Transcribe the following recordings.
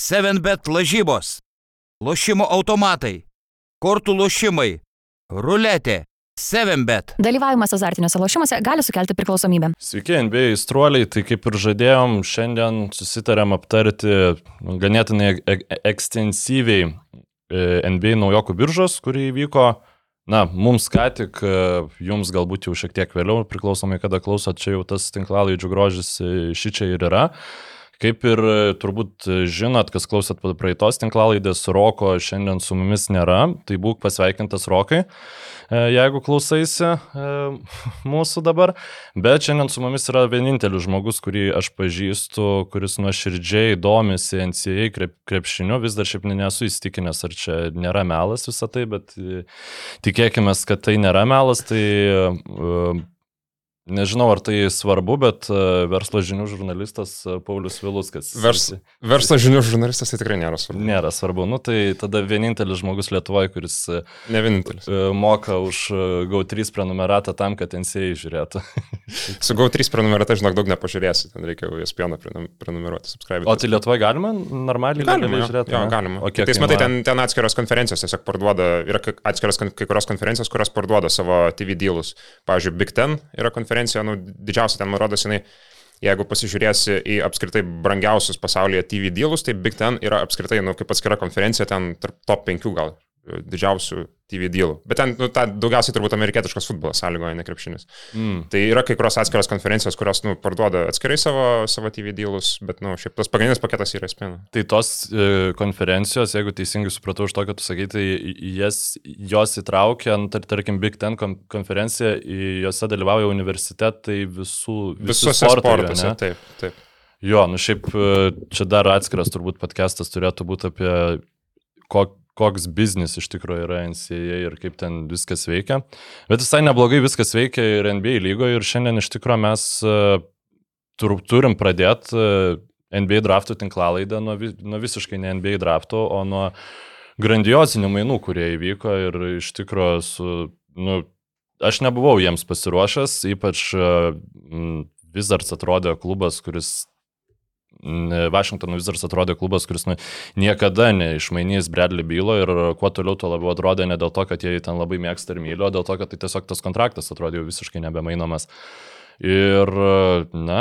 7bet lažybos, lošimo automatai, kortų lošimai, ruletė, 7bet. Dalyvavimas azartiniuose lošimuose gali sukelti priklausomybę. Sveiki, NBA įstruoliai, tai kaip ir žadėjom, šiandien susitarėm aptarti ganėtinai e ekstensyviai e, NBA naujokų biržos, kuri įvyko. Na, mums ką tik, e, jums galbūt jau šiek tiek vėliau, priklausomai kada klausot, čia jau tas tinklalaidžių grožis ši čia ir yra. Kaip ir turbūt žinot, kas klausot praeitos tinklalaidės, Roko šiandien su mumis nėra, tai būk pasveikintas Rokai. E, jeigu klausaisi e, mūsų dabar. Bet šiandien su mumis yra vienintelis žmogus, kurį aš pažįstu, kuris nuoširdžiai domisi NCA krep, krepšiniu. Vis dar šiaip nesu įstikinęs, ar čia nėra melas visą tai, bet e, tikėkime, kad tai nėra melas. Tai Nežinau, ar tai svarbu, bet e, verslo žinių žurnalistas e, Paulius Viluskas. Vers, verslo žinių žurnalistas tai tikrai nėra svarbu. Nėra svarbu. Nu, tai tada vienintelis žmogus Lietuvoje, kuris e, ne vienintelis. moka už GO3 prenumeratą tam, kad NCA žiūrėtų. Su GO3 prenumerata, žinok, daug nepažiūrėsi, ten reikia ESPN prenumeruoti, subscribe. O tai Lietuvoje galima normaliai galima žiūrėti? Jo, galima. O kiek? Tai matai, ten, ten atskiros konferencijos tiesiog parduoda, yra atskiros kai kurios konferencijos, kurios parduoda savo TV dealus. Pavyzdžiui, Big Ten yra konferencija konferencija, nu, didžiausia ten, man rodos, jinai, jeigu pasižiūrėsi į apskritai brangiausius pasaulyje TV dealus, tai Big Ten yra apskritai, nu, kaip atskira konferencija, ten tarp top 5 gal didžiausių TV dealų. Bet ten nu, ta, daugiausiai turbūt amerikietiškas futbolas sąlygoja, ne krepšinis. Mm. Tai yra kai kurios atskiros konferencijos, kurios nu, parduoda atskirai savo, savo TV dealus, bet nu, šiaip tas pagrindinis paketas yra SPN. Tai tos e, konferencijos, jeigu teisingai supratau iš to, kad tu sakai, tai jas, jos įtraukia, tar, tarkim, Big Ten konferencija, juose dalyvauja universitetai visų. Visose sportuose, taip, taip. Jo, nu šiaip e, čia dar atskiras turbūt podcastas turėtų būti apie kokį koks biznis iš tikrųjų yra NCAA ir kaip ten viskas veikia. Bet visai neblogai viskas veikia ir NBA lygoje ir šiandien iš tikrųjų mes uh, turim pradėti e, NBA draftų tinklalaidą nuo, nuo visiškai ne NBA draftų, o nuo grandiozinių mainų, kurie įvyko ir iš tikrųjų su, nu, aš nebuvau jiems pasiruošęs, ypač uh, Wizards atrodė klubas, kuris Washington Wizards atrodė klubas, kuris nu, niekada neišmainys Bradley bylo ir kuo toliau, tuo labiau atrodė ne dėl to, kad jie ten labai mėgsta ir myli, o dėl to, kad tai tiesiog tas kontraktas atrodė jau visiškai nebemainomas. Ir, na,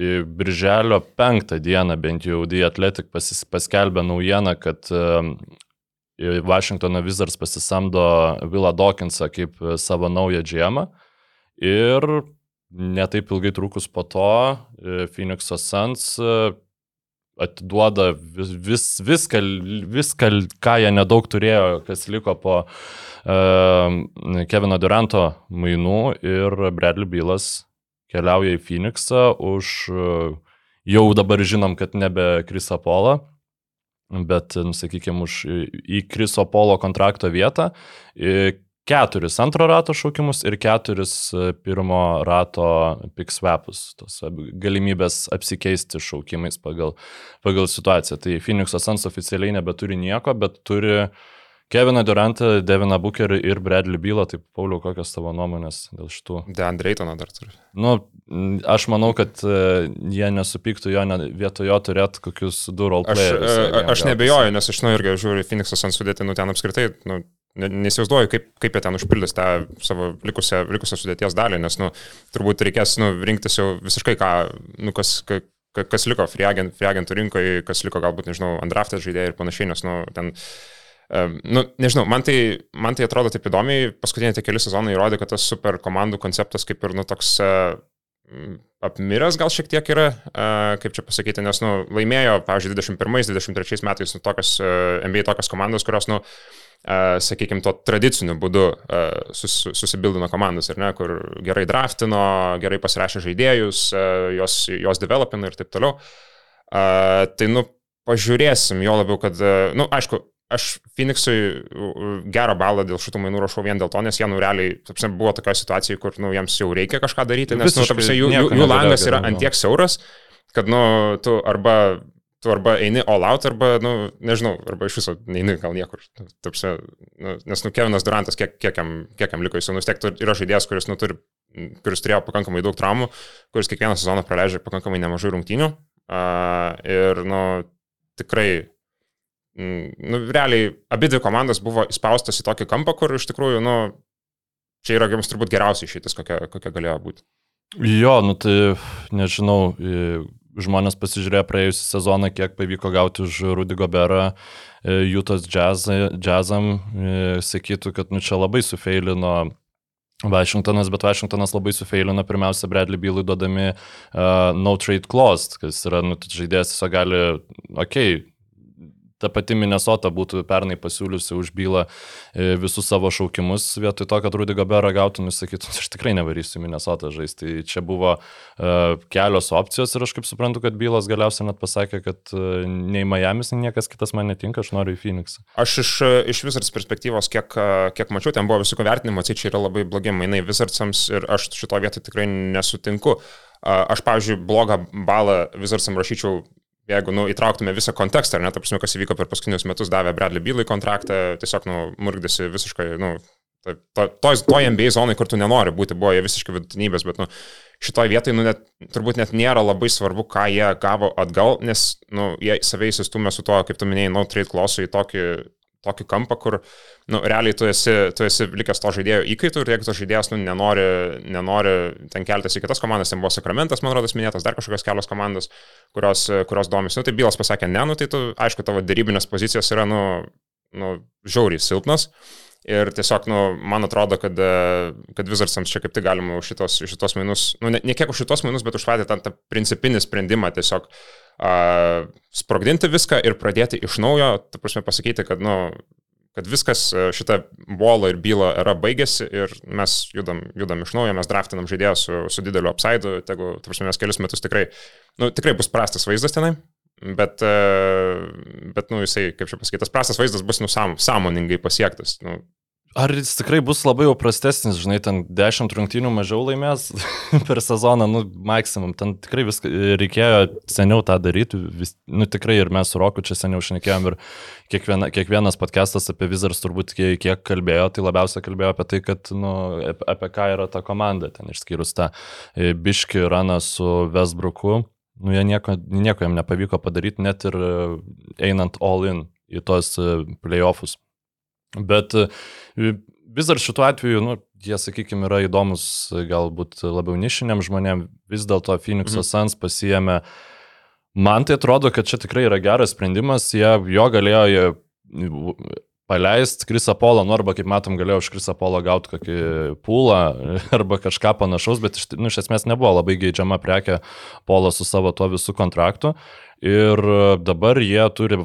Birželio penktą dieną bent jau The Athletic pasis, paskelbė naujieną, kad Washingtono Wizards pasisamdo Vilą Dawkinsą kaip savo naują džiemą. Ir netaip ilgai trukus po to e, Phoenix'o Suns e, atiduoda vis, vis, viską, viską, ką jie nedaug turėjo, kas liko po uh, Kevino Duranto mainų ir Bradley Bylas keliauja į Phoenixą už uh, jau dabar žinom, kad nebe Krisa Pola, bet, nu, sakykime, už į Kriso Polo kontrakto vietą keturis antro rato šaukimus ir keturis e, pirmo rato piksvepus, tos galimybės apsikeisti šaukimais pagal, pagal situaciją. Tai Phoenix'o Suns oficialiai nebeturi nieko, bet turi Keviną Durantą, Deviną Bookerį ir Bradley Bylą. Tai Pauliau, kokios tavo nuomonės dėl šitų? Deandreitoną dar turi. Nu, aš manau, kad uh, jie nesupyktų jo, ne, vietojo turėti kokius du roleplayers. Aš, uh, aš nebejoju, nes aš nu irgi žiūriu Phoenix'o Suns sudėti, nu ten apskritai, nu, Nesivaizduoju, kaip, kaip jie ten užpildys tą savo likusią, likusią sudėties dalį, nes, nu, turbūt reikės, nu, rinktis jau visiškai ką, nu, kas, ka, kas liko free, agent, free agentų rinkoje, kas liko galbūt, nežinau, andraftas žaidėjai ir panašiai, nes, nu, ten, um, nu, nežinau, man tai, man tai atrodo taip įdomiai, paskutiniai tie keli sezonai įrodė, kad tas super komandų konceptas kaip ir, nu, toks uh, apmiręs gal šiek tiek yra, uh, kaip čia pasakyti, nes, nu, laimėjo, pavyzdžiui, 21-23 metais nu, tokias, uh, NBA tokias komandos, kurios, nu, sakykime, to tradiciniu būdu sus, susibildino komandas, ar ne, kur gerai draftino, gerai pasirašė žaidėjus, jos, jos developino ir taip toliau. Tai, nu, pažiūrėsim, jo labiau, kad, nu, aišku, aš Phoenixui gerą balą dėl šitų mainų rašau vien dėl to, nes jie, nu, realiai, tapsime, buvo tokia situacija, kur, nu, jiems jau reikia kažką daryti, nes, nu, tapsime, jų, jų, jų langas yra antiek siauras, kad, nu, tu arba tu arba eini all out, arba, nu, nežinau, arba iš viso neini gal niekur. Tapsi, nu, nes, nu, Kevinas Durantas, kiek, kiek, jam, kiek jam liko, jis, nu, tiek yra žaidėjas, kuris, nu, turi, kuris turėjo pakankamai daug traumų, kuris kiekvieną sezoną praleidžia pakankamai nemažai rungtynių. Uh, ir, nu, tikrai, mm, nu, realiai, abi dvi komandos buvo įspaustos į tokį kampą, kur iš tikrųjų, nu, čia yra jums turbūt geriausiai išeitis, kokia, kokia galėjo būti. Jo, nu tai nežinau, žmonės pasižiūrėjo praėjusią sezoną, kiek pavyko gauti už Rudy Goberą, e, Jutos džiazą- džiazam, e, sakytų, kad nu čia labai sufeilino Vašingtonas, bet Vašingtonas labai sufeilino pirmiausia Bradley Bylui duodami uh, no trade clause, kas yra, nu, žaidėjas tiesiog gali, okei, okay, ta pati Minnesota būtų pernai pasiūliusi už bylą e, visus savo šaukimus, vietoj to, kad Rudy Goberą gautų, nusakytų, aš tikrai nevarysiu į Minnesota žaisti. Tai čia buvo uh, kelios opcijos ir aš kaip suprantu, kad bylos galiausiai net pasakė, kad uh, nei Miami's, nei niekas kitas man netinka, aš noriu į Phoenixą. Aš iš, iš Wizards perspektyvos, kiek, kiek mačiau, ten buvo visokių vertinimų, tai čia yra labai blogi mainai Wizardsams ir aš šito vietoj tikrai nesutinku. Aš, pavyzdžiui, blogą balą Wizardsam rašyčiau jeigu nu, įtrauktume visą kontekstą, ar net, apsime, kas įvyko per paskutinius metus, davė Bradley Bylai kontraktą, tiesiog, nu, murgdėsi visiškai, nu, to, to, to, NBA zonai, kur tu nenori būti, buvo jie visiškai vidutinybės, bet, nu, šitoj vietoj, nu, net, turbūt net nėra labai svarbu, ką jie gavo atgal, nes, nu, jie save įsistumė su to, kaip tu minėjai, no trade clause į tokį tokį kampą, kur, nu, realiai tu esi, tu esi likęs to žaidėjo įkaitų ir jeigu to žaidėjas, nu, nenori, nenori ten keltis į kitas komandas, ten buvo Sakramentas, man rodos, minėtas, dar kažkokios kelios komandos, kurios, kurios domisi, nu, tai bylas pasakė ne, nu, tai tu, aišku, tavo dėrybinės pozicijos yra, nu, nu žiauriai silpnas. Ir tiesiog, nu, man atrodo, kad, kad Wizardsams čia kaip tik galima už šitos, šitos mainus, nu, ne, ne kiek už šitos mainus, bet už patį tą, tą principinį sprendimą tiesiog uh, sprogdinti viską ir pradėti iš naujo, ta prasme pasakyti, kad, nu, kad viskas šita bolo ir bylo era baigėsi ir mes judam, judam iš naujo, mes draftinam žaidėją su, su dideliu upside, jeigu, ta prasme, mes kelius metus tikrai, nu, tikrai bus prastas vaizdas tenai. Bet, bet, nu, jisai, kaip čia pasakytas, prastas vaizdas bus, nu, sam, sąmoningai pasiektas. Nu, Ar jis tikrai bus labai jau prastesnis, žinai, ten 10 rungtynių mažiau laimės per sezoną, nu, maksimum, ten tikrai viską reikėjo seniau tą daryti, vis, nu, tikrai ir mes su Roku čia seniau šnekėjom ir kiekviena, kiekvienas podcastas apie Wizards turbūt kiek, kiek kalbėjo, tai labiausiai kalbėjo apie tai, kad, nu, apie ką yra ta komanda, ten išskyrus tą biški raną su Westbrooku, nu, jie nieko, nieko jam nepavyko padaryti, net ir einant all in į tos playoffus. Bet vis dar šituo atveju, nu, jie, sakykime, yra įdomus galbūt labiau nišiniam žmonėm, vis dėlto Phoenix'o mhm. Sans pasijėmė. Man tai atrodo, kad čia tikrai yra geras sprendimas, jie jo galėjo paleisti Krisa Polo, nu arba kaip matom, galėjo už Krisa Polo gauti kokį pūlą arba kažką panašaus, bet iš, nu, iš esmės nebuvo labai geidžiama prekė Polo su savo tuo visų kontraktu. Ir dabar jie turi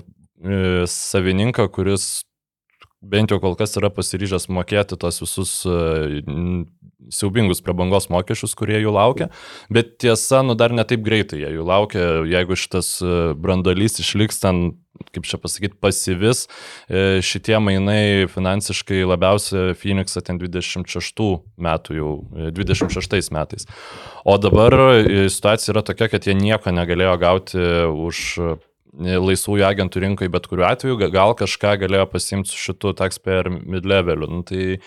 savininką, kuris bent jau kol kas yra pasiryžęs mokėti tos visus uh, siaubingus prabangos mokesčius, kurie jų laukia. Bet tiesa, nu dar ne taip greitai jie jų laukia, jeigu šitas brandolys išliks ten, kaip čia pasakyti, pasivis, uh, šitie mainai finansiškai labiausiai Phoenixą ten 26 metų jau, 26 metais. O dabar situacija yra tokia, kad jie nieko negalėjo gauti už laisvųjų agentų rinkai, bet kuriuo atveju gal kažką galėjo pasimti su šitu taxpayer mid-leveliu. Nu, tai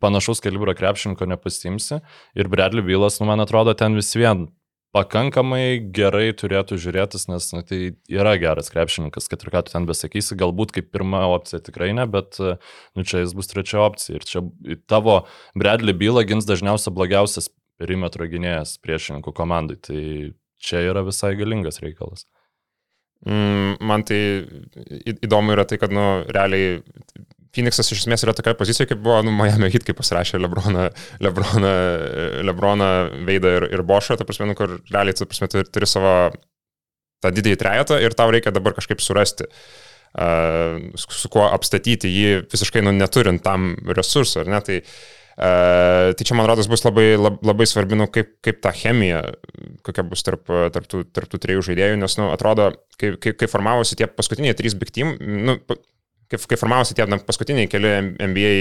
panašaus kalibro krepšininko nepasimsi. Ir Bradley Vilas, nu, man atrodo, ten vis vien pakankamai gerai turėtų žiūrėtis, nes nu, tai yra geras krepšininkas, kad ir ką tu ten besakysi, galbūt kaip pirma opcija tikrai ne, bet nu, čia jis bus trečia opcija. Ir čia tavo Bradley Byla gins dažniausiai blogiausias perimetro gynėjas priešininkų komandai. Tai čia yra visai galingas reikalas. Mm, man tai įdomu yra tai, kad, nu, realiai Phoenixas iš esmės yra tokia pozicija, kaip buvo, nu, Miami Heat, kai pasirašė Lebroną, Lebroną, Lebroną Veidą ir, ir Bošą, ta prasme, nu, kur realiai, ta prasme, turi, turi savo tą didįjį trejetą ir tau reikia dabar kažkaip surasti, uh, su, kuo apstatyti jį visiškai, nu, neturint tam resursų, ar ne, tai Uh, tai čia, man rodos, bus labai, lab, labai svarbi, nu, kaip, kaip ta chemija, kokia bus tarp, tarp, tų, tarp tų trijų žaidėjų, nes, nu, atrodo, kai, kai, kai formavosi tie paskutiniai trys big team, nu, kai, kai formavosi tie na, paskutiniai keli NBA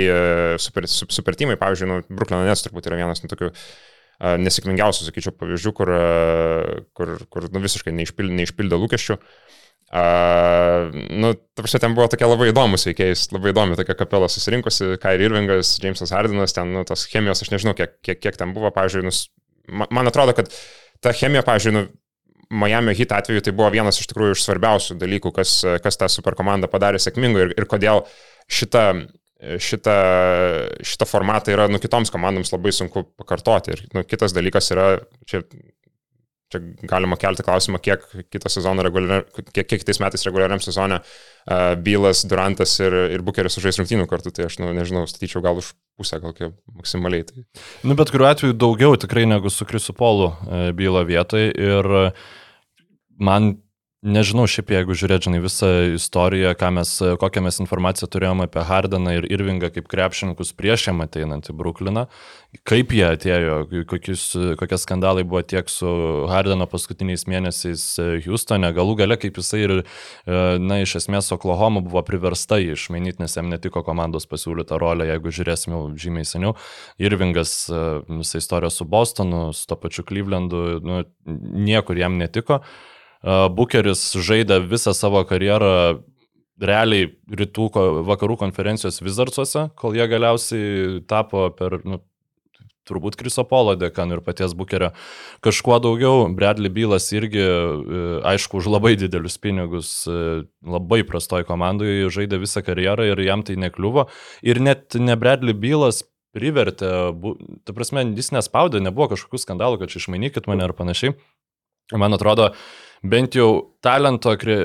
super, super teamai, pavyzdžiui, nu, Brooklyn Nets turbūt yra vienas nu, tokių uh, nesėkmingiausių, sakyčiau, pavyzdžių, kur, uh, kur, kur nu, visiškai neišpildė, neišpildė lūkesčių. Uh, nu, tarsi ten buvo tokie labai įdomus veikėjai, labai įdomi tokia kapela susirinkusi, Kairi Irvingas, Jamesas Hardinas, ten, nu, tos chemijos, aš nežinau, kiek, kiek, kiek ten buvo, pavyzdžiui, nus, man atrodo, kad ta chemija, pavyzdžiui, nu, Miami Heat atveju tai buvo vienas iš tikrųjų iš svarbiausių dalykų, kas, kas tą superkomandą padarė sėkmingu ir, ir kodėl šitą, šitą, šitą formatą yra nu, kitoms komandoms labai sunku pakartoti. Ir nu, kitas dalykas yra, čia Čia galima kelti klausimą, kiek reguliar, kiek, kiek kitais metais reguliariam sezone uh, Bylas, Durantas ir, ir Bukeris sužais rungtynių kartu, tai aš, nu, nežinau, statyčiau gal už pusę, kiek maksimaliai. Tai. Nu, bet kuriuo atveju daugiau tikrai negu su Krisu Polu uh, Bylo vietoje ir uh, man Nežinau, šiaip jeigu žiūrėdžinai visą istoriją, mes, kokią mes informaciją turėjome apie Hardeną ir Irvingą kaip krepšininkus prieš jam ateinant į Brukliną, kaip jie atėjo, kokius, kokie skandalai buvo tiek su Hardeno paskutiniais mėnesiais Houstone, galų gale kaip jisai ir, na, iš esmės Oklahoma buvo priversta jį išmainyti, nes jam netiko komandos pasiūlyta rolė, jeigu žiūrėsime žymiai seniau. Irvingas, visą istoriją su Bostonu, su to pačiu Clevelandu, nu, niekur jam netiko. Bukeris žaidė visą savo karjerą realiai rytų, vakarų konferencijos Wizardsuose, kol jie galiausiai tapo per, nu, turbūt Krisopolo dėka nu, ir paties Bukerio kažkuo daugiau. Bradley Bylas irgi, e, aišku, už labai didelius pinigus, e, labai prastoj komandai žaidė visą karjerą ir jam tai nekliuvo. Ir net ne Bradley Bylas privertė, ta prasme, jis nespaudė, nebuvo kažkokių skandalų, kad čia išmainykit mane ar panašiai. Man atrodo, bent jau talento e,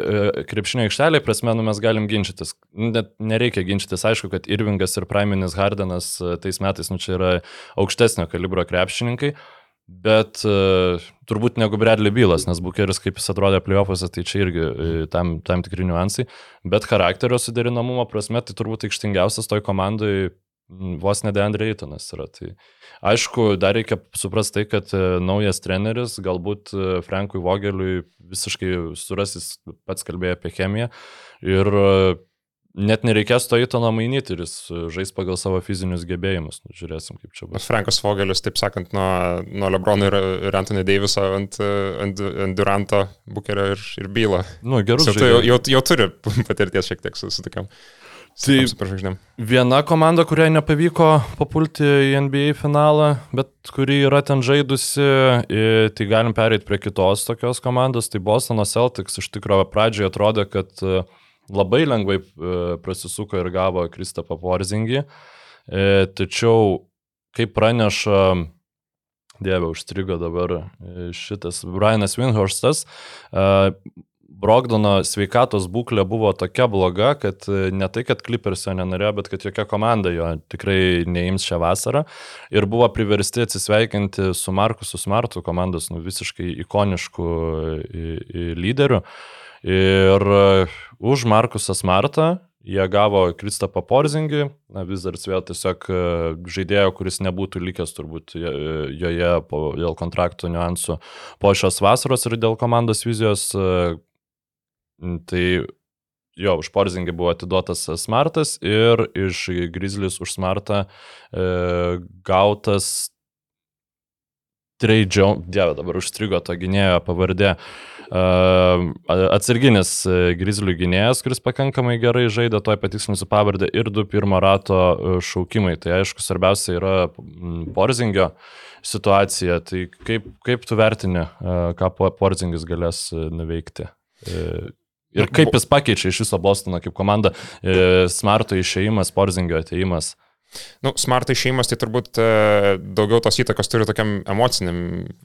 krepšinio aikštelėje prasme, nu, mes galim ginčytis. Net nereikia ginčytis, aišku, kad Irvingas ir Praiminis Hardenas e, tais metais, nu, čia yra aukštesnio kalibro krepšininkai. Bet uh, turbūt negu Bradley Bylas, nes Bukeris, kaip jis atrodė playoffuose, tai čia irgi uh, tam, tam tikri niuansai. Bet charakterio suderinamumo prasme, tai turbūt aikštingiausias toj komandai vos ne Deandre Eitonas yra. Tai aišku, dar reikia suprasti tai, kad e, naujas treneris, galbūt e, Frankui Vogeliui visiškai surasis, pats kalbėjo apie chemiją ir e, net nereikės to Eitono mainyti ir jis žais pagal savo fizinius gebėjimus. Nu, žiūrėsim, kaip čia bus. Frankas Vogelis, taip sakant, nuo, nuo Lebrono ir, ir Anthony Daviso ant, ant, ant Duranto, Bukerio ir, ir Bylo. Nu, gerus. Jau, jau, jau turi patirties šiek tiek su, su tokiam. Tai viena komanda, kuriai nepavyko papulti į NBA finalą, bet kuri yra ten žaidusi, tai galim pereiti prie kitos tokios komandos, tai Bostono Celtics iš tikrųjų pradžioje atrodė, kad e, labai lengvai e, prasisuko ir gavo Kristapą Porzingį, e, tačiau kaip praneša Dieve, užstrigo dabar šitas Brianas Winhorstas. Brogdono sveikatos būklė buvo tokia bloga, kad e, ne tai, kad Clippers jo nenorėjo, bet kad jokia komanda jo tikrai neims šią vasarą. Ir buvo priversti atsisveikinti su Markusu Smartu, komandos nu, visiškai ikonišku e, lyderiu. Ir e, už Markusą Smartą jie gavo Kristapą Porzingį, na, vis dar vėl tiesiog žaidėjo, kuris nebūtų likęs turbūt joje po, dėl kontraktų niuansų po šios vasaros ir dėl komandos vizijos tai jo, už Porzingį buvo atiduotas Smartas ir iš Grizzlius už Smartą e, gautas Treidžio, dieve, dabar užstrigo to gynėjo pavardė. Uh, atsarginis e, Grizzlių gynėjas, kuris pakankamai gerai žaidė, toj patikslinsiu pavardę ir du pirmo rato e, šaukimai. Tai aišku, svarbiausia yra Porzingio situacija. Tai kaip, kaip tu vertini, uh, ką Porzingis galės nuveikti? Uh, Ir kaip jis pakeičia iš viso Bostoną kaip komanda, e, Smarto išėjimas, Porzingio ateimas. Nu, smart išėjimas tai turbūt e, daugiau tos įtakos turi tokiam emociniam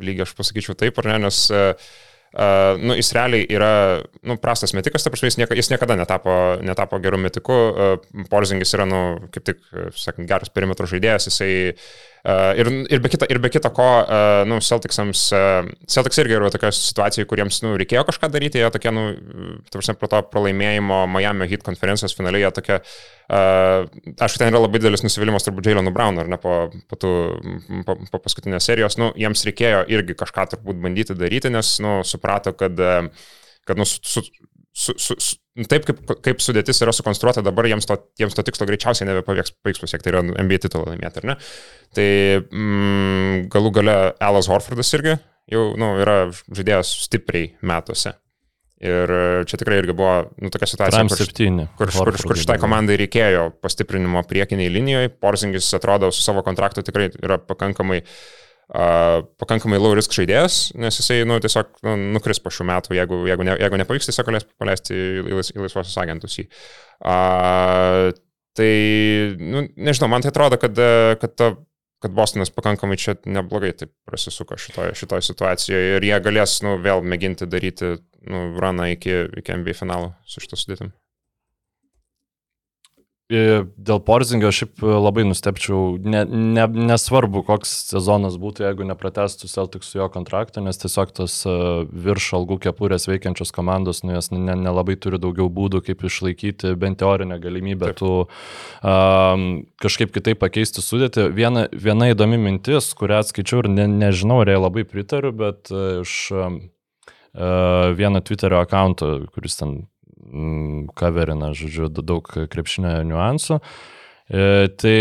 lygiai, aš pasakyčiau taip, ar ne, nes uh, Uh, nu, jis realiai yra nu, prastas metikas, ta prasme, jis, nieka, jis niekada netapo, netapo gerų metikų. Uh, Porzingis yra, nu, kaip tik, sakant, geras perimetro žaidėjas, jisai uh, ir, ir, be kita, ir be kita ko, uh, nu, Celticsams, uh, Celtics irgi yra tokia situacija, kuriems, nu, reikėjo kažką daryti, jie tokie, nu, ta prasme, pro to pralaimėjimo Miami Heat konferencijos finaliai, jie tokie, Uh, aišku, ten yra labai didelis nusivylimas turbūt Jailonu Brownu, ar ne, po, po, tų, po, po paskutinės serijos, nu, jiems reikėjo irgi kažką turbūt bandyti daryti, nes, nu, suprato, kad, kad nu, su, su, su, su, taip kaip, kaip sudėtis yra sukonstruota dabar, jiems to, jiems to tikslo greičiausiai nebepavyks pasiekti, tai yra NBA titulą laimėti, ar ne? Tai mm, galų gale Alas Horfordas irgi jau nu, yra žaidėjas stipriai metuose. Ir čia tikrai irgi buvo nu, tokia situacija, kur, 7, kur, kur, kur šitai komandai reikėjo pastiprinimo priekiniai linijoje. Porzingis atrodo su savo kontraktu tikrai yra pakankamai uh, pakankamai low risk žaidėjas, nes jisai nu, tiesiog nu, nukris po šių metų, jeigu, jeigu, ne, jeigu nepavyks, tiesiog galės paleisti į, į, į laisvosios agentus jį. Uh, tai, nu, nežinau, man tai atrodo, kad, kad ta kad Bostonas pakankamai čia neblogai taip prasisuko šitoje, šitoje situacijoje ir jie galės nu, vėl mėginti daryti nu, runą iki, iki NBA finalo su šitą sudėtim. Dėl Porzingio šiaip labai nustepčiau, ne, ne, nesvarbu, koks sezonas būtų, jeigu nepratestų Celtics su jo kontraktą, nes tiesiog tas e, virš algų kepurės veikiančios komandos, nu, jos nelabai ne turi daugiau būdų, kaip išlaikyti bent teorinę galimybę Taip. tų um, kažkaip kitaip pakeisti sudėti. Viena, viena įdomi mintis, kurią atskaičiau ir ne, nežinau, ar jai labai pritariu, bet iš uh, vieno Twitterio akanto, kuris ten coverina, mm, žodžiu, daug krepšinio niuansų. E, tai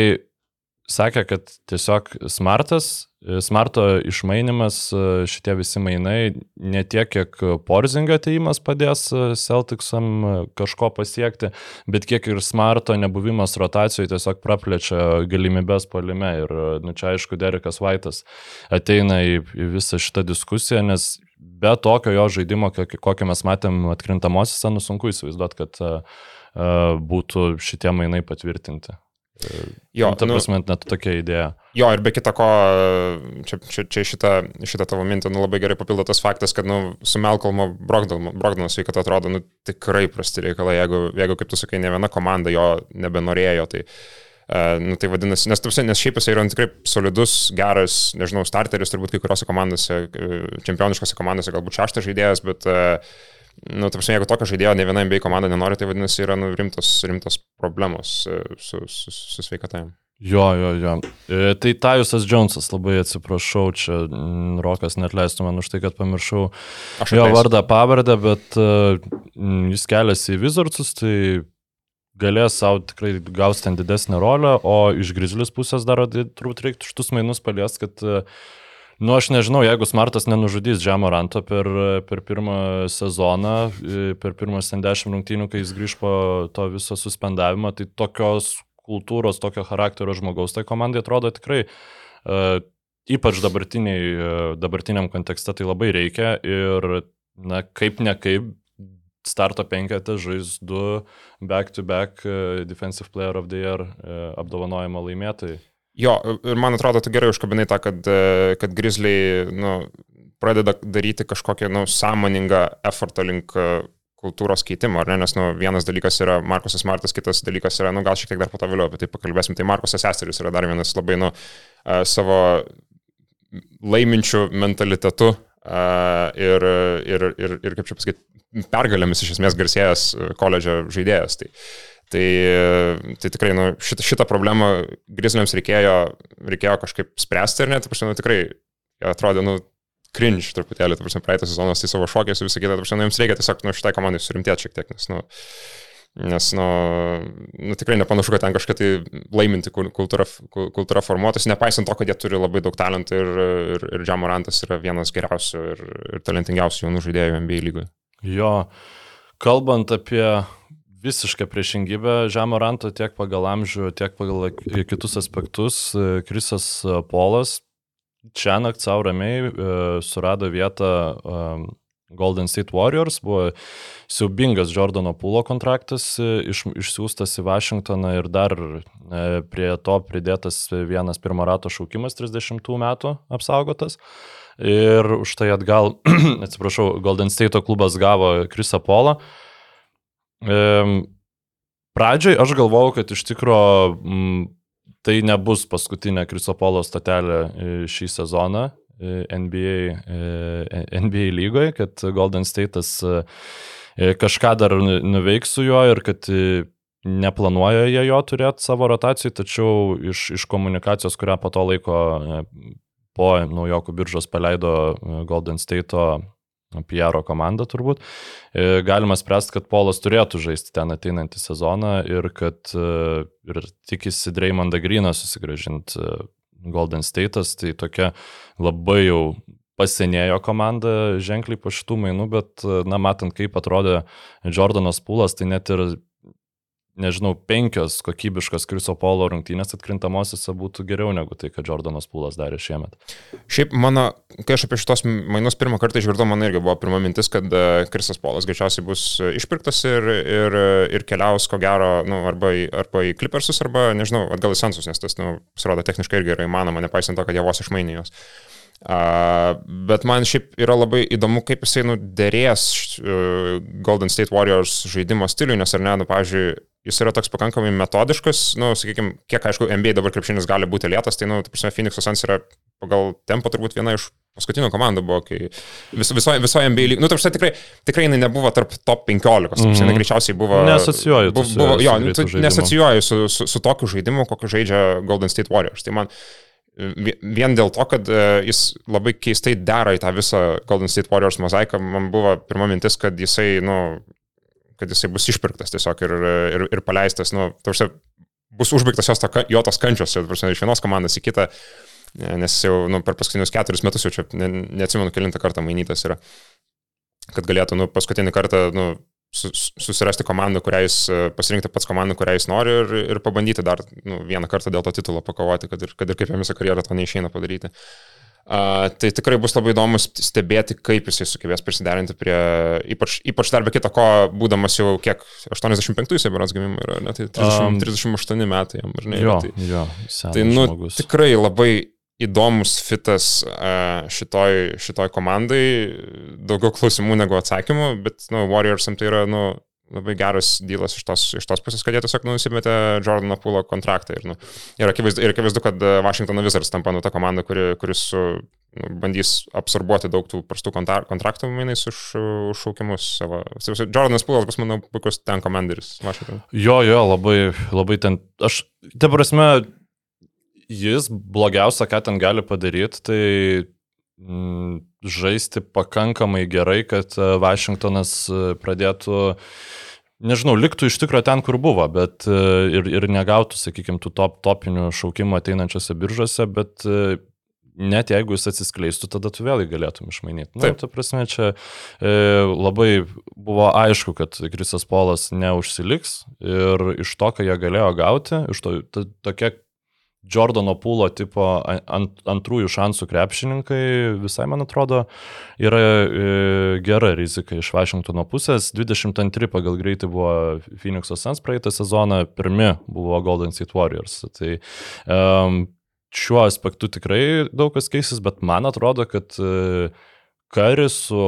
sakė, kad tiesiog smartas, e, smarto išmainimas, e, šitie visi mainai, ne tiek, kiek Porzingo ateimas padės Celticsam kažko pasiekti, bet kiek ir smarto nebuvimas rotacijoje tiesiog praplečia galimybės palime. Ir nu, čia aišku, Derekas Vaitas ateina į, į visą šitą diskusiją, nes be tokio jo žaidimo, kokį mes matėm atkrintamosiose, nu sunku įsivaizduoti, kad uh, būtų šitie mainai patvirtinti. Jo, nu, ta prasme, nu, net tokia idėja. Jo, ir be kita ko, čia, čia, čia šitą, šitą tavo mintį nu, labai gerai papildo tas faktas, kad nu, su Melkolmo Brogdano sveikata atrodo nu, tikrai prasti reikalai, jeigu, jeigu, kaip tu sakai, ne viena komanda jo nebenorėjo. Tai, Uh, nu, tai vadinasi, nes, nes šiaip jis yra tikrai solidus, geras, nežinau, starteris, turbūt kai kuriuose komandose, e, čempioniškose komandose galbūt šeštas žaidėjas, bet, uh, nu, prasme, jeigu tokio žaidėjo ne viena NBA komanda nenori, tai vadinasi, yra nu, rimtos, rimtos problemos su, su, su sveikata. Jo, jo, jo. E, tai Tajusas Džonsas, labai atsiprašau, čia m, Rokas net leistų man už tai, kad pamiršau jo vardą, pavardę, bet uh, jis keliasi į Vizardsus, tai galės savo tikrai gaus ten didesnę rolę, o iš Grizzlius pusės dar turbūt reiktų šitus mainus palies, kad, nu aš nežinau, jeigu Smartas nenužudys Džamoranto per, per pirmą sezoną, per pirmas 10 rungtynių, kai jis grįž po to viso suspendavimo, tai tokios kultūros, tokio charakterio žmogaus tai komandai atrodo tikrai uh, ypač dabartiniam kontekste tai labai reikia ir, na, kaip ne kaip, starto penketą žais du back-to-back -back Defensive Player of the Year e, apdovanojimo laimėtojai. Jo, ir man atrodo, tu gerai užkabinai tą, kad, e, kad Grizzly nu, pradeda daryti kažkokią nu, sąmoningą effortą link e, kultūros keitimo, ar ne? Nes nu, vienas dalykas yra Markusas Martas, kitas dalykas yra, nu gal šiek tiek dar po to vėliau apie tai pakalbėsim. Tai Markusas Esteris yra dar vienas labai, nu, savo laiminčių mentalitetu ir, ir, ir, ir kaip čia pasakyti, pergalėmis iš esmės garsėjęs e, koledžio žaidėjas. Tai, tai, tai tikrai nu, šitą, šitą problemą Grizzliams reikėjo, reikėjo kažkaip spręsti ir net, nu, tikrai atrodė, nu, cringe truputėlį, ta prasme, praeitą sezoną tai savo šokiais ir visą kitą, ta prasme, nu, jums reikia tiesiog, nu, šitai komandai surimtėti šiek tiek, nes, nu, nes, nu, nu, tikrai nepanašu, kad ten kažkaip tai laiminti kultūra, kultūra formuotas, nepaisant to, kad jie turi labai daug talentų ir, ir, ir Džamorantas yra vienas geriausių ir, ir talentingiausių jaunų žaidėjų NBA lygoje. Jo, kalbant apie visišką priešingybę Žemoranto tiek pagal amžių, tiek pagal kitus aspektus, Krisas Polas čia nakt savo ramiai e, surado vietą e, Golden State Warriors, buvo siaubingas Jordano Pulo kontraktas e, iš, išsiųstas į Vašingtoną ir dar prie to pridėtas vienas pirmo rato šaukimas 30 metų apsaugotas. Ir už tai atgal, atsiprašau, Golden State klubas gavo Krisa Polą. E, pradžioj aš galvojau, kad iš tikrųjų tai nebus paskutinė Kriso Polo statelė e, šį sezoną NBA, e, NBA e, lygoje, kad Golden State'as kažką dar nu, nuveiks su juo ir kad neplanuoja jie jo turėti savo rotacijai, tačiau iš, iš komunikacijos, kurią po to laiko po naujokų biržos paleido e, Golden State'o PR komanda turbūt. E, galima spręsti, kad Polas turėtų žaisti ten ateinantį sezoną ir kad e, ir tikisi Dreymondą Greeną susigražinti Golden State'as, tai tokia labai jau pasenėjo komanda ženkliai po šitų mainų, bet, na, matant, kaip atrodė Jordanas Pulas, tai net ir nežinau, penkios kokybiškos Kriso Polo rungtynės atkrintamosiose būtų geriau negu tai, ką Jordanas Pūlas darė šiemet. Šiaip mano, kai aš apie šitos mainus pirmą kartą išgirdau, man irgi buvo pirma mintis, kad e, Krisas Polas greičiausiai bus išpirktas ir, ir, ir keliaus ko gero, nu, arba, į, arba į Clippersus, arba, nežinau, atgal į Sensus, nes tas, nu, pasirodo, techniškai irgi yra įmanoma, nepaisant to, kad jie vos išmainė juos. Uh, bet man šiaip yra labai įdomu, kaip jisai nu, dėrės uh, Golden State Warriors žaidimo stiliui, nes ar ne, nu, pavyzdžiui, jis yra toks pakankamai metodiškas, nu, sakykime, kiek aišku, NBA dabar krepšinis gali būti lėtas, tai, nu, ta prasme, Phoenix Suns yra pagal tempo turbūt viena iš paskutinių komandų buvo, kai vis, visoje viso NBA lygoje, nu, tarsi tikrai, tikrai jinai nebuvo tarp top 15, mm -hmm. jinai greičiausiai buvo... Nesocijuoju. Buvo, buvo, jo, nesocijuoju su, su, su tokiu žaidimu, kokį žaidžia Golden State Warriors. Tai man vien dėl to, kad e, jis labai keistai dera į tą visą Golden State Warriors mozaiką, man buvo pirma mintis, kad jisai, nu, kad jisai bus išpirktas tiesiog ir, ir, ir paleistas, nu, tarsi bus užbaigtas jos ta, jo tos kančios, tarsi, iš vienos komandos į kitą, nes jau nu, per paskutinius keturis metus jau čia ne, neatsimenu, kilintą kartą mainytas yra, kad galėtų nu, paskutinį kartą nu, susirasti komandą, kurią jis e, pasirinkti pats komandą, kurią jis nori ir, ir pabandyti dar nu, vieną kartą dėl to titulo pakovoti, kad ir, kad ir kaip jam visą karjerą to neišeina padaryti. Uh, tai tikrai bus labai įdomu stebėti, kaip jisai sugebės prisiderinti prie, ypač, ypač dar be kita ko, būdamas jau kiek, 85 jisai berods gimimo yra, ne, tai 30, um, 38 metai jam, ar ne? Jo, tai, jo, tai nu, žmogus. tikrai labai įdomus fitas šitoj, šitoj komandai, daugiau klausimų negu atsakymų, bet nu, Warriorsam tai yra nu, labai geras dylas iš tos, iš tos pusės, kad jie tiesiog nusimetė Jordano Pulo kontraktą. Ir, nu, ir, akivaizdu, ir akivaizdu, kad Washingtono Wizards tampa nu ta komanda, kuri, kuris nu, bandys absorbuoti daug tų prastų kontraktų mainais už, už šaukimus savo. Jordanas Pulas, pas manau, puikus ten komanderis Washington. Jo, jo, labai, labai ten. Aš, ta prasme, Jis blogiausia, ką ten gali padaryti, tai mm, žaisti pakankamai gerai, kad Vašingtonas e, e, pradėtų, nežinau, liktų iš tikrųjų ten, kur buvo, bet e, ir, ir negautų, sakykime, tų top, topinių šaukimų ateinančiose biržose, bet net jeigu jis atsiskleistų, tada tu vėlgi galėtum išmainyti. Na, nu, ta prasme, čia e, labai buvo aišku, kad Krisas Polas neužsiliks ir iš to, ką jie galėjo gauti, iš to ta, tokia Jordano Pūlo tipo ant, antrųjų šansų krepšininkai visai, man atrodo, yra e, gera rizika iš Vašingtono pusės. 22 pagal greitį buvo Phoenix'o Suns praeitą sezoną, pirmi buvo Golden State Warriors. Tai um, šiuo aspektu tikrai daug kas keisis, bet man atrodo, kad uh, Karis su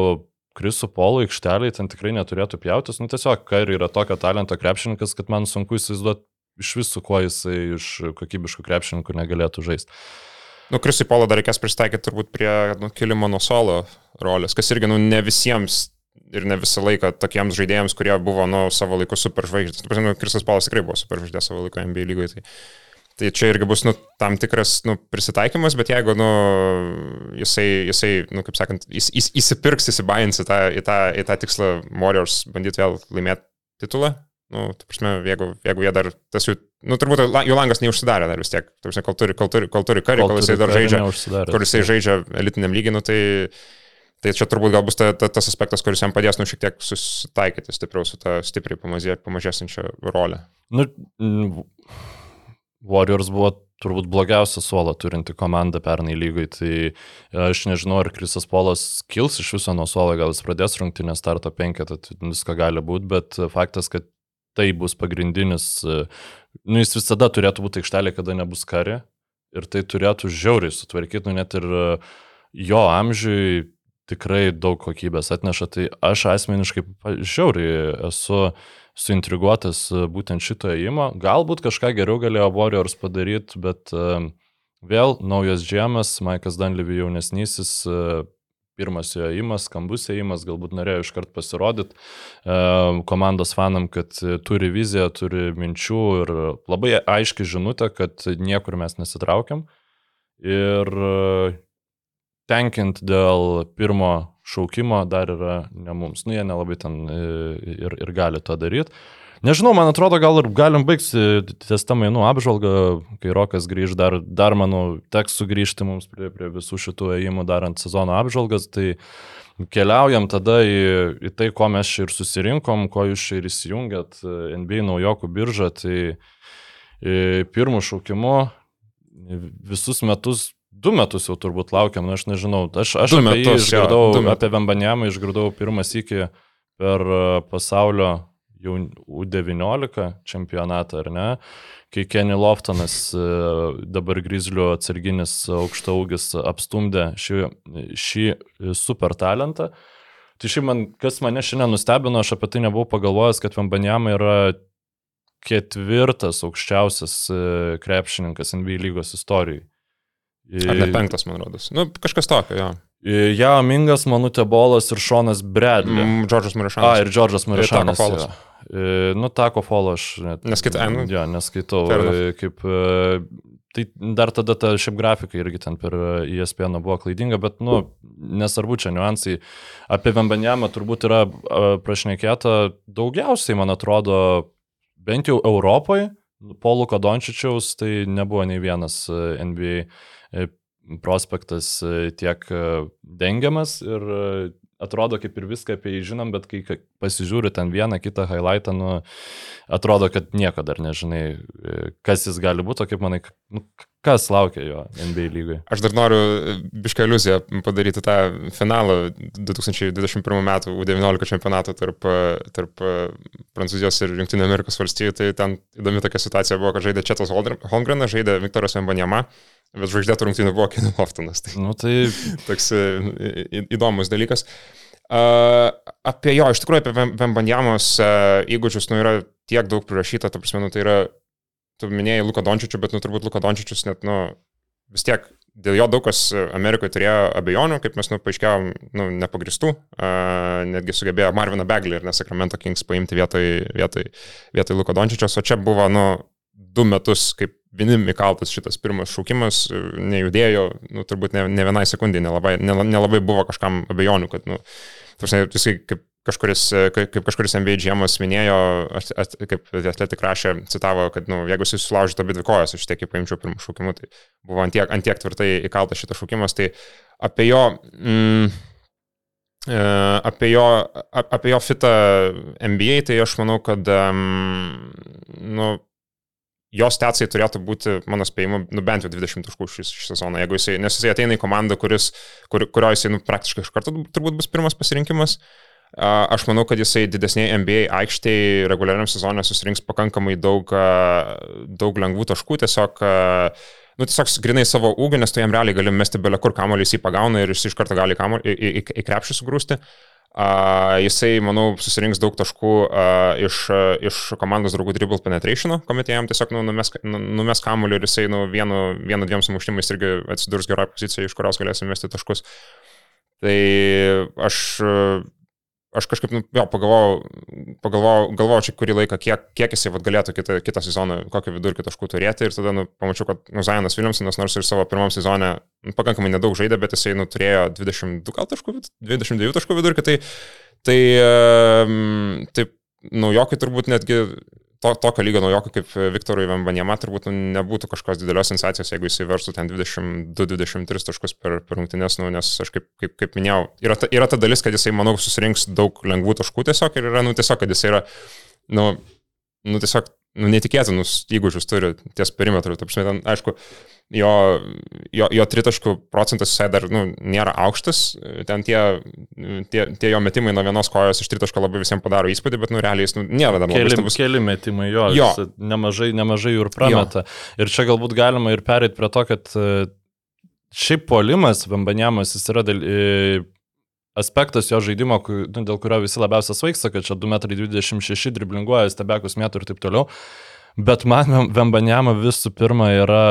Krisu Polo aikšteliai ten tikrai neturėtų pjautis. Nu, tiesiog Kari yra tokio talento krepšininkas, kad man sunku įsivaizduoti iš visų, kuo jisai iš kokybiškų krepšininkų negalėtų žaisti. Nu, Krisui Polo dar reikės pristaikyti turbūt prie nu, kilimo nuo solo rolės, kas irgi nu, ne visiems ir ne visą laiką tokiems žaidėjams, kurie buvo nu, savo laiku superžvaigždės. Nu, Krisas Polas tikrai buvo superžvaigždė savo laiku NBA lygoje. Tai, tai čia irgi bus nu, tam tikras nu, prisitaikymas, bet jeigu nu, jisai, jisai nu, kaip sakant, jis, jis įsipirks, įsibains į tą, į, tą, į tą tikslą Warriors bandyti vėl laimėti titulą, Nu, tu prasme, jeigu, jeigu jie dar, tas jų, nu, turbūt jų langas neužsidarė dar vis tiek, tu prasme, kol turi, kol turi, kol turi karį, kol, kol jisai dar žaidžia, kol jisai žaidžia elitiniam lygiai, nu, tai, tai čia turbūt gal bus ta, ta, tas aspektas, kuris jam padės, nu, šiek tiek susitaikyti stipriau su ta stipriai pamažė, pamažėsinčia rolė. Nu, Warriors buvo turbūt blogiausia suolo turinti komanda pernai lygoj, tai aš nežinau, ar Krisas Polas kils iš viso nuo suolo, gal jis pradės rungtinę starto penketą, tai visko gali būti, bet faktas, kad tai bus pagrindinis, e, nu jis visada turėtų būti aikštelė, kada nebus kari ir tai turėtų žiauriai sutvarkyti, nu net ir e, jo amžiui tikrai daug kokybės atneša, tai aš asmeniškai žiauriai esu suintriguotas e, būtent šito įimo. Galbūt kažką geriau galėjo Warriors padaryti, bet vėl naujas džemas, Maikas Danlyvi jaunesnysis, pirmas jo įimas, skambus įimas, galbūt norėjo iškart pasirodyti e, komandos fanam, kad turi viziją, turi minčių ir labai aiški žinutė, kad niekur mes nesitraukiam. Ir e, tenkint dėl pirmo šaukimo dar yra ne mums. Nu, jie nelabai ten e, ir, ir gali to daryti. Nežinau, man atrodo, gal ir galim baigti ties tą mainų apžvalgą, kai Rokas grįž, dar, dar manau, teks sugrįžti mums prie, prie visų šitų ėjimų darant sezono apžvalgas. Tai Keliaujam tada į, į tai, ko mes ir susirinkom, ko jūs ir įsijungėt, NBA naujokų biržą, tai e, pirmų šaukimų visus metus, du metus jau turbūt laukiam, na aš nežinau, aš, aš Du apie jį metus, jo, išgirdau, du metus. apie Vembanėmą išgirdau pirmas iki per e, pasaulio jau U19 čempionatą, ar ne? Kai Kenny Loftonas, e, dabar Grizlių atsarginis aukštaugis, apstumdė šį, šį super talentą. Tai šiaip man, kas mane šiandien nustebino, aš apie tai nebuvau pagalvojęs, kad Vembanėma yra ketvirtas aukščiausias e, krepšininkas NBA lygos istorijai. Ar ne penktas, man rodos. Nu, kažkas tokio, jo. Ja, Mingas, Manutė Bolas ir Šonas Bradley. Mm, Džordžas A, Marišanas. ir Džordžas Marišanas. Taco Fallas. jo. E, Nu, Tako Folo aš net. Neskaitau. Enough. E, Kaip, e, tai dar tada ta šiaip grafika irgi ten per E ESPN buvo klaidinga, bet, nu, nesvarbu čia niuansai. Apie Vembanjamą turbūt yra a, prašnekėta daugiausiai, man atrodo, bent jau Europoje. Po Luko Dončičiaus tai nebuvo nei vienas e, NBA e, prospektas e, tiek e, dengiamas ir e, atrodo kaip ir viską apie jį žinom, bet kai ka- pasižiūri ten vieną kitą highlightą, nu, atrodo, kad nieko dar nežinai, kas jis gali būti, o kaip manai, nu, kas laukia jo NBA lygoje. Aš dar noriu bišką iliuziją padaryti tą finalą 2021 metų U19 čempionato tarp, tarp Prancūzijos ir Junktinio Amerikos valstybių. Tai ten įdomi tokia situacija buvo, kad žaidė Četas Holmgrenas, žaidė Viktoras Vembanjama, bet žvaigždėtų rungtynių buvo Kenny Loftonas. Tai Nu, tai toks e, įdomus dalykas. Uh, apie jo, iš tikrųjų, apie Vem- Vembanjamos uh, įgūdžius, nu, yra tiek daug prirašyta, ta prasme, nu, tai yra, tu minėjai Luko Dončičių, bet, nu, turbūt Luko Dončičius net, nu, vis tiek dėl jo daug kas Amerikoje turėjo abejonių, kaip mes, nu, paaiškėjom, nu, nepagristų, uh, netgi sugebėjo Marviną Beglį ir Nesakramento Kings paimti vietoj, vietoj, vietoj Luko Dončičios, o čia buvo, nu, du metus, kaip vienim įkaltas šitas pirmas šaukimas, e, nejudėjo, nu, turbūt ne, ne vienai sekundai nelabai, nela- nelabai buvo kažkam abejonių, kad, nu, tarsi, jisai kaip kažkuris, e, kaip, kažkuris NBA GM minėjo, at, at, kaip atletik rašė, citavo, kad, nu, jeigu jis sulaužytų abi dvi kojas, aš tiek paimčiau pirmą šaukimą, tai buvo antiek, antiek tvirtai įkaltas šitas šaukimas, tai apie jo... Mm, e, Apie jo, apie jo fitą NBA, tai aš manau, kad um, nu, jos tetsai turėtų būti, mano spėjimu, nu, bent jau 20 taškų šį, šį sezoną, jeigu jisai, nes jisai ateina į komandą, kuris, kur, kurio jisai nu, praktiškai iš karto turbūt bus pirmas pasirinkimas. Aš manau, kad jisai didesniai NBA aikštėje reguliariam sezonė susirinks pakankamai daug, daug lengvų taškų, tiesiog, nu, tiesiog grinai savo ūgį, nes tu jam realiai gali mesti belė kur kamuolį, jis jį pagauna ir jis iš karto gali kamuolį, į, į, į krepšį sugrūsti. Uh, jisai, manau, susirinks daug taškų uh, iš, uh, iš komandos draugų dribble penetration, kuomet jam tiesiog nu, numes, nu, numes kamuolį ir jisai nu, vienu, vienu dviem sumuštimais irgi atsidurs geroje pozicijoje, iš kurios galės mesti taškus. Tai aš, uh, aš kažkaip, nu, jo, pagalvojau, pagalvojau, galvojau čia kurį laiką, kiek, kiek jisai vat, galėtų kitą, kitą sezoną, kokį vidurkį taškų turėti ir tada nu, pamačiau, kad nu, Zajanas Williamsonas nors ir savo pirmam sezonė nu, pakankamai nedaug žaidė, bet jisai nu, turėjo 22 gal taškų, vid- 22 taškų vidurkį, tai, tai, um, tai naujokai turbūt netgi to, tokio lygio naujokai kaip Viktorui Vembanjama turbūt nebūtų kažkokios didelios sensacijos, jeigu jisai verstų ten 22-23 taškus per, per rungtynės, nu, nes aš kaip, kaip, kaip minėjau, yra ta, yra ta dalis, kad jisai, manau, susirinks daug lengvų taškų tiesiog ir yra, nu, tiesiog, kad jisai yra, nu, nu tiesiog, nu, netikėtinus įgūdžius turi ties perimetru. Taip, ten, aišku, jo, jo, jo tritaškų procentas visai dar nu, nėra aukštas, ten tie, tie, tie jo metimai nuo vienos kojos iš tritaško labai visiems padaro įspūdį, bet nu, realiai jis nu, nėra dar labai keli, stambus. keli metimai jo, Jo. nemažai, nemažai jų ir prameta. Ir čia galbūt galima ir perėti prie to, kad e, šiaip polimas, Vambanjamas, jis yra dėl, e, aspektas jo žaidimo, nu, dėl kurio visi labiausiai svaigsta, kad čia 2,26 m driblinguoja, stebekus metų ir taip toliau. Bet man Vambanjama visų pirma yra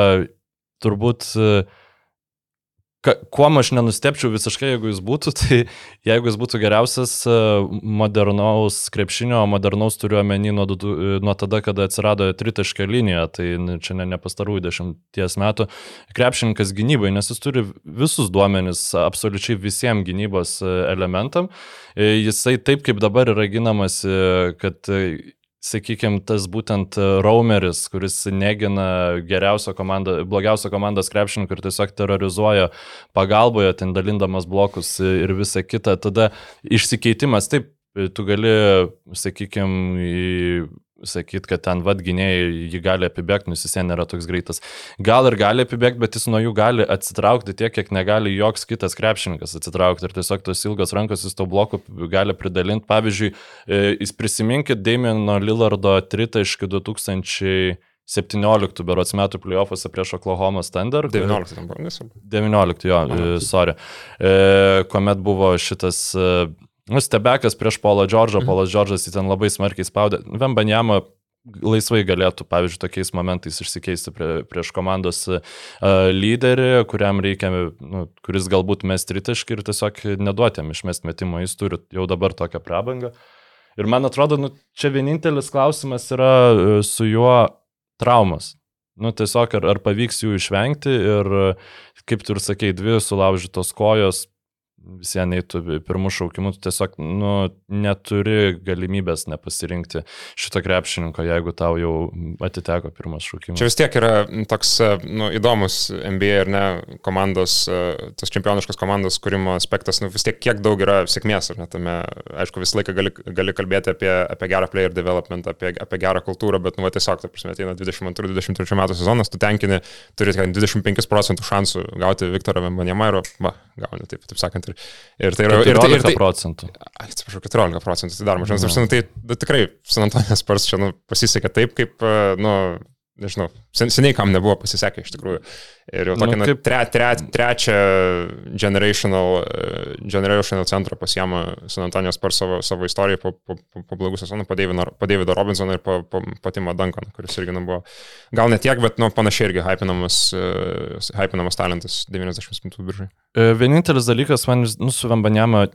turbūt e, Ka, kuo aš nenustepčiau visiškai, jeigu jis būtų, tai jeigu jis būtų geriausias e, modernaus krepšinio, modernaus turiu omeny nuo, e, nuo tada, kada atsirado tritaškio linija, tai čia ne, ne pastarųjų dešimties metų, krepšininkas gynybai, nes jis turi visus duomenis absoliučiai visiems gynybos e, elementam. Jisai taip kaip dabar yra ginamas, kad sakykime, tas būtent Raumeris, kuris negina geriausio komandą, blogiausio komandos krepšininkų ir tiesiog terrorizuoja pagalboje, ten dalindamas blokus ir visa kita, tada išsikeitimas, taip, tu gali, sakykime, sakyti, kad ten vad gynėjai jį gali apibėgti, nes jis nėra toks greitas. Gal ir gali apibėgti, bet jis nuo jų gali atsitraukti tiek, kiek negali joks kitas krepšininkas atsitraukti. Ir tiesiog tos ilgos rankos jis to blokų gali pridalinti. Pavyzdžiui, e, jūs prisiminkit Damieno Lillardo tritaškį 2000. 17 berots metų playoffuose prieš Oklahoma Thunder. 19 tam buvo, nesu. 19, jo, e, sorry. E, kuomet buvo šitas e, stebekas prieš Paulo Džordžą, mhm. Paulas Džordžas jį ten labai smarkiai spaudė. Vembanjama laisvai galėtų, pavyzdžiui, tokiais momentais išsikeisti prie, prieš komandos uh, lyderį, kuriam reikia, nu, kuris galbūt mes tritiškai ir tiesiog neduotėm išmest metimo, jis turi jau dabar tokią prabangą. Ir man atrodo, nu, čia vienintelis klausimas yra uh, su juo traumas. Nu, tiesiog ar, ar pavyks jų išvengti ir, kaip tu ir sakei, dvi sulaužytos kojos, visiems eitų pirmų šaukimų, tu tiesiog nu, neturi galimybės nepasirinkti šito krepšininko, jeigu tau jau atiteko pirmas šaukimas. Čia vis tiek yra toks nu, įdomus NBA ir ne komandos, tas čempioniškas komandos kūrimo aspektas, nu, vis tiek kiek daug yra sėkmės, ar ne tame, aišku, visą laiką gali, gali kalbėti apie, apie gerą player development, apie, apie gerą kultūrą, bet, nu, va, tiesiog, ta prasme, ateina 22-23 metų sezonas, tu tenkini, turi 25 procentų šansų gauti Viktorą Vembanjamą ir, va, gauni, taip, taip sakant, ir Ir, ir tai yra... Ir, tai, ir tai, procentų. Atsiprašau, 14 procentų, tai dar mažiau. Aš žinau, tai nu, tikrai San Antonijos Spurs čia nu, pasisekė taip, kaip, nu, nežinau, sen, seniai kam nebuvo pasisekę iš tikrųjų. Ir jau tokia nu, kaip... tre, tre, trečią generational, generational centrą pasiemą San Antonijos per savo, savo istoriją po, po, po, po blogų sezonų, po Davido, po Davido Robinsono ir po, po, po Timo Duncan, kuris irgi nu, buvo, gal ne tiek, bet nu, panašiai irgi hypinamas, uh, hypinamas talentas 97 biržai. E, vienintelis dalykas man nu, su Vambanėma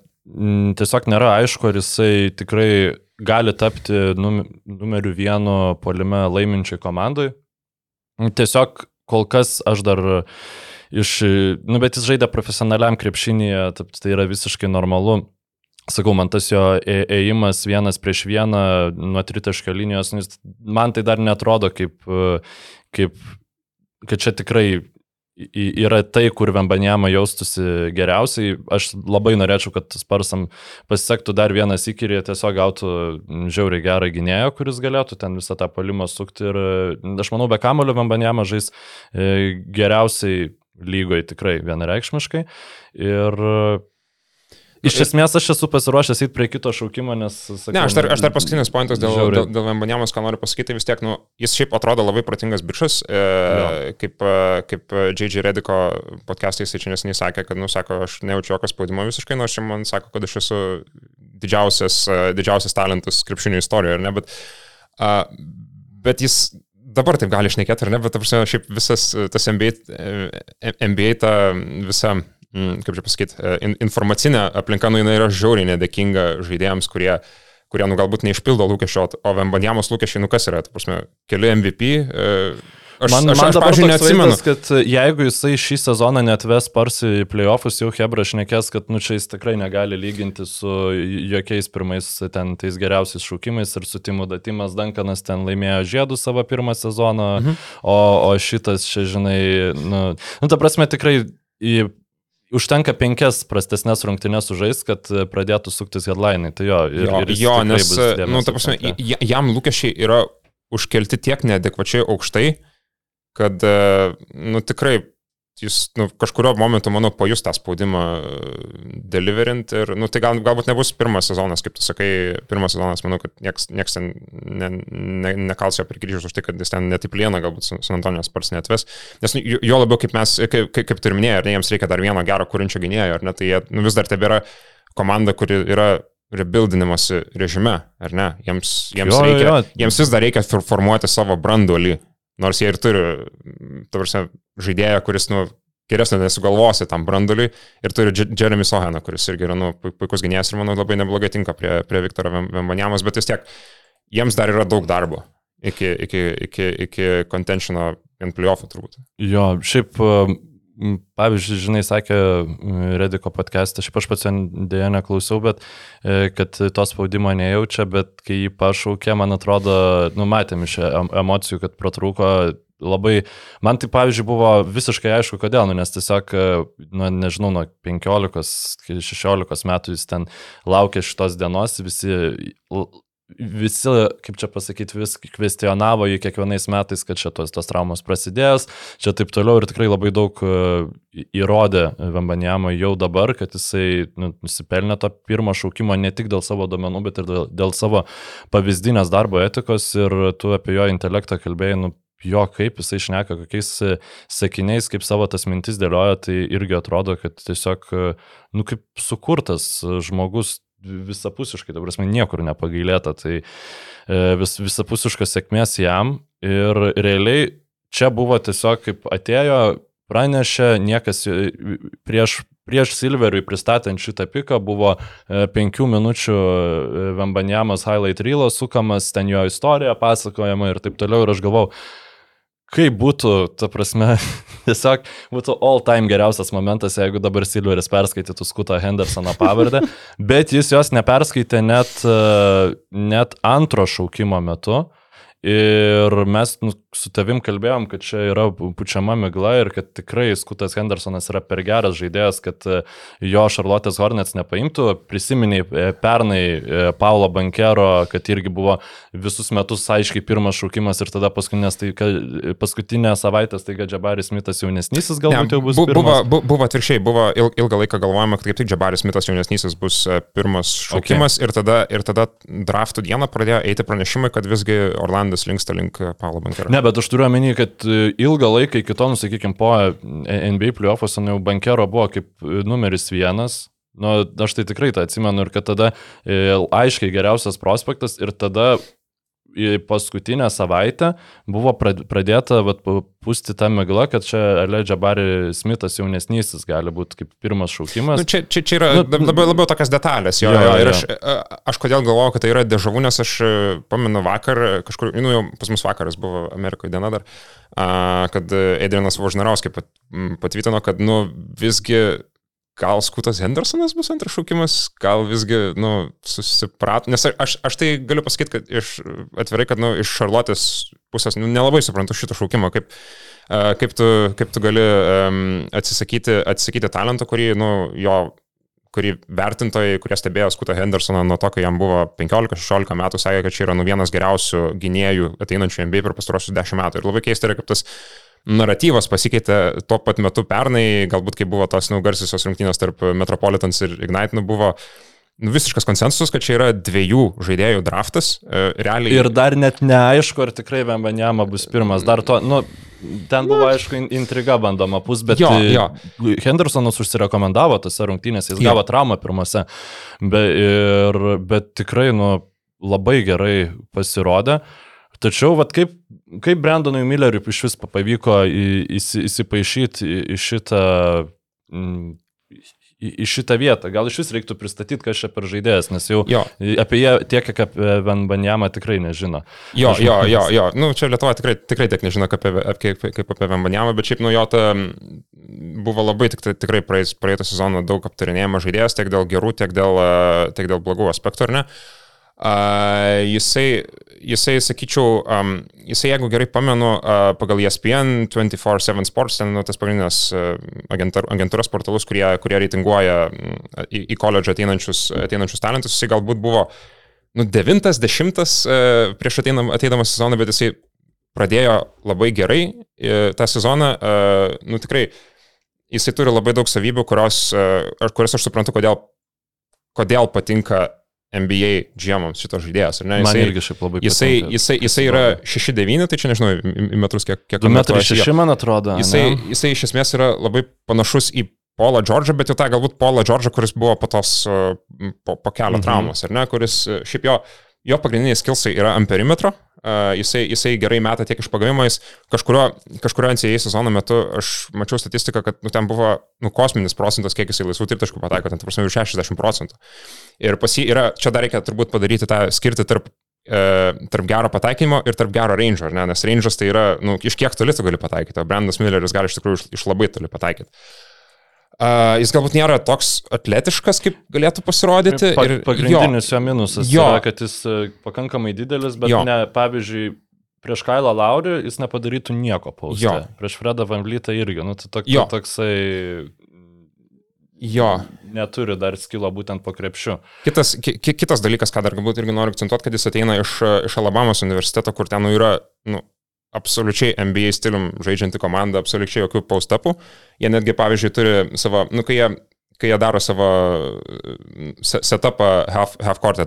tiesiog nėra aišku, ar jisai tikrai gali tapti num, numeriu vienu polime laiminčiai komandai. Tiesiog kol kas aš dar iš, nu bet jis žaidė profesionaliam krepšinėje, tai yra visiškai normalu. Sakau, man tas jo ėjimas vienas prieš vieną nuo tritaškio linijos, man tai dar netrodo kaip, kaip kad čia tikrai yra tai, kur Vembanjama jaustųsi geriausiai. Aš labai norėčiau, kad Sparsam pasisektų dar vienas įkyrį, tiesiog gautų žiauriai gerą gynėją, kuris galėtų ten visą tą palimą sukti. Ir aš manau, be kamulio Vembanjama žais e, geriausiai lygoje tikrai vienareikšmiškai. Ir Iš esmės aš esu pasiruošęs eiti prie kito šaukimo, nes... Sakau, ne, aš dar, aš dar paskutinis pointas dėl, žiauriai. dėl, dėl Vembanėmos, ką noriu pasakyti, vis tiek, nu, jis šiaip atrodo labai protingas bičias, e, kaip, e, kaip J.J. Rediko podcastai jis čia nesiniai sakė, kad, nu, sako, aš nejaučiu jokio spaudimo visiškai, nors nu, man sako, kad aš esu didžiausias, e, didžiausias talentas krepšinio istorijoje, ar ne, bet, uh, bet jis dabar taip gali išnekėti, ar ne, bet, ta prasme, šiaip visas tas NBA, NBA ta visa kaip čia pasakyti, e, in, informacinė aplinka, nu, jinai yra žiauriai nedėkinga žaidėjams, kurie, kurie, nu, galbūt neišpildo lūkesčio, o Vembanjamos lūkesčiai, nu, kas yra, ta prasme, keli MVP. E, Aš, man, aš, man aš, dabar aš, neatsimenu, vaizdas, kad jeigu jisai šį sezoną netves Parsi į playoffus, jau Hebra šnekės, kad nu čia jis tikrai negali lyginti su jokiais pirmais ten tais geriausiais šūkimais ir su Timu Datimas Dankanas ten laimėjo žiedų savo pirmą sezoną, mhm. o, o šitas čia, žinai, nu, nu ta prasme tikrai į Užtenka penkias prastesnės rungtynės sužais, kad pradėtų suktis headlinai. Tai jo, ir, jo, ir jo nes, nu, ta prasme, jam lūkesčiai yra užkelti tiek neadekvačiai aukštai, kad, nu, tikrai jis nu, kažkurio momentu, manau, pajus tą spaudimą e, deliverint ir, nu, tai gal, galbūt nebus pirmas sezonas, kaip tu sakai, pirmas sezonas, manau, kad nieks, nieks ten ne, ne, nekals jo per kryžius už tai, kad jis ten netip lieną galbūt San Antonijos pars netves, nes nu, jo labiau kaip mes, kaip, kaip, kaip turminėjai, ar ne, jiems reikia dar vieno gero kūrinčio gynėjo, ar ne, tai jie nu, vis dar tebėra komanda, kuri yra rebuildinimuose režime, ar ne? Jiems, jiems, jo, reikia, jo. jiems vis dar reikia formuoti savo branduolį, Nors jie ir turi, tavrasi, žaidėją, kuris, nu, geresnio nesugalvosi tam branduliui ir turi Jeremy Sohaną, kuris irgi yra, nu, puikus gynėjas ir, manau, labai neblogai tinka prie, prie Viktoro Vembanjamos, bet vis tiek jiems dar yra daug darbo iki, iki, iki, iki contentiono ant playoffų turbūt. Jo, šiaip m, pavyzdžiui, žinai, sakė Rediko podcast'e, aš aš pats jo dėja neklausiau, bet e, kad to spaudimo nejaučia, bet kai jį pašaukė, man atrodo, numatėm iš em- emocijų, kad pratrūko labai, man tai pavyzdžiui buvo visiškai aišku, kodėl, nu, nes tiesiog, e, nu, nežinau, nuo 15-16 metų jis ten laukė šitos dienos, visi, visi, kaip čia pasakyti, vis kvestionavo jį kiekvienais metais, kad šitos tos traumos prasidės, čia taip toliau ir tikrai labai daug e, įrodė Vembanjama jau dabar, kad jisai nu, nusipelnė to pirmo šaukimo ne tik dėl savo domenų, bet ir dėl, dėl savo pavyzdinės darbo etikos ir tu apie jo intelektą kalbėjai, nu, jo kaip jisai šneka, kokiais e, sakiniais, kaip savo tas mintis dėlioja, tai irgi atrodo, kad tiesiog, e, nu, kaip sukurtas žmogus visapusiškai, ta prasme, niekur nepagailėta, tai e, vis, visapusiškas sėkmės jam. Ir realiai čia buvo tiesiog kaip atėjo, pranešė, niekas e, prieš, prieš Silveriui pristatant šitą piką buvo e, penkių minučių Vembanjamas highlight reelas sukamas, ten jo istorija pasakojama ir taip toliau. Ir aš galvau, kaip būtų, ta prasme, tiesiog būtų all time geriausias momentas, jeigu dabar Silveris perskaitytų Skutą Hendersono pavardę, bet jis jos neperskaitė net, e, net antro šaukimo metu. Ir mes nu, su tavim kalbėjom, kad čia yra pučiama migla ir kad tikrai Skutas Hendersonas yra per geras žaidėjas, kad e, jo Charlotte's Hornets nepaimtų. Prisiminiai e, pernai e, Paulo Bankero, kad irgi buvo visus metus aiškiai pirmas šaukimas ir tada paskutinės, tai, paskutinę savaitę tai Džabaris Smithas jaunesnysis galbūt jau bus bu- buvo, pirmas. bu- buvo atvirkščiai, buvo il- ilgą laiką galvojama, kad kaip tik Džabaris Smithas jaunesnysis bus pirmas šaukimas okay. ir, tada, ir tada draftų dieną pradėjo eiti pranešimai, kad visgi Orlandas linksta link e, Paulo Bankero. Ne, bet aš turiu omeny, kad e, ilgą laiką iki to, nu, sakykime, po NBA playoffuose jau bankero buvo kaip e, numeris vienas. Nu, aš tai tikrai tą atsimenu ir kad tada e, aiškiai geriausias prospektas ir tada paskutinę savaitę buvo prad- pradėta vat, pūsti tą miglą, kad čia Aledžia Barry Smithas jaunesnysis gali būti kaip pirmas šaukimas. Nu, čia, čia, čia yra Nu, labiau, labiau tokias detalės. Jo, Jo, jo, ir aš, aš kodėl galvoju, kad tai yra dežavų, nes aš pamenu vakar, kažkur, nu jau pas mus vakaras buvo Amerikoje diena dar, kad Adrianas Vožnarauskai pat, m, patvitino, kad nu visgi gal Skutas Hendersonas bus antras šaukimas, gal visgi, nu, susiprato, nes aš, aš tai galiu pasakyti, kad iš, atvirai, kad, nu, iš Šarlotės pusės, nu, nelabai suprantu šito šaukimo, kaip, a, kaip, tu, kaip tu gali um, atsisakyti, atsisakyti talento, kurį, nu, jo kurį vertintojai, kurie stebėjo Skutą Hendersoną nuo to, kai jam buvo 15-16 metų, sakė, kad čia yra nu vienas geriausių gynėjų ateinančių NBA per pastarosius 10 metų. Ir labai keista yra, kaip tas naratyvas pasikeitė tuo pat metu pernai, galbūt kai buvo tos nu, garsiosios rungtynės tarp Metropolitans ir Ignite, nu, buvo nu, visiškas konsensusas, kad čia yra dviejų žaidėjų draftas. E, Realiai. Ir dar net neaišku, ar tikrai Vembanjama bus pirmas. Dar to, nu, ten buvo aišku in- intriga bandoma pus, bet Jo, jo. Hendersonas užsirekomendavo tose rungtynėse, jis Jo. gavo traumą pirmose, be, ir, bet tikrai, nu, labai gerai pasirodė. Tačiau, vat, kaip, kaip Brandonui Milleriui iš vis pavyko įsipaišyti į, šitą... mm, Į, šitą vietą. Gal iš vis reiktų pristatyti, kas čia per žaidėjas, nes jau Jo. apie jie tiek, kiek apie Vanbanjamą tikrai nežino. Jo, Aš jo, manau, jo, jo. Nu, čia Lietuva tikrai, tikrai tiek nežino kaip apie, kaip, kaip apie Vembanjamą, bet šiaip nuo jo ta buvo labai tik, tikrai praeitą sezoną daug aptarinėjama žaidėjas, tiek dėl gerų, tiek dėl, tiek dėl blogų aspektų, ar ne? Uh, jisai, jisai, sakyčiau, um, jisai, jeigu gerai pamenu, uh, pagal ESPN 24-7 Sports, ten nu, tas pagrindinės uh, agentūros portalus, kurie, kurie reitinguoja į, į koledžą ateinančius, ateinančius talentus, jisai galbūt buvo nu, devintas, dešimtas uh, prieš ateinam, ateidamas sezoną, bet jisai pradėjo labai gerai uh, tą sezoną. Uh, nu, tikrai, jisai turi labai daug savybių, kurios, uh, kurias aš suprantu, kodėl, kodėl patinka NBA džiemams šitas žaidėjas. ar ne? Man Jisai, irgi šiaip labai jisai, patinka. jisai, jisai yra 6'9, tai čia nežinau, metrus kiek, kiek 2 metrai konvertuojasi. Jo. 6, man atrodo. Jisai, ne? jisai iš esmės yra labai panašus į Paulą Džordžą, bet jau tą galbūt Paulą Džordžą, kuris buvo po tos, po, po kelio Mhm. traumos, ar ne, kuris uh, šiaip jo, jo pagrindiniai skilsai yra ant perimetro, uh, jisai, jisai gerai meta tiek iš pagavimo, jis kažkurio, kažkurio NCAA sezono metu aš mačiau statistiką, kad nu, ten buvo nu, kosminis procentas, kiek jisai laisvų tritaškų pataiko, ten, prasme, virš 60 procentų. Ir pas jį yra, čia dar reikia turbūt padaryti tą skirti tarp e, tarp gero pataikymo ir tarp gero range, ar ne? Nes range'as tai yra, nu, iš kiek toli tu gali pataikyti, o Brandas Milleris gali iš tikrųjų iš, iš labai toli pataikyti. Uh, jis galbūt nėra toks atletiškas, kaip galėtų pasirodyti. Pa, pagrindinis jo, jo minusas Jo. yra, kad jis e, pakankamai didelis, bet Jo. ne, pavyzdžiui, prieš Kailą Laurį jis nepadarytų nieko pauste. Jo. Prieš Fredą Van Vlytą irgi. Nu, tai tok, Jo. toksai jo, neturi dar skilo būtent po krepšiu. Kitas, ki, ki- kitas dalykas, ką dar galbūt irgi noriu akcentuoti, kad jis ateina iš, iš Alabamos universiteto, kur ten nu, yra nu, absoliučiai NBA stilium žaidžianti komanda, absoliučiai jokių post-upų. Jie netgi, pavyzdžiui, turi savo, nu, kai jie, kai jie daro savo e, se- setupą half, half court,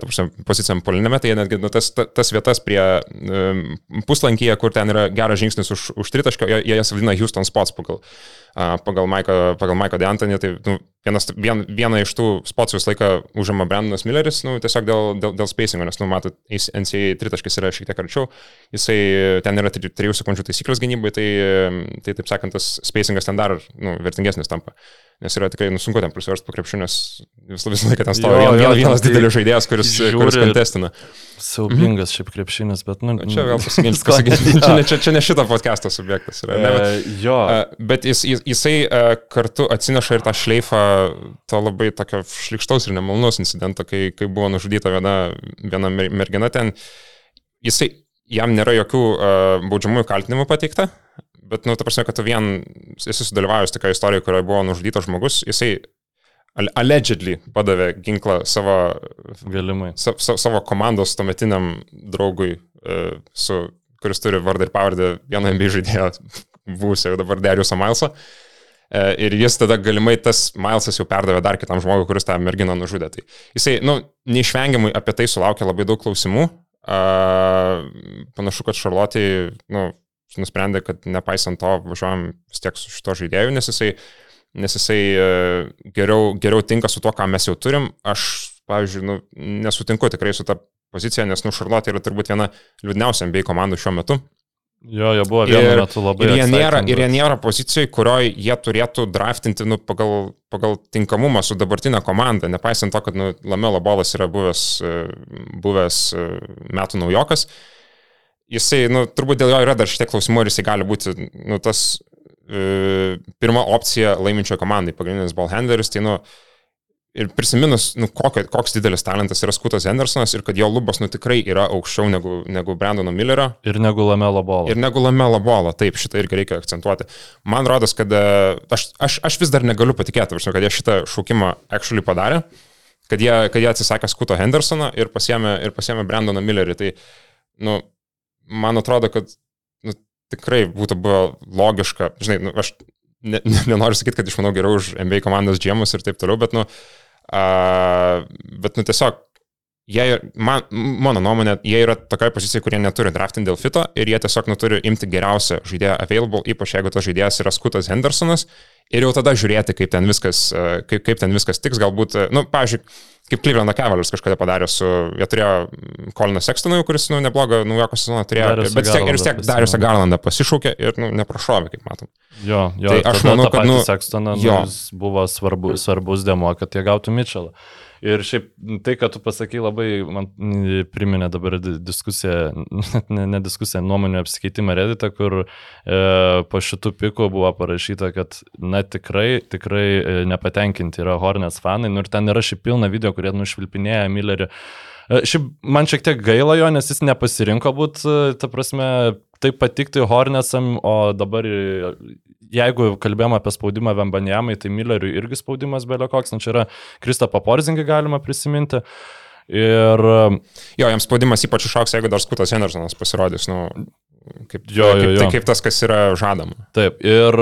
pozicijam polinėme, tai jie netgi nu, tas, ta- tas vietas prie um, puslankyje, kur ten yra geras žingsnis už, už tritaškio, jie, jie jas vadina Houston spots pagal, uh, pagal Maiką pagal Maiką Deantonį. Tai nu, vienas, vien, vieną iš tų spotsų visą laiką užima Brandonas Milleris, nu, tiesiog dėl, dėl, dėl spacingo, nes, nu, matot, NCAA tritaškis yra šiek tiek arčiau, jisai ten yra 3 sekundžių taisyklės gynybai, tai, tai taip sakant, tas spacingas ten dar nu, vertingesnis tampa. Nes yra tikrai nu, sunku ten prisiversti po krepšiu, nes vis, visą laiką ten stovi vien, vien, vienas tai didelis žaidėjas, kuris, žiūri kuris kontestina. Siaubingas šiaip krepšinis, bet, nu, Čia vėl net- Čia, ne- čia, čia ne šito podcast'o subjektas yra. Ne, bet, E, Jo, Uh, bet jis, jis, jisai uh, kartu atsineša ir tą šleifą to labai tokio šlikštaus ir nemalnaus incidento, kai, kai buvo nužudyta viena, viena mer- mergina ten. Jisai, jam nėra jokių uh, baudžiamųjų kaltinimų pateikta, bet, nu, ta prasme, kad tu vien esi sudalyvavęs tokia istorija, kurioje buvo nužudytas žmogus, jisai al- allegedly padavė ginklą savo, galimai. sa, sa, savo komandos tuometiniam draugui, uh, su, kuris turi vardą ir pavardę vieno MB žaidėjo, buvusio dabar Dariusą Milesą. E, Ir jis tada galimai tas Milesas jau perdavė dar kitam žmogui, kuris tą merginą nužudė. Tai jisai, nu, neišvengiamai apie tai sulaukė labai daug klausimų. A, panašu, kad Šarlotė, nu, nusprendė, kad nepaisant to važiuojam vis tiek su šito žaidėju, nes jisai, nes jisai e, geriau, geriau tinka su to, ką mes jau turim. Aš, pavyzdžiui, nu, nesutinku tikrai su ta pozicija, nes, nu, Šarlotė yra turbūt viena liūdniausia NBA komandų šiuo metu. Jo, jo buvo vienu metu labai. ir, jie nėra, ir jie nėra pozicijoje, kurioje jie turėtų draftinti nu, pagal, pagal tinkamumą su dabartinė komanda, nepaisant to, kad nu, Lamelo Bolas yra buvęs, e, buvęs e, metų naujokas. Jisai, nu, turbūt dėl jo yra dar šiek tiek klausimų, ar jisai gali būti nu, tas e, pirma opcija laiminčio komandai, pagrindinis ballhandleris, tai nu, ir prisiminus, nu, kokio, koks didelis talentas yra Skutas Hendersonas ir kad jo lubos nu, tikrai yra aukščiau negu, negu Brandono Millerio, Ir negu Lamelo bolo. Ir negu Lamelo bolo, taip, šitą irgi reikia akcentuoti. Man rodos, kad e, aš, aš, aš vis dar negaliu patikėti, kad jie šitą šaukimą actually padarė, kad jie, kad jie atsisakė Skuto Hendersoną ir pasiemė, ir pasiemė Brandoną Millerį. Tai, nu, man atrodo, kad nu, tikrai būtų buvę logiška, žinai, nu, aš ne, ne, nenoriu sakyti, kad išmanau geriau už NBA komandos džiemus ir taip toliau, bet, nu, a, bet, nu, tiesiog jie, man, mano nuomonė, jie yra tokioje pozicijoje, kurie neturi draftinti dėl fito ir jie tiesiog nu, turi imti geriausią žaidėją available, ypač jeigu tas žaidėjas yra Skutas Hendersonas ir jau tada žiūrėti, kaip ten viskas, e, kaip, kaip ten viskas tiks, galbūt, e, nu, pavyzdžiui, kaip Cleveland Cavaliers kažkada padarė su, jie turėjo Koliną Sextoną, kuris, nu, neblogą naujoko sezoną turėjo, Dariusą bet tiek, ir vis tiek Dariusą. Garlandą pasišaukė ir, nu, neprašovė, kaip matom. Jo, jo, Tai aš manau, kad, kad nu, Sekstoną nu, buvo svarbu, svarbus demo, kad jie gautų Mitchellą. Ir šiaip tai, kad tu pasakai, labai man priminė dabar di- diskusiją, ne, ne diskusiją, nuomonių apsikeitimą Redditą, kur e, po šitų pikų buvo parašyta, kad, na, tikrai, tikrai e, nepatenkinti yra Hornets fanai. Nu, ir ten yra šiaip pilna video, kurie nušvilpinėja Millerį. E, Šiaip man šiek tiek gaila jo, nes jis nepasirinko būti, ta prasme, taip patikti Hornetsam, o dabar, e, jeigu kalbėjom apie spaudimą Vembanjamai, tai Milleriui irgi spaudimas belio koks, nu čia yra Kristapą Porzingį galima prisiminti. Ir Jo, jam spaudimas ypač išauks, jeigu dar Skutas Hendersonas pasirodys, nu, kaip, Jo, jo, kaip, jo. Tai, kaip tas, kas yra žadama. taip, ir,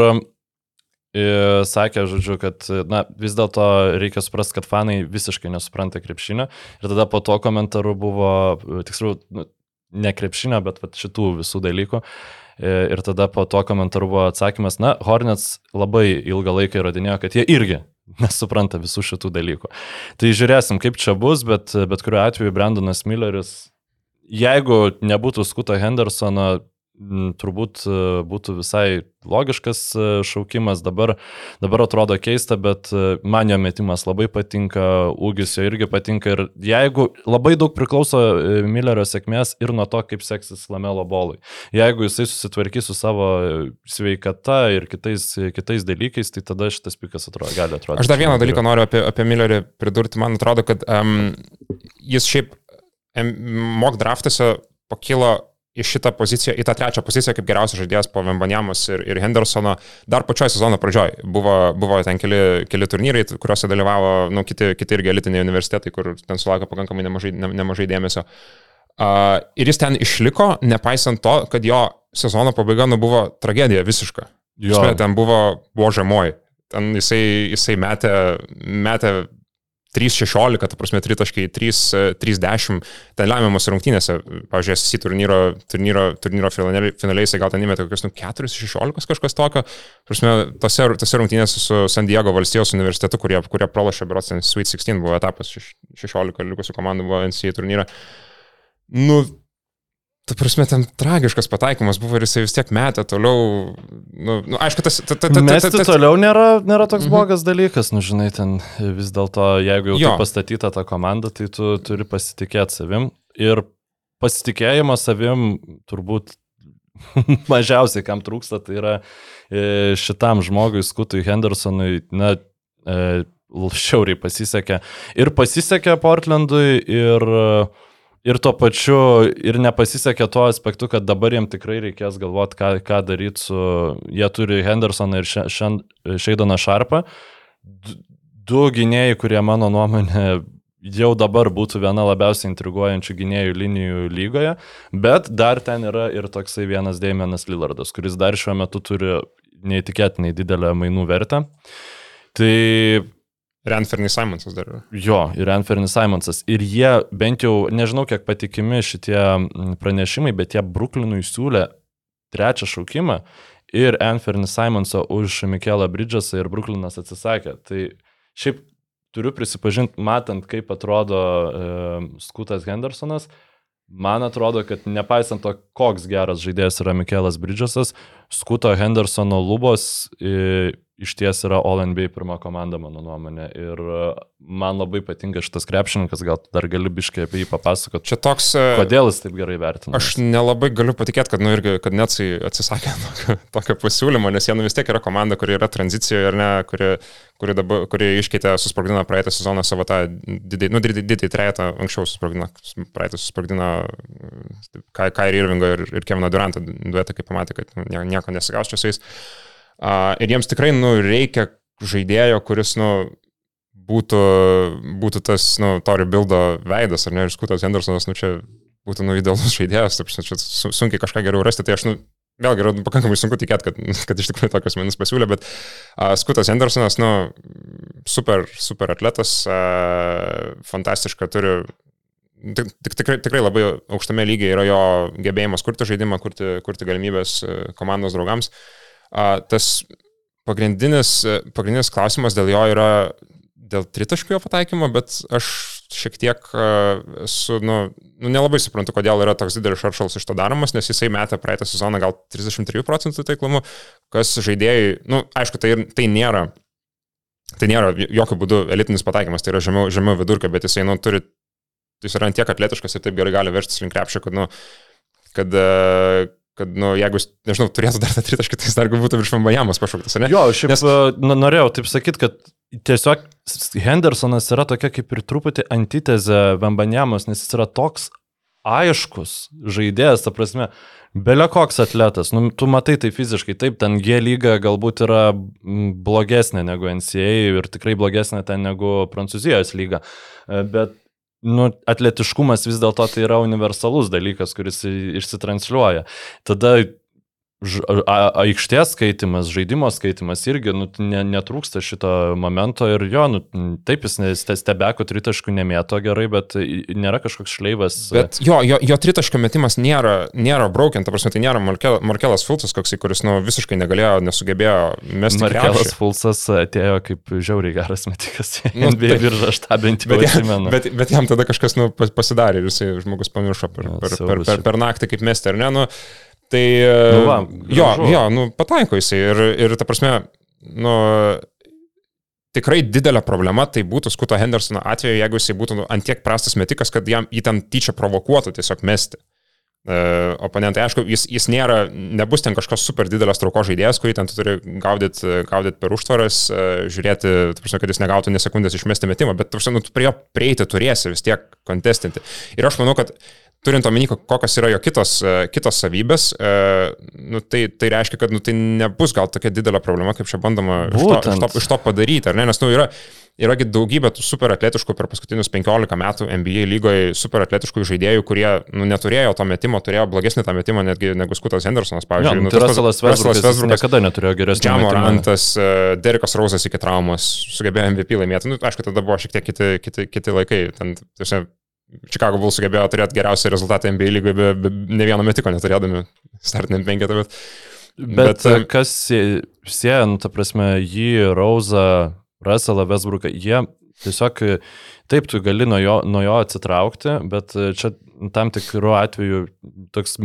ir sakė, žodžiu, kad, na, vis dėlto reikia suprasti, kad fanai visiškai nesupranta krepšinio. Ir tada po to komentaru buvo, tiksliau, nu, ne krepšinio, bet vat, šitų visų dalykų. E, Ir tada po to komentaru buvo atsakymas, na, Hornets labai ilgą laiką įrodinėjo, kad jie irgi nesupranta visų šitų dalykų. Tai žiūrėsim, kaip čia bus, bet, bet kuriuo atveju Brandonas Milleris, jeigu nebūtų Skuto Hendersono, turbūt e, būtų visai logiškas e, šaukimas, dabar, dabar atrodo keista, bet e, man jo metimas labai patinka, ūgis jo irgi patinka ir jeigu labai daug priklauso Millerio sėkmės ir nuo to, kaip seksis Lamelo bolui. Jeigu jisai susitvarkys su savo sveikata ir kitais, kitais dalykais, tai tada šitas pikas atrodo, gali atrodyti. Aš dar vieną dalyką noriu apie, apie Millerį pridurti. Man atrodo, kad um, jis šiaip mock draftuose pakilo į šitą poziciją, į tą trečią poziciją kaip geriausias žaidėjas po Vembanjamos ir, ir Hendersono dar pačioje sezono pradžioje. Buvo, buvo ten keli, keli turnyrai, kuriuose dalyvavo nu, kiti, kiti irgi elitiniai universitetai, kur ten sulaukė pakankamai nemažai, ne, nemažai dėmesio. Uh, ir jis ten išliko, nepaisant to, kad jo sezono pabaiga nu, buvo tragedija visiška. Jo. Žinai, ten buvo, buvo žemoji. Ten jisai, jisai metė, metė 3-16, ta prasme 3.30, ten lemiamas rungtynėse, pavyzdžiui, SC turnyro, turnyro, turnyro finaliai, jisai gal ten įmetė kokius, nu, 4-16 kažkas tokio. Prasme, tose, tose rungtynėse su San Diego valstijos universitetu, kurie, kurie pralašė, berots, ten Sweet 16 buvo etapas, šeš- 16 likusių komandų buvo NCAA turnyre. Nu, Ta prasme, ten tragiškas pataikymas buvo ir jisai vis tiek metė toliau. Nu, nu, aišku, tas... Ta, ta, ta, ta, Mesti ta, ta, toliau nėra, nėra toks Mhm. blogas dalykas, nu žinai, ten vis dėlto, jeigu jau tu pastatyta ta komanda, tai tu turi pasitikėti savim. Ir pasitikėjimo savim turbūt mažiausiai kam trūksta, tai yra e, šitam žmogui, Skutui Hendersonui, na, e, šiauriai pasisekė. Ir pasisekė Portlandui, ir, ir tuo pačiu, ir nepasisekė tuo aspektu, kad dabar jiems tikrai reikės galvoti, ką, ką daryti su... Jie turi Hendersoną ir Šeidoną Šarpą. Du- gynėjai, kurie mano nuomonė jau dabar būtų viena labiausiai intriguojančių gynėjų linijų lygoje, bet dar ten yra ir toksai vienas Damienas Lillardas, kuris dar šiuo metu turi neįtikėtinai didelę mainų vertę. Tai Renferny Simonsas dar yra. jo, ir Anfernis Simonsas. Ir jie bent jau, nežinau kiek patikimi šitie pranešimai, bet jie Brooklynui siūlė trečią šaukimą ir Anfernis Simonsą už Mikelą Bridgesą ir Brooklynas atsisakė. Tai šiaip turiu prisipažinti, matant, kaip atrodo e, Skutas Hendersonas, man atrodo, kad nepaisant to, koks geras žaidėjas yra Mikelas Bridgesas, Skuto Hendersono lubos e, iš ties yra All NBA pirma komanda, mano nuomonė. Ir e, man labai patinka šitas krepšininkas, gal dar gali biškai apie jį papasakot, Čia toks... e, kodėl jis taip gerai vertina. Aš nelabai galiu patikėti, kad, nu, irgi, kad Netsai atsisakė tokio, tokio pasiūlymo, nes jie nu, vis tiek yra komanda, kuri yra tranzicijoje ir ne, kuri, kuri, dabar, kuri iškeitė, susprogdino praeitą sezoną savo tą didį, nu, didį, didį trejetą, anksčiau susprogdino, praeitą susprogdino Kairį Irvingą ir, ir Keviną Durantą duetą, kai pamatė, kad nu, nie- nieko nesigaus čia su jais. Uh, ir jiems tikrai nu, reikia žaidėjo, kuris nu, būtų, būtų tas nu, Tori Bildo veidas, ar ne, ir Skutas Hendersonas, nu čia būtų nu, idealus žaidėjas, taip čia su- sunkiai kažką geriau rasti, tai aš nu, vėlgi yra pakankamai sunku tikėti, kad, kad iš tikrųjų tokius menus pasiūlė, bet uh, Skutas Hendersonas, nu, super, super atletas, uh, fantastiška, turi tik, tik, tikrai, tikrai labai aukštame lygyje yra jo gebėjimas kurti žaidimą, kurti, kurti galimybės e, komandos draugams. A, Tas pagrindinis, pagrindinis klausimas dėl jo yra dėl tritaškio pataikymo, bet aš šiek tiek su, nu, nu, nelabai suprantu, kodėl yra toks didelis šaršalas iš to daromas, nes jisai metė praeitą sezoną gal 33 procentų taiklumu, kas žaidėjai, nu, aišku, tai, tai nėra. Tai nėra jokių būdų elitinis pataikymas, tai yra žemiau, žemiau vidurkio, bet jisai, nu, turi jis yra tiek atletiškas ir taip gerai gali vežtis link krepšio, kad, nu, kad, kad, nu, jeigu, nežinau, turėtų dar tą tritaškį, tai jis dar būtų virš Mambajamos pašauktas, ne? Jo, šiaip Nes- Nes... norėjau taip sakyti, kad tiesiog Hendersonas yra tokia kaip ir truputį antitezė Vembanjamos, nes jis yra toks aiškus žaidėjas, ta prasme, belė koks atletas, nu, tu matai tai fiziškai, taip, ten G lyga galbūt yra blogesnė negu NCA ir tikrai blogesnė ten negu Prancūzijos lyga, E, bet nu, atletiškumas vis dėlto tai yra universalus dalykas, kuris išsitransliuoja. Tada aikštės skaitimas, žaidimo skaitimas irgi nu, ne, netrūksta šito momento ir jo, nu, taip jis stebeko tritaškų nemėto gerai, bet nėra kažkoks šleivas. Bet jo, jo, jo tritaškio metimas nėra, nėra broken, ta prasme, tai nėra Markel, Markelas Fulcas, koks, kuris, nu, visiškai negalėjo, nesugebėjo mesti Markelas krepšį. Fulsas atėjo kaip žiauriai geras metikas. Nu, Nu, NBA taip. biržą aš tą bent jau atsimenu. bet, bet jam tada kažkas nu, pas- pasidarė ir jisai žmogus pamiršo per, Jo, per, per, per, per naktį kaip mesti, ar ne? Nu, Tai Nu va, jo, jo, nu, pataiko jisai ir, ir ta prasme, nu, tikrai didelė problema tai būtų Skuto Hendersono atveju, jeigu jisai būtų nu, antiek prastas metikas, kad jam jį ten tyčia provokuotų tiesiog mesti. Uh, oponentai, aišku, jis, jis nėra, nebus ten kažkoks super didelės trauko žaidėjas, kurį ten tu turi gaudyti gaudyt per užtvaras, uh, žiūrėti, prasme, kad jis negautų nesekundės išmesti metimą, bet prasme, nu, tu prie jo prieiti turėsi vis tiek kontestinti. Ir aš manau, kad turint omeny, ko- kokios yra jo kitos, e, kitos savybės, e, nu, tai, tai reiškia, kad nu, tai nebus gal tokia didelė problema, kaip čia bandoma iš to, iš, to, iš to padaryti, ar ne? Nes nu, yra, yragi daugybė tų super atletiškų per paskutinius 15 metų NBA lygoje super atletiškų žaidėjų, kurie nu, neturėjo to metimo, turėjo blogesnį tą metimą netgi negu Skutas Hendersonas, pavyzdžiui. nu, Nu, tai Russellas Westbrookas niekada neturėjo geresnio metimo. Džamorantas, Derekas Rausas iki traumos sugebėjo MVP laimėti. Nu, aišku, tada buvo šiek tiek kiti, kiti, kiti laikai. Ten, tiesiog, Chicago Bulls sugebėjo turėti geriausią rezultatą NBA lygoje, be, be ne vieno metiko neturėdami startiniam penketą. Bet... Bet, Bet, e, kas sie- sieja, nu, ta prasme, jį, Rauzą, Russellą, Westbrooką, jie tiesiog, taip, tu gali nuo jo, nuo jo atsitraukti, bet čia tam tikrų atveju toks,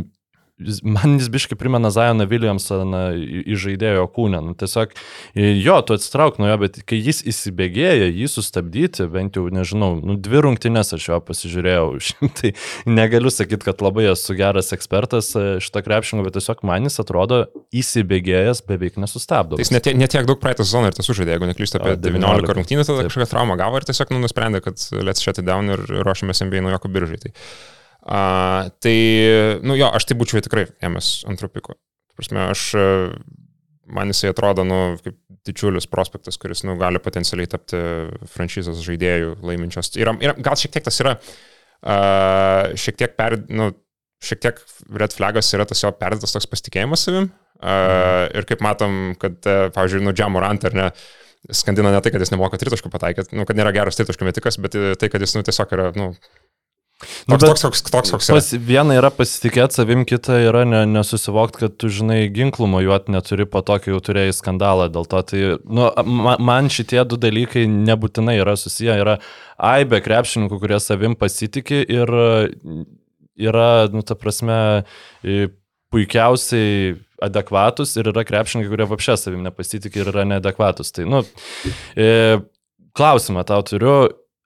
man jis biškai primena Zajoną Williamsoną į žaidėjo kūną. Nu, tiesiog, jo, tu atsitrauk nuo jo, bet kai jis įsibėgėja, jį sustabdyti, bent jau, nežinau, nu, dvi rungtynės aš jo pasižiūrėjau, tai negaliu sakyti, kad labai esu geras ekspertas e, šito krepšingo, bet tiesiog man jis atrodo įsibėgėjęs beveik nesustabdo. Tai jis net, net tiek daug praeitą sezoną ir tas sužaidė, jeigu neklystu apie A, 19 19. rungtynių, tada Taip. kažkokią traumą gavo ir tiesiog nu, nusprendė, kad let's shut it down ir ruošiamės NBA naujoko biržai. Tai, uh, tai, nu jo, aš tai būčiau tikrai ėmęs antrų pikų. Prasme, aš, e, man jisai atrodo, nu, kaip didžiulis prospektas, kuris, nu, gali potencialiai tapti franšizės žaidėjų laiminčios. Ir, ir gal šiek tiek tas yra, uh, šiek tiek per, nu, šiek tiek red flagas yra tas jo perdėtas toks pasitikėjimas savim. Uh, ir kaip matom, kad, uh, pavyzdžiui, nu, Džamorant ar ne, skandina ne tai, kad jis nemoka tritaškų pataikyti, nu, kad nėra geras tritaškų metikas, bet e, tai, kad jis, nu, tiesiog yra, nu, Nu, toks, bet- toks, toks, toks. Pas, viena yra pasitikėti savim, kita yra ne, nesusivokti, kad tu, žinai, ginklų mojuot neturi po to, kai jau turėjai skandalą. Dėl to, tai, nu, ma, man šitie du dalykai nebūtinai yra susiję. Yra aibė krepšininkų, kurie savim pasitikė ir yra, nu, ta prasme, puikiausiai adekvatus ir yra krepšininkai, kurie apšė savim nepasitikė ir yra neadekvatus. Tai, nu, klausimą tau turiu.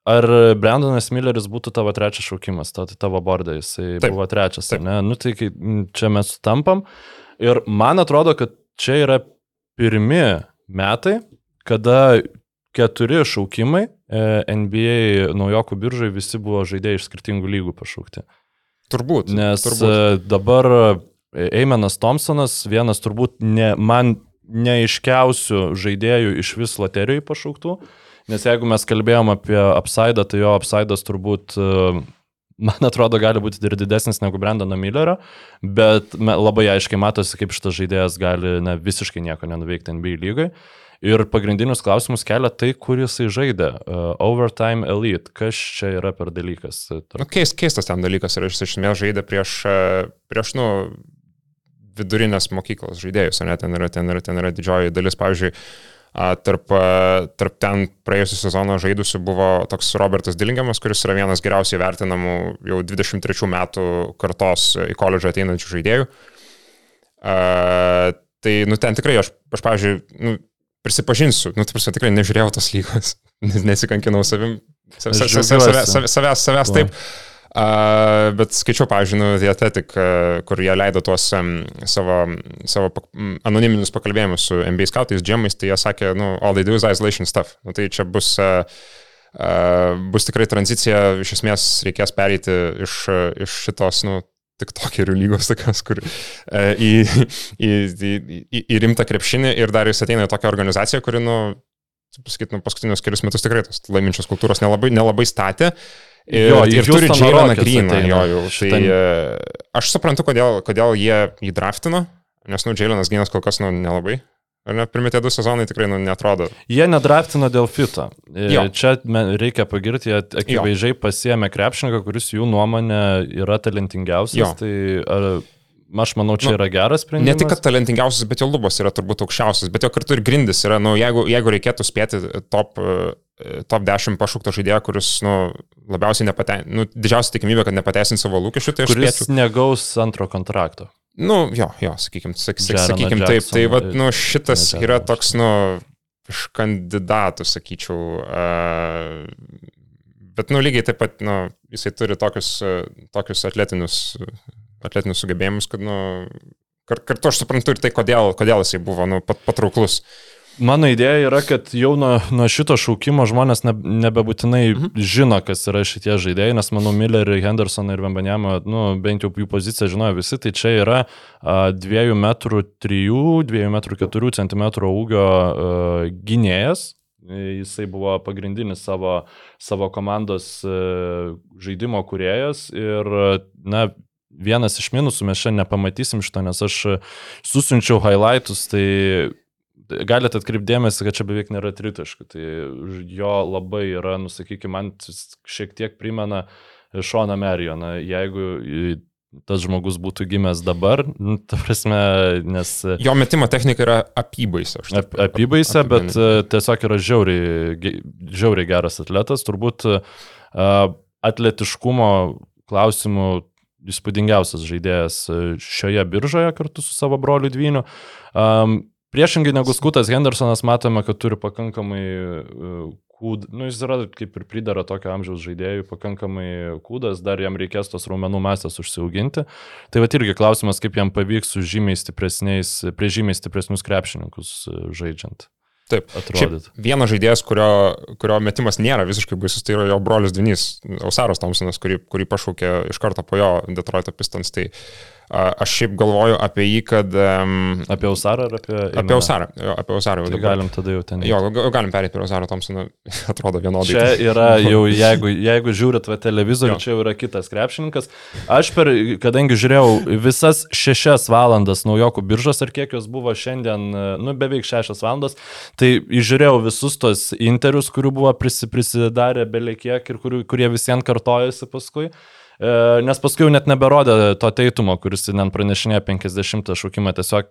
Ar Brandonas Milleris būtų tavo trečias šaukimas, tavo, tavo bordai, jisai Taip. Buvo trečias, Taip. ne? Nu tai čia mes sutampam. Ir man atrodo, kad čia yra pirmi metai, kada keturi šaukimai e, NBA naujokų biržai visi buvo žaidėjai iš skirtingų lygų pašaukti. Turbūt. Nes turbūt. turbūt. dabar Eimenas Thompsonas, vienas turbūt ne, man neiškiausių žaidėjų iš vis loterijai pašauktų, nes jeigu mes kalbėjom apie upside, tai jo upside'as turbūt, e, man atrodo, gali būti ir didesnis negu Brandono Millerio, bet labai aiškiai matosi, kaip šitas žaidėjas gali na, visiškai nieko nenuveikti NBA lygai. Ir pagrindinius klausimus kelia tai, kur jisai žaidė. Uh, overtime Elite. Kas čia yra per dalykas? Nu, keist, keistas ten dalykas ir jis iš esmės žaidė prieš, e, prieš nu, vidurinės mokyklos žaidėjus, o ne ten yra, ten yra, ten yra didžioji dalis, pavyzdžiui, a, tarp, tarp ten praėjusią sezoną žaidusių buvo toks Robertas Dillingamas, kuris yra vienas geriausiai vertinamų jau 23 metų kartos į koledžą ateinančių žaidėjų. A, tai, nu, ten tikrai aš, aš pavyzdžiui, nu, prisipažinsiu, nu, prasme, tikrai nežiūrėjau tos lygos, nesikankinau savim, savęs, savęs, savęs, savęs taip. Uh, bet skaičiau, pavyzdžiui, nu, The Athletic, uh, kur jie leido tuos um, savo, savo pak- m, anoniminius pakalbėjimus su NBA scoutais, džemais, tai jie sakė, nu, all they do is isolation stuff. Nu, tai čia bus, uh, uh, bus tikrai tranzicija, iš esmės reikės pereiti iš, uh, iš šitos, nu, tik tokerių lygos tokios, kur uh, į, į, į, į, į rimtą krepšinį ir dar jis ateina į tokią organizaciją, kuri, nu, pasakyti, nu, paskutinius kelius metus tikrai tos laiminčios kultūros nelabai, nelabai statė. Ir, Jo, ir turi Rockets Greeną, jo, jau. Tai Šitam- e, aš suprantu, kodėl, kodėl jie jį draftino, nes, nu, Jailenas Greenas kol kas, nu, nelabai. Ar ne, pirmie du sezonai tikrai, nu, netrodo. Jie nedraftino dėl fito. E, Jo. Čia reikia pagirti, jie akivaizdžiai pasiemė krepšininką, kuris jų nuomonė yra talentingiausias. Jo. Tai ar, aš manau, čia Nu, yra geras sprendimas. Ne tik, kad talentingiausias, bet jo lubos yra turbūt aukščiausias, bet jo kartu ir grindis yra, nu, jeigu, jeigu reikėtų spėti top, e, top 10 pašaukto žaidėjo, kuris, nu, labiausiai nepateisins, nu, didžiausia tikimybė, kad nepateisins savo lūkesčių, tai aš kuris spėčiau. negaus antro kontrakto. Nu, jo, jo, sakykim, sak, sak, sakykim taip. Tai, va, ir- nu, šitas ne yra toks, nu, iš kandidatų, sakyčiau. Uh, bet, nu, lygiai taip pat, nu, jisai turi tokius, uh, tokius atletinius, atletinius sugebėjimus, kad, nu, kar, kartu aš suprantu ir tai, kodėl, kodėl jisai buvo, nu, pat, patrauklus. Mano idėja yra, kad jau nuo, nuo šito šaukimo žmonės ne, nebebūtinai mhm. žino, kas yra šitie žaidėjai, nes manau, Millerį, Hendersoną ir Vembanėmą, nu, bent jau jų poziciją žinojo visi, tai čia yra a, 2 m 3, 2 m 4 cm ūgio a, gynėjas. Jisai buvo pagrindinis savo, savo komandos a, žaidimo kuriejas ir, na, vienas iš minusų mes šiandien nepamatysim šito, nes aš susinčiau highlightus, tai galite atkreipdėmėsi, kad čia beveik nėra tritaškų. Tai jo labai yra, nusakykime, man šiek tiek primena Šoną Merijoną. Jeigu tas žmogus būtų gimęs dabar, nu, ta prasme, nes... Jo metimo technika yra apybaisa. Ap, apybaisa, bet apibendrinsiu. uh, tiesiog yra žiauriai, žiauriai geras atletas. Turbūt uh, atletiškumo klausimų įspūdingiausias žaidėjas uh, šioje biržoje kartu su savo broliu Dvyniu. Um, priešingai negu Skutas Hendersonas, matome, kad turi pakankamai uh, kūd, nu jis yra kaip ir pridara tokio amžiaus žaidėjų, pakankamai kūdas, dar jam reikės tos raumenų masės užsiauginti. Tai va irgi klausimas, kaip jam pavyks su žymiai stipresniais, prie žymiai stipresnius krepšininkus uh, žaidžiant. Taip, Atrodyt. Šiaip vienas žaidėjas, kurio, kurio metimas nėra visiškai baisus, tai yra jo brolis Dvinys, Ausaras Thompsonas, kurį, kurį pašaukė iš karto po jo Detroito Pistons. Tai a, aš šiaip galvoju apie jį, kad... Um, Apie Ausarą ar apie... apie Eimeną? Ausarą. jo, Apie Ausarą. Tai galim tada jau ten. Jo, ga- galim perėti prie Ausaro Thompsono, atrodo vienodai. Čia yra jau, jeigu, jeigu žiūrit va televizorių, Jo. čia jau yra kitas krepšininkas. Aš per, kadangi žiūrėjau visas šešias valandas naujokų biržos, ar kiek jos buvo šiandien, nu beveik šešias valandas, tai žiūrėjau visus tos intervius, kurių buvo prisi, prisidarę belekiek ir kurių, kurie visiems kartojasi paskui. E, Nes paskui jau net neberodė to teitumo, kuris ten pranešinė 50 šaukimą, tiesiog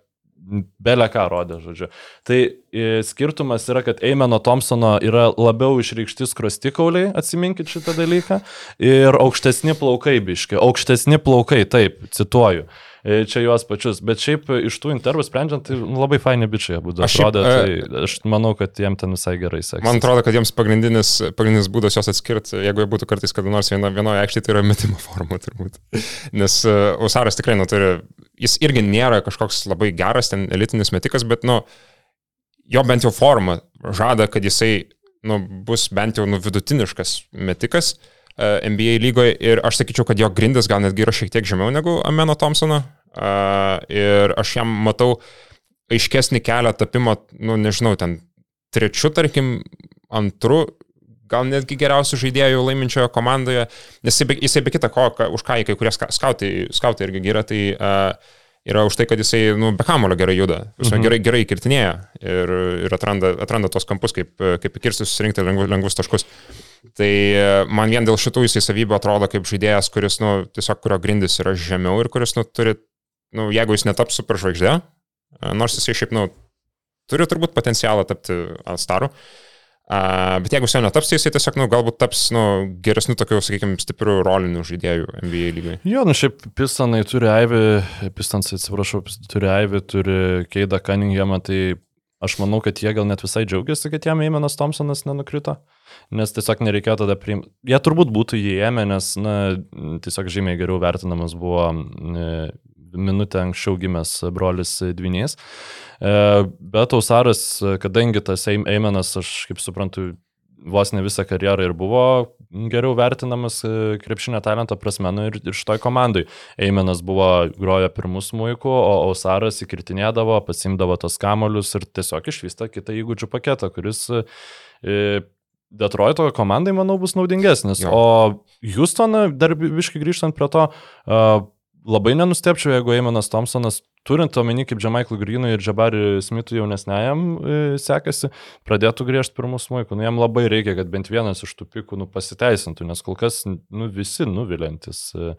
belę ką rodė, žodžiu. Tai e, skirtumas yra, kad Eimeno Thompsono yra labiau išreikšti skrostikauliai, atsiminkit šitą dalyką, ir aukštesni plaukai biški. Aukštesni plaukai, taip, cituoju. E, Čia juos pačius, bet šiaip iš tų intervų sprendžiant, tai labai faini bičiai būtų Aš šiaip, atrodė, e, tai aš manau, kad jiem ten visai gerai sekasi. Man atrodo, kad jiems pagrindinis, pagrindinis būdas jos atskirti, jeigu jie būtų kartais kada nors viena, vienoje aikštėje, tai yra metimo forma turbūt. Nes Usaras tikrai neturi, jis irgi nėra kažkoks labai geras ten elitinis metikas, bet, nu, jo bent jau forma žada, kad jisai, nu, bus bent jau, nu, vidutiniškas metikas NBA lygoje ir aš sakyčiau, kad jo grindis gal netgi yra šiek tiek žemiau negu Ameno Thompsono. Uh, ir aš jam matau aiškesnį kelią tapimo, nu, nežinau, ten trečiu, tarkim, antru, gal netgi geriausių žaidėjų laiminčiojo komandoje, nes jisai be, jisai be kita ko, už ką jį kai kurie ska- skautai, skautai irgi gira, tai uh, yra už tai, kad jisai, nu, be kamulio gerai juda, mhm. Mhm. gerai, gerai kirtinėja ir, ir atranda, atranda tos kampus, kaip, kaip įkirsti susirinkti lengvus, lengvus taškus. Tai e, man vien dėl šitų jisai savybių atrodo kaip žaidėjas, kuris, nu, tiesiog kurio grindis yra žemiau ir kuris, nu, turi, nu, jeigu jis netaps superžvaigždė, e, nors jisai šiaip, nu, turi turbūt potencialą tapti staru. Uh, bet jeigu jis jo netaps, tai jisai tiesiog, nu, galbūt taps, nu, geresniu tokiu, sakykime, stipriu roliniu žaidėju NBA lygai. Jo, nu šiaip Pistonai turi Aivį, Pistons, atsiprašau, turi Aivį, turi Keidą Cunninghamą, tai aš manau, kad jie gal net visai džiaugiasi, kad jam Eimenas Thompsonas nenukrito, nes tiesiog nereikėjo tada priimti. Jie turbūt būtų jį ėmę, nes, na, tiesiog žymiai geriau vertinamas buvo e, minutę anksčiau gimęs brolis Dvinys. E, Bet Ausaras, kadangi tas Eim- Eimenas, aš kaip suprantu, vos ne visą karjerą ir buvo geriau vertinamas e, krepšinio talento prasme, nu ir, ir šitoj komandai. Eimenas buvo grojo pirmus muiku, o Ausaras įkirtinėdavo, pasimdavo tos kamolius ir tiesiog išvysta kitą įgūdžių paketą, kuris e, Detroito komandai, manau, bus naudingesnis. Jo. O Houstoną, dar viškai grįžtant prie to, a, labai nenustepčiau, jeigu Eimenas Thompsonas, turint omeny, kaip Džamaiklu Greenui ir Džabari Smithui jaunesniajam e, sekasi, pradėtų griežti pirmus muikų. Nu, jam labai reikia, kad bent vienas iš tų pikų nu, pasiteisintų, nes kol kas nu, visi nuvilintis e,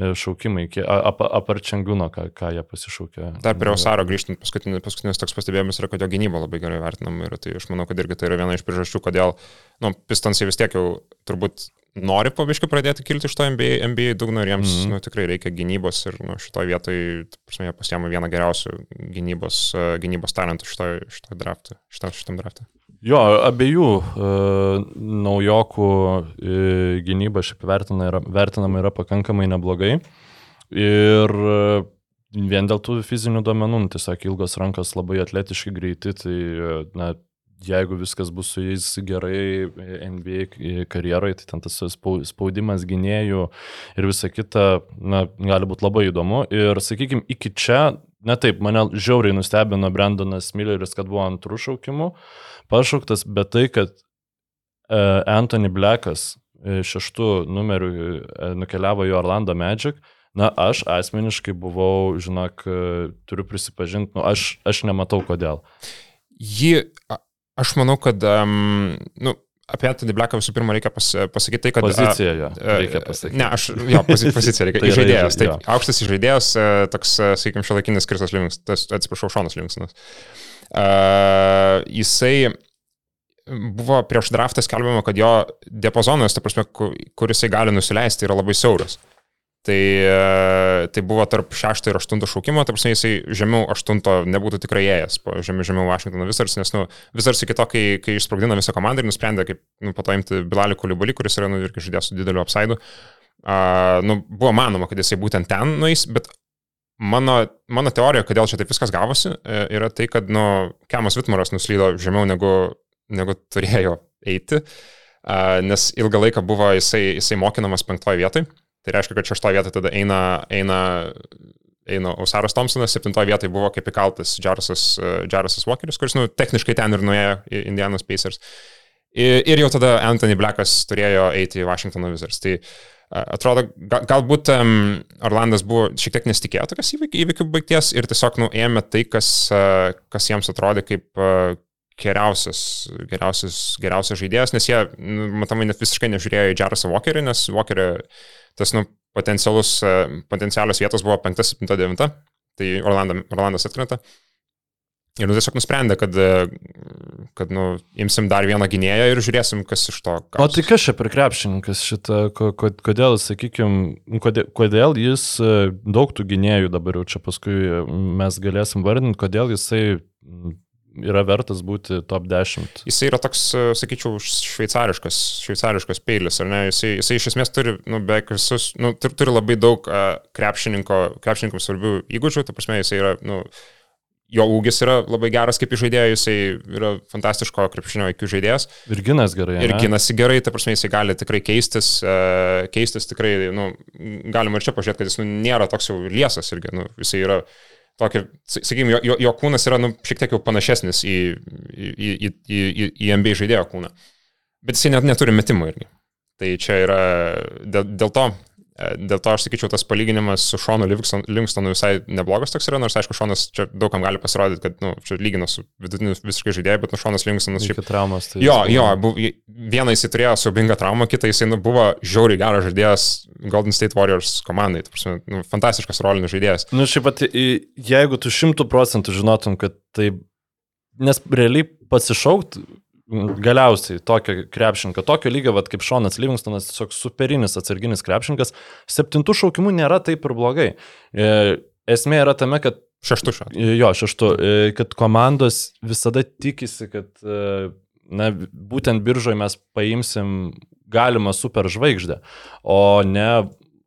e, šaukimai, iki- ap, aparčianguno, ką, ką jie pasišaukė. Dar prie Osaro grįžtant, paskutinis, paskutinis toks pastebėjimas yra, kad jo gynyba labai gerai vertinama ir tai aš manau, kad irgi tai yra viena iš priežasčių, kodėl, nu, Pistonsai vis tiek jau turbūt nori paviškai pradėti kilti iš to NBA, NBA dugno ir jiems mm. nu, tikrai reikia gynybos ir nu, šitoje vietoje, prasme, jie pasiema vieną geriausių gynybos, uh, gynybos talentų šitoje šito draftui. Šito, šitam draftui. Jo, abiejų e, naujokų e, gynyba šiaip vertina yra, vertinama yra pakankamai neblogai. Ir e, vien dėl tų fizinių duomenų, nu, tiesiog ilgos rankos labai atletiški greiti, tai e, na, jeigu viskas bus su jais gerai NBA karjeroje, tai ten tas spau- spaudimas gynėjų ir visa kita, na, gali būti labai įdomu. Ir, sakykime, iki čia, na taip, mane žiauriai nustebino Brandonas Milleris, kad buvo antrų šaukimų pašauktas, bet tai, kad e, Anthony Blackas e, šeštų numerių e, nukeliavo į Orlando Magic, na, aš asmeniškai buvau, žinok, turiu prisipažinti, nu, aš, aš nematau kodėl. A- aš manau, kad, um, nu, apie Anthony Blacką visų pirma reikia pas, pasakyti tai, kad... Pozicija jo, e, reikia pasakyti. Ne, aš, jo, pozi- pozicija reikia. Tai Žaidėjas, žai- taip, jo. aukštas žaidėjas, e, toks, e, sakykime, šiolaikinis Kristas Livingstas, atsiprašau, Šonas Livingstonas. Uh, jisai buvo prieš draftą skelbiama, kad jo diapazonas, ta prasme, ku- kur jisai gali nusileisti, yra labai siauras. Tai, e, tai buvo tarp 6 ir 8 šaukimo, ta prasme, jisai žemiau 8 nebūtų tikrai ėjęs, žemiau, žemiau Washingtono Wizards, nes, nu, Wizards iki to, kai, kai išsprogdino visą komandą ir nusprendė, kaip, nu, po to imti Bilalį Kulibalį, kuris yra, nu, irgi žaidėjas su dideliu apsaidu, uh, nu, buvo manoma, kad jisai būtent ten nueis, bet mano, mano teorija, kodėl čia taip viskas gavosi, e, yra tai, kad, nu, Kemas Vitmaras nuslydo žemiau negu, negu turėjo eiti, uh, nes ilgą laiką buvo jisai, jisai mokinamas penktoje vietoje. Tai reiškia, kad šeštoje vietoje tada eina, eina, eina Osaras Thompsonas, septintoje vietoje buvo kaip įkaltas Jarasas, uh, Jarasas Walkeris, kuris, nu, techniškai ten ir nuėjo Indianos Pacers. Ir, ir jau tada Anthony Blackas turėjo eiti į Washingtono Wizards. Tai a, atrodo, ga, galbūt um, Orlandas buvo šiek tiek nesitikėjo tokios įvykių, įvykių baigties ir tiesiog nuėmė tai, kas, uh, kas jiems atrodė kaip uh, geriausias, geriausias, geriausias žaidėjas, nes jie, nu, matomai, net visiškai nežiūrėjo į Jarasą Walkerį, nes Walkerio tas nu, potencialus, e, potencialios vietos buvo 5, 7, 9, tai Orlando, Orlandas atkrenta. Ir nu, tiesiog nusprendė, kad, e, kad nu, imsim dar vieną gynėją ir žiūrėsim, kas iš to. O tai kas čia per krepšininkas šitą, ko- ko- kodėl, sakykime, kodėl, kodėl jis e, daug tų gynėjų dabar jau čia paskui mes galėsim vardinti, kodėl jisai yra vertas būti top 10. Jisai yra toks, e, sakyčiau, šveicariškas, šveicariškas peilis, ar ne? Jisai, jisai iš esmės turi, nu, beveik visus, nu, turi, turi labai daug uh, krepšininko, krepšininkams svarbių įgūdžių, ta prasme, jisai yra, nu, jo ūgis yra labai geras kaip žaidėjas, jisai yra fantastiško krepšinio IQ žaidėjas Ir ginas gerai. ir ginasi gerai, ta prasme, jisai gali tikrai keistis, uh, keistis tikrai, nu, galima ir čia pažiūrėti, kad jis nu, nėra toks jau liesas irgi, nu, jisai yra tokį, sakykime, jo, jo, jo kūnas yra nu, šiek tiek jau panašesnis į, į, į, į, į, NBA žaidėjo kūną. Bet jisai net neturi metimų irgi. Tai čia yra dėl, dėl to, dėl to aš sakyčiau, tas palyginimas su Šonu Livingston- Livingstonu visai neblogas toks yra, nors aišku, Šonas čia daugam gali pasirodyti, kad, nu, čia lygina su vidutiniu visiškai žaidėju, bet nu, Šonas Livingstonas šiaip traumas. Tai Jo, jo, buvo- bu, vieną jis turėjo siubingą traumą, kitą jis nu, buvo žiauriai geras žaidėjas Golden State Warriors komandai. Ta prasme, Nu, fantastiškas rolinis žaidėjas. Nu, šiaip pat, jeigu tu šimtų procentų žinotum, kad tai, nes realiai pasišaukt m, galiausiai tokio krepšinko, tokio lygio, vat, kaip Šonas Livingstonas, tiesiog superinis atsarginis krepšininkas, septintų šaukimų nėra taip ir blogai. E, esmė yra tame, kad Šeštų šiuo. E, Jo, šeštu, e, kad komandos visada tikisi, kad na, būtent biržoje mes paimsim galimą superžvaigždę, o ne,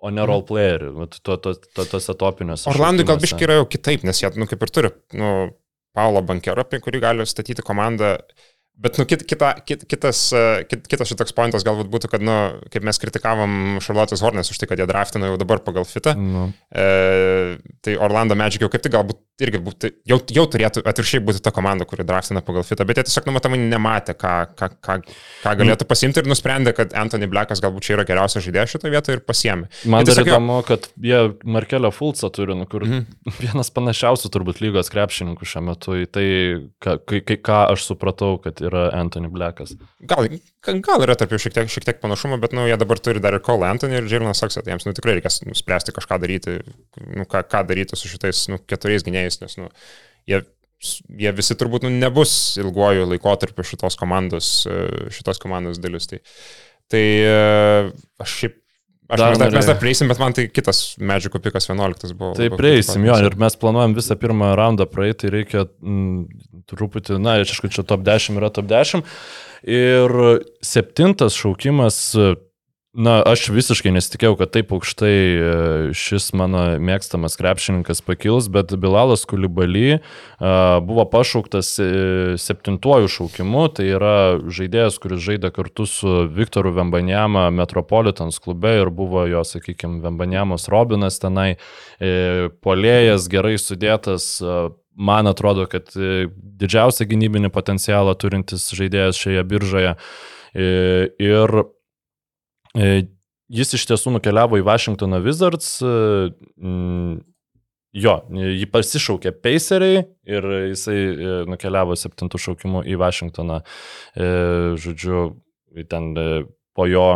o ne roleplayerį, vat to, to, to, tose topiniuose. Orlandui gal biškai yra jau kitaip, nes jie, nu, kaip ir turi, nu, Paulo Bankero, apie kurį gali statyti komandą. Bet, nu, kit, kita, kit, kitas, e, kit, kitas šitoks pointas galbūt būtų, kad, nu, kaip mes kritikavom Charlotte's Hornets už tai, kad jie draftino jau dabar pagal fitą. Nu, E, tai Orlando Magic jau kaip tik galbūt irgi būtų, jau, jau turėtų atvirkščiai būti ta komanda, kuri draftina pagal fitą, bet jie tiesiog numatomai nematė, ką, ką, ką, ką galėtų pasimti ir nusprendė, kad Anthony Blackas galbūt čia yra geriausias žaidėjas šitoje vietoje ir pasiemė. man dar įdomu, kad jie Markelio Fulcą turi, nu, kur Mhm. vienas panašiausių turbūt lygos krepšininkų šiuo metu į tai, ką, ką aš supratau, kad yra Anthony Blackas. Gal, gal yra tarp jų šiek tiek, šiek tiek panašumo, bet nu, jie dabar turi dar ir Cole Anthony ir Jalen Saksą, tai jiems nu, tikrai reikės nuspręsti kažką daryti, nu, ką, ką daryti su šitais nu, keturiais gynėjais, nes nu, jie, jie visi turbūt nu, nebus ilguoju laikotarpiu šitos komandos, e, šitos komandos dalis. Tai, Tai e, aš šiaip... Aš Dar mes, dar, mes dar prieisim, bet man tai kitas Medžiko pikas 11 buvo. Tai prieisim jo ir mes planuojam visą pirmą raundą praeiti, tai reikia mm, truputį, na, aišku, čia top 10 yra top 10. Ir septintas šaukimas, na, aš visiškai nesitikėjau, kad taip aukštai e, šis mano mėgstamas krepšininkas pakils, bet Bilalas Kulibaly e, buvo pašauktas e, septintuoju šaukimu, tai yra žaidėjas, kuris žaidė kartu su Viktoru Vembanjama Metropolitans klube ir buvo jo, sakykime, Vembanjamos Robinas tenai, polėjas gerai sudėtas, man atrodo, kad didžiausią gynybinį potencialą turintis žaidėjas šioje biržoje. Ir jis iš tiesų nukeliavo į Washingtono Wizards. e, Jo, jį pasišaukė Paceriai ir jisai e, nukeliavo septintų šaukimų į Washingtoną. E, Žodžiu, ten e, po jo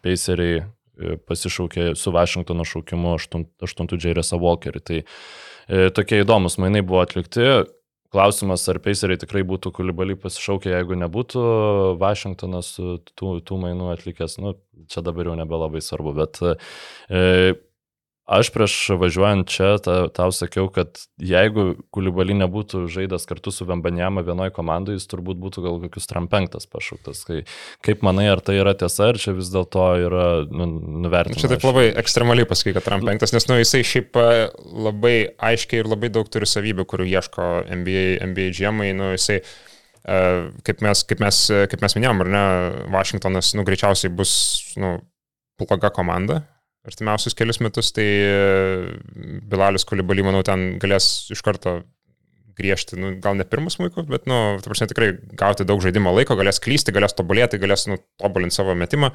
Paceriai e, pasišaukė su Washingtono šaukimu aštuntų Džeirėsą Walkerį. Tai e, tokie įdomus mainai buvo atlikti. Klausimas, ar Paceriai tikrai būtų kulibalį pasišaukę, jeigu nebūtų Washingtonas tų, tų mainų atlikęs. Nu, čia dabar jau nebelabai svarbu, bet e, aš prieš važiuojant čia ta, tau sakiau, kad jeigu kulibalį nebūtų žaidęs kartu su Vembanjama vienoje komandoje, jis turbūt būtų gal kokius trampenktas pašauktas. Kai, kaip manai, ar tai yra tiesa, ar čia vis dėlto yra nu, nuvertinama? Čia taip labai ekstremaliai pasakai, kad Trump penktas, nes nu, jisai šiaip e, labai aiškiai ir labai daug turi savybių, kurių ieško NBA, NBA džiemai. Nu, jisai, e, kaip, mes, kaip, mes, kaip mes minėjom, ar ne, Vašingtonas nu, greičiausiai bus nu, bloga komanda artimiausius kelius metus, tai e, Bilalis Kulibalį, manau, ten galės iš karto griežti, nu, gal ne pirmus muikus, bet, nu, ta prasme, tikrai gauti daug žaidimo laiko, galės klysti, galės tobulėti, galės, nu, tobulinti savo metimą,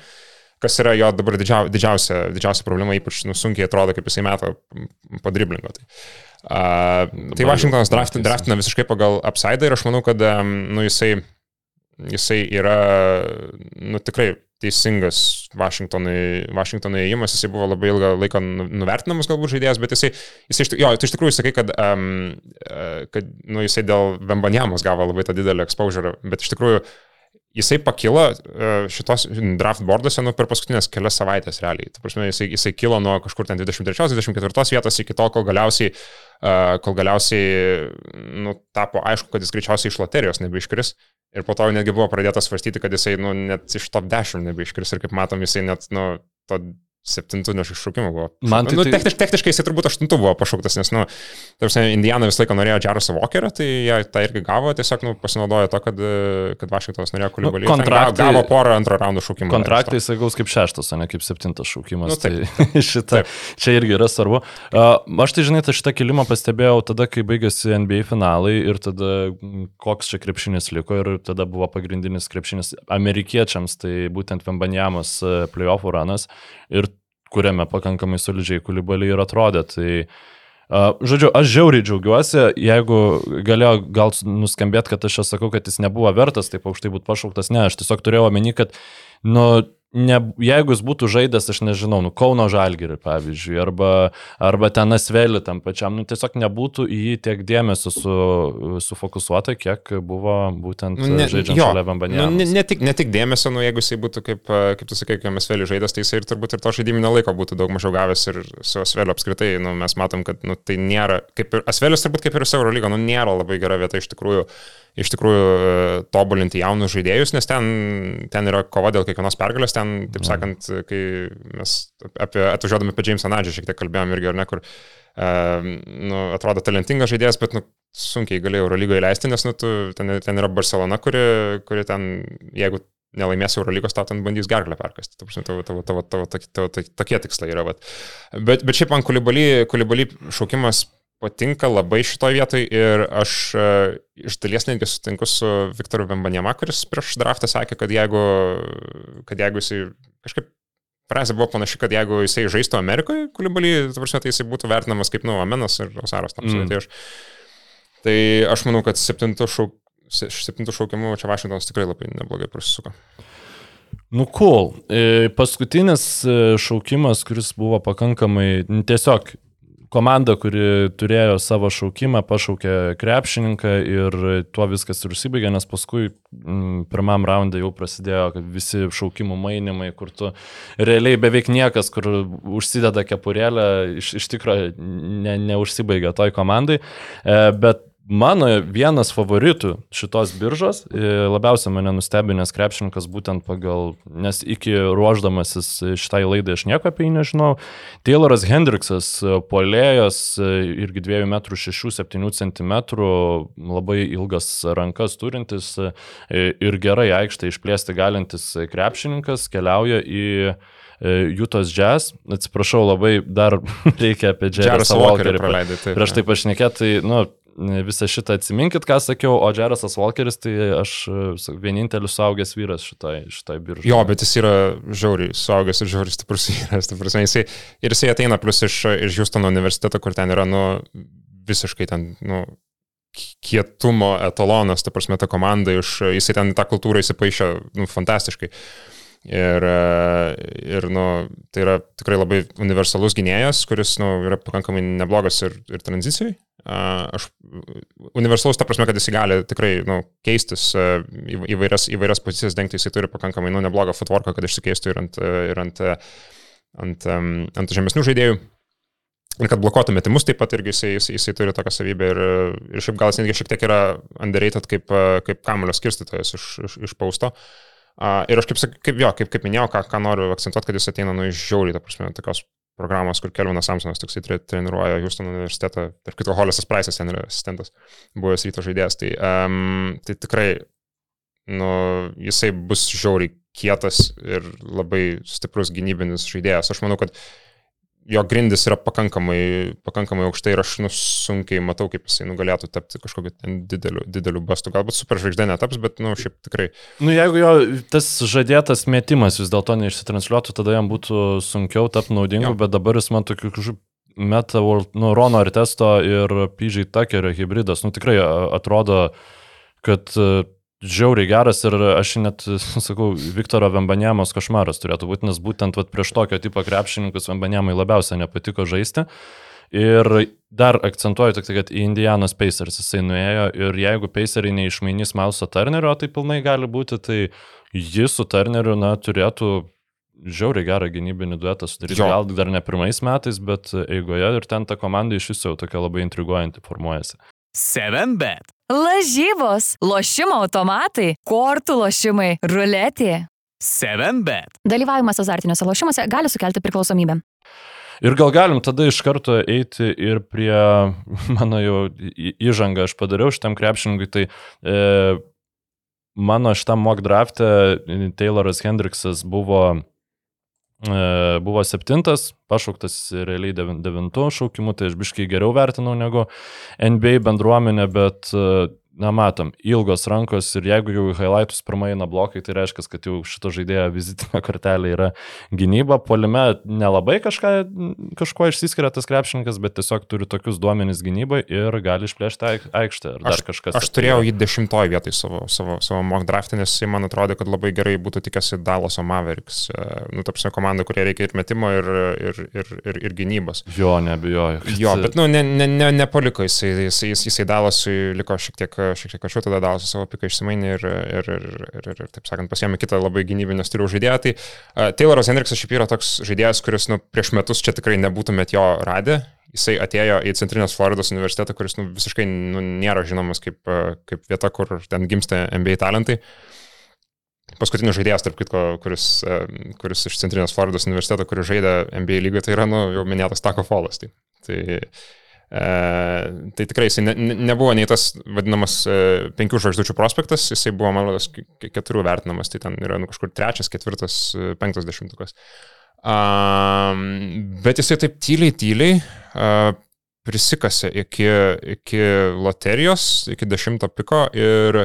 kas yra jo dabar didžiau, didžiausia, didžiausia problema, ypač, nu, sunkiai atrodo, kaip jisai meta po driblingo. Tai, uh, tai Vašingtonas jau draftina, visiškai pagal upside ir aš manau, kad, nu, jisai, jisai yra, nu, tikrai teisingas Vašingtonui, Vašingtonui įėjimas, jisai buvo labai ilgą laiką nu- nuvertinamas galbūt žaidėjas, bet jisai, jisai jo, tu iš tikrųjų sakai, kad, um, kad nu, jisai dėl Vembanjamos gavo labai tą didelį exposure, bet iš tikrųjų jisai pakilo e, šitos draft boarduose nu, per paskutinės kelias savaitės realiai. Ta prasme, jisai, jisai kilo nuo kažkur ten 23-24 vietos iki to, kol galiausiai, uh, kol galiausiai nu, tapo aišku, kad jis greičiausiai iš loterijos nebeiškris. Ir po to netgi buvo pradėta svarstyti, kad jisai nu, net iš top 10 nebeiškris. Ir kaip matom, jisai net nu, to septintų neiššaukimų buvo. Man tai nu, tai- techniš, techniškai jisai turbūt aštuntų buvo pašauktas, nes, nu, tarsi, Indiana visą laiką norėjo Džarusą Walkerą, tai jie tą irgi gavo, tiesiog, nu, pasinaudojo to, kad, kad Vašingtonas norėjo kulibalį. Nu, kontraktai- Gavo porą antro raundo šaukimų. Kontraktai jisai gaus kaip šeštas, o ne kaip septintas šaukimas. Nu, taip. tai šita, čia irgi yra svarbu. Aš tai žinai, tą šitą kilimą pastebėjau tada, kai baigėsi NBA finalai ir tada koks čia krepšinis liko ir tada buvo pagrindinis krepšinis amerikiečiams, tai būtent Vembanjamos e, playoffų ranas ir kuriame pakankamai solidžiai kulibaliai ir atrodė. Tai Uh, žodžiu, aš žiauriai džiaugiuosi, jeigu galėjo gal nuskambėti, kad aš čia sakau, kad jis nebuvo vertas taip aukštai būti pašauktas, ne, aš tiesiog turėjau omeny, kad, nu, ne, jeigu jis būtų žaidęs, aš nežinau, nu, Kauno Žalgirį, pavyzdžiui, arba, arba ten Asvelį tam pačiam, nu, tiesiog nebūtų į jį tiek dėmesio su, sufokusuota, kiek buvo būtent Nu, ne, žaidžiant jo, šalia nu, Vambanė. ne, ne, tik, ne tik dėmesio, nu, jeigu jisai būtų, kaip, kaip tu sakai, kai Mesvelį žaidęs, tai jisai ir turbūt ir to žaidiminio laiko būtų daug mažiau gavęs ir su Asveliu apskritai, nu, mes matom, kad nu, tai nėra, kaip ir Asvelis turbūt kaip ir su Eurolyga, nu, nėra labai gera vieta iš tikrųjų, iš tikrųjų e, tobulinti jaunus žaidėjus, nes ten, ten yra kova dėl kiekvienos pergalės, ten, taip sakant, kai mes apie, atvažiuodami apie Jamesą Nadžią šiek tiek kalbėjom irgi, ar ne, kur uh, nu, atrodo talentingas žaidėjas, bet nu, sunkiai galėjo Eurolygoje leisti, nes nu, tu, ten, ten yra Barcelona, kuri, kuri ten, jeigu nelaimės Eurolygos, tau ten bandys gerklę perkasti. Tavo, tavo, tavo, tavo, tavo, tavo, tavo, tokie tikslai yra. Bet, bet, bet šiaip man kulibalį, kulibalį šaukimas patinka labai šitoje vietoje ir aš uh, iš dalies netgi sutinku su Viktoru Vembanėma, kuris prieš draftą sakė, kad jeigu, kad jeigu jisai kažkaip frazė buvo panaši, kad jeigu jisai žaistų Amerikoje, kulibalį, tai jisai būtų vertinamas kaip, nu, Amenas ir Osaras. Tam, Mm. mm. tai, aš, tai aš manau, kad septintų šauk, septintų šaukimų čia Vašingtonas tikrai labai neblogai prasisuko. Nu, cool. E, Paskutinis e, šaukimas, kuris buvo pakankamai nu, tiesiog komanda, kuri turėjo savo šaukimą, pašaukė krepšininką ir tuo viskas ir užsibaigė, nes paskui mm, pirmam raundai jau prasidėjo visi šaukimų mainimai, kur tu realiai beveik niekas, kur užsideda kepurėlę, iš, iš tikrųjų ne, neužsibaigia toj komandai. E, bet Mano vienas favoritų šitos biržos, e, labiausiai mane nustebinęs krepšininkas būtent pagal, nes iki ruoždamasis šitai laidai aš nieko apie jį nežinau, Tayloras Hendriksas, e, polėjas, e, irgi 2 m 6-7 cm, labai ilgas rankas turintis ir gerai aikštę išplėsti galintis krepšininkas, keliauja į Jutos Jazz. Atsiprašau, labai dar reikia apie Jerry Walkerį praleidai. Prieš tai pašnekėti, tai, nu, visą šitą atsiminkit, ką sakiau, o Jerasas Walkeris, tai aš e, vienintelis suaugęs vyras šitai, šitai biržai. Jo, bet jis yra žiauriai suaugęs ir žiauriai stiprus vyras. Prasme, jisai, ir jisai ateina plus iš, iš Houstono universiteto, kur ten yra, nu, visiškai ten, nu, kietumo etalonas, ta prasme, ta komanda, iš, jisai ten tą kultūrą įsipaišė, nu, fantastiškai. Ir, ir nu, tai yra tikrai labai universalus gynėjas, kuris nu, yra pakankamai neblogas ir, ir tranzicijai. Aš universalus, ta prasme, kad jis gali tikrai nu, keistis įvairias, įvairias pozicijas dengti, jisai turi pakankamai nu, neblogą footworką, kad išsikeistų ir ant, ir ant, ant, ant žemesnių žaidėjų. Ir kad blokuotų metimus taip pat irgi jisai, jisai, jisai turi tokią savybę ir, ir šiaip gal jis netgi šiek tiek yra underrated kaip, kaip kamulio skirstytojas iš, iš, iš pausto. Uh, ir aš kaip, kaip, jo, kaip, kaip minėjau, ką, ką noriu akcentuoti, kad jis ateina nu iš žiauriai, ta prasme, tokios programos, kur Kelvinas Samsonas toksai treniruoja Houstono universitetą, tarp kito Holisas Price'as ten yra asistentas, buvęs ryto žaidėjas, tai, um, tai tikrai, nu, jisai bus žiauriai kietas ir labai stiprus gynybinis žaidėjas. Aš manau, kad jo grindis yra pakankamai, pakankamai aukštai ir aš nu, sunkiai matau, kaip jisai nugalėtų tapti kažkokiu dideliu, dideliu bastu. Galbūt superžvaigždė netaps, bet, na, nu, šiaip tikrai. Nu, jeigu jo tas žadėtas metimas vis dėlto neišsitransliuotų, tada jam būtų sunkiau tapti naudingu, jo. bet dabar jis man tokiu kažkokiu meta, nu, Rono Artesto ir PJ Tuckerio hybridas, nu, tikrai atrodo, kad žiauriai geras ir aš net, sakau, Viktoro Vembanėmos košmaras turėtų būti, nes būtent vat, prieš tokio tipo krepšininkus Vembanėmai labiausiai nepatiko žaisti. Ir dar akcentuoju tik tai, kad į Indianos Pacers jisai nuėjo ir jeigu Paceriai neišmainys Mauso Turnerio, tai pilnai gali būti, tai jis su Turneriu, na, turėtų žiauriai gerą gynybinį duetą sudaryti. Jo. Gal dar ne pirmais metais, bet eigoje ir ten ta komanda iš viso jau tokia labai intriguojanti formuojasi. 7bet. Lažybos, lošimo automatai, kortų lošimai, ruletė. 7bet. Dalyvavimas azartiniuose lošimuose gali sukelti priklausomybę. Ir gal galim tada iš karto eiti ir prie mano jau įžangą aš padariau šitam krepšininkui, tai e, mano šitam mock draft'e Tayloras Hendriksas buvo buvo septintas, pašauktas realiai devintų šaukimų, tai aš biškai geriau vertinau negu NBA bendruomenė, bet e, na matom, ilgos rankos ir jeigu jau į highlightus pirmai eina blokai, tai reiškia, kad jau šito žaidėjo vizitinė kortelė yra gynyba. Polime nelabai kažką, kažkuo išsiskiria tas krepšininkas, bet tiesiog turi tokius duomenys gynybai ir gali išplėšti aikštę. Aš, aš turėjau jį dešimtoj vietoj savo, savo, savo mock draftį, nes jis man atrodo, kad labai gerai būtų tikęs į Dallaso Mavericks. E, nu, tapsime komanda, kurie reikia ir metimo, ir, ir, ir, ir, ir gynybos. Jo, nebijoju. Jo, bet, nu, ne, ne, ne, nepaliko jisai, jisai, jisai, Dallasui liko šiek tiek šiek tiek anksčiau tada Dalasas savo piką išsimainė ir, ir, ir, ir, ir, ir taip sakant, pasiėmė kitą labai gynybinio stilių žaidėją. Tai uh, Tayloras Hendriksas šiaip yra toks žaidėjas, kuris nu, prieš metus čia tikrai nebūtumėt jo radę. Jisai atėjo į Centrinės Floridos universitetą, kuris nu, visiškai nu, nėra žinomas kaip, kaip vieta, kur ten gimsta NBA talentai. Paskutinis žaidėjas, tarp kitko, kuris, kuris iš Centrinės Floridos universiteto, kuris žaidė NBA lygoje, tai yra nu, jau minėtas Tako Folas. Tai, tai tai tikrai jisai ne, ne, nebuvo nei tas vadinamas e, penkių žvaigždučių prospektas, jisai buvo, man rodos, keturių vertinamas, tai ten yra nu, kažkur trečias, ketvirtas, e, penktas dešimtukas. Um, bet jisai taip tyliai, tyliai uh, prisikasi iki, iki loterijos, iki dešimto piko ir,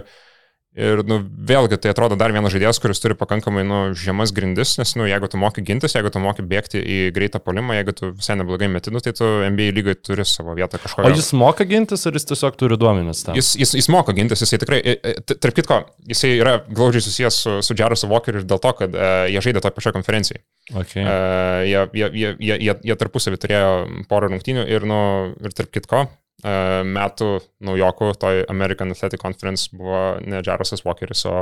Ir nu, vėlgi tai atrodo dar vienas žaidėjas, kuris turi pakankamai nu, žemas grindis, nes nu, jeigu tu moki gintis, jeigu tu moki bėgti į greitą polimą, jeigu tu visai neblogai metinu, tai tu NBA lygai turi savo vietą O kažkokią. jis moka gintis ar jis tiesiog turi duomenis tam? Jis, jis, jis moka gintis, jisai tikrai, e, e, tarp kitko, jisai yra glaudžiai susijęs su, su Jarosu Walkeriu ir dėl to, kad uh, jie žaidė toje pačioje konferencijoje. Okay. Uh, jie, jie, jie, jie, jie, tarpusavį turėjo porą rungtynių ir, nu, ir tarp kitko, metų naujokų toj American Athletic Conference buvo ne Jarosas Walkeris, o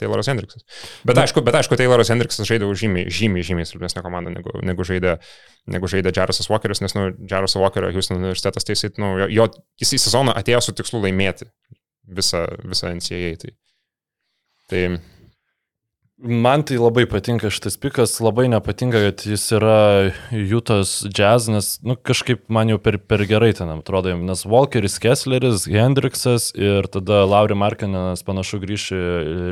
Tayloras Hendriksas. Bet aišku, bet aišku, Tayloras Hendriksas žaidė už žymiai, žymiai, žymiai silpnesnę komandą negu, negu žaidė negu žaidė Jarosas Walkeris, nes, nu, Jaroso Walkerio Houston universitetas, tai jisai, nu, jo- jo, jis į sezoną atėjo su tikslu laimėti visą, visą NCAA. Tai, tai Man tai labai patinka šitas pikas, labai nepatinka, kad jis yra Jutas jazz, nes nu, kažkaip man jau per, per gerai ten atrodo, nes Walkeris, Kessleris, Hendriksas ir tada Lauri Markinas panašu grįš į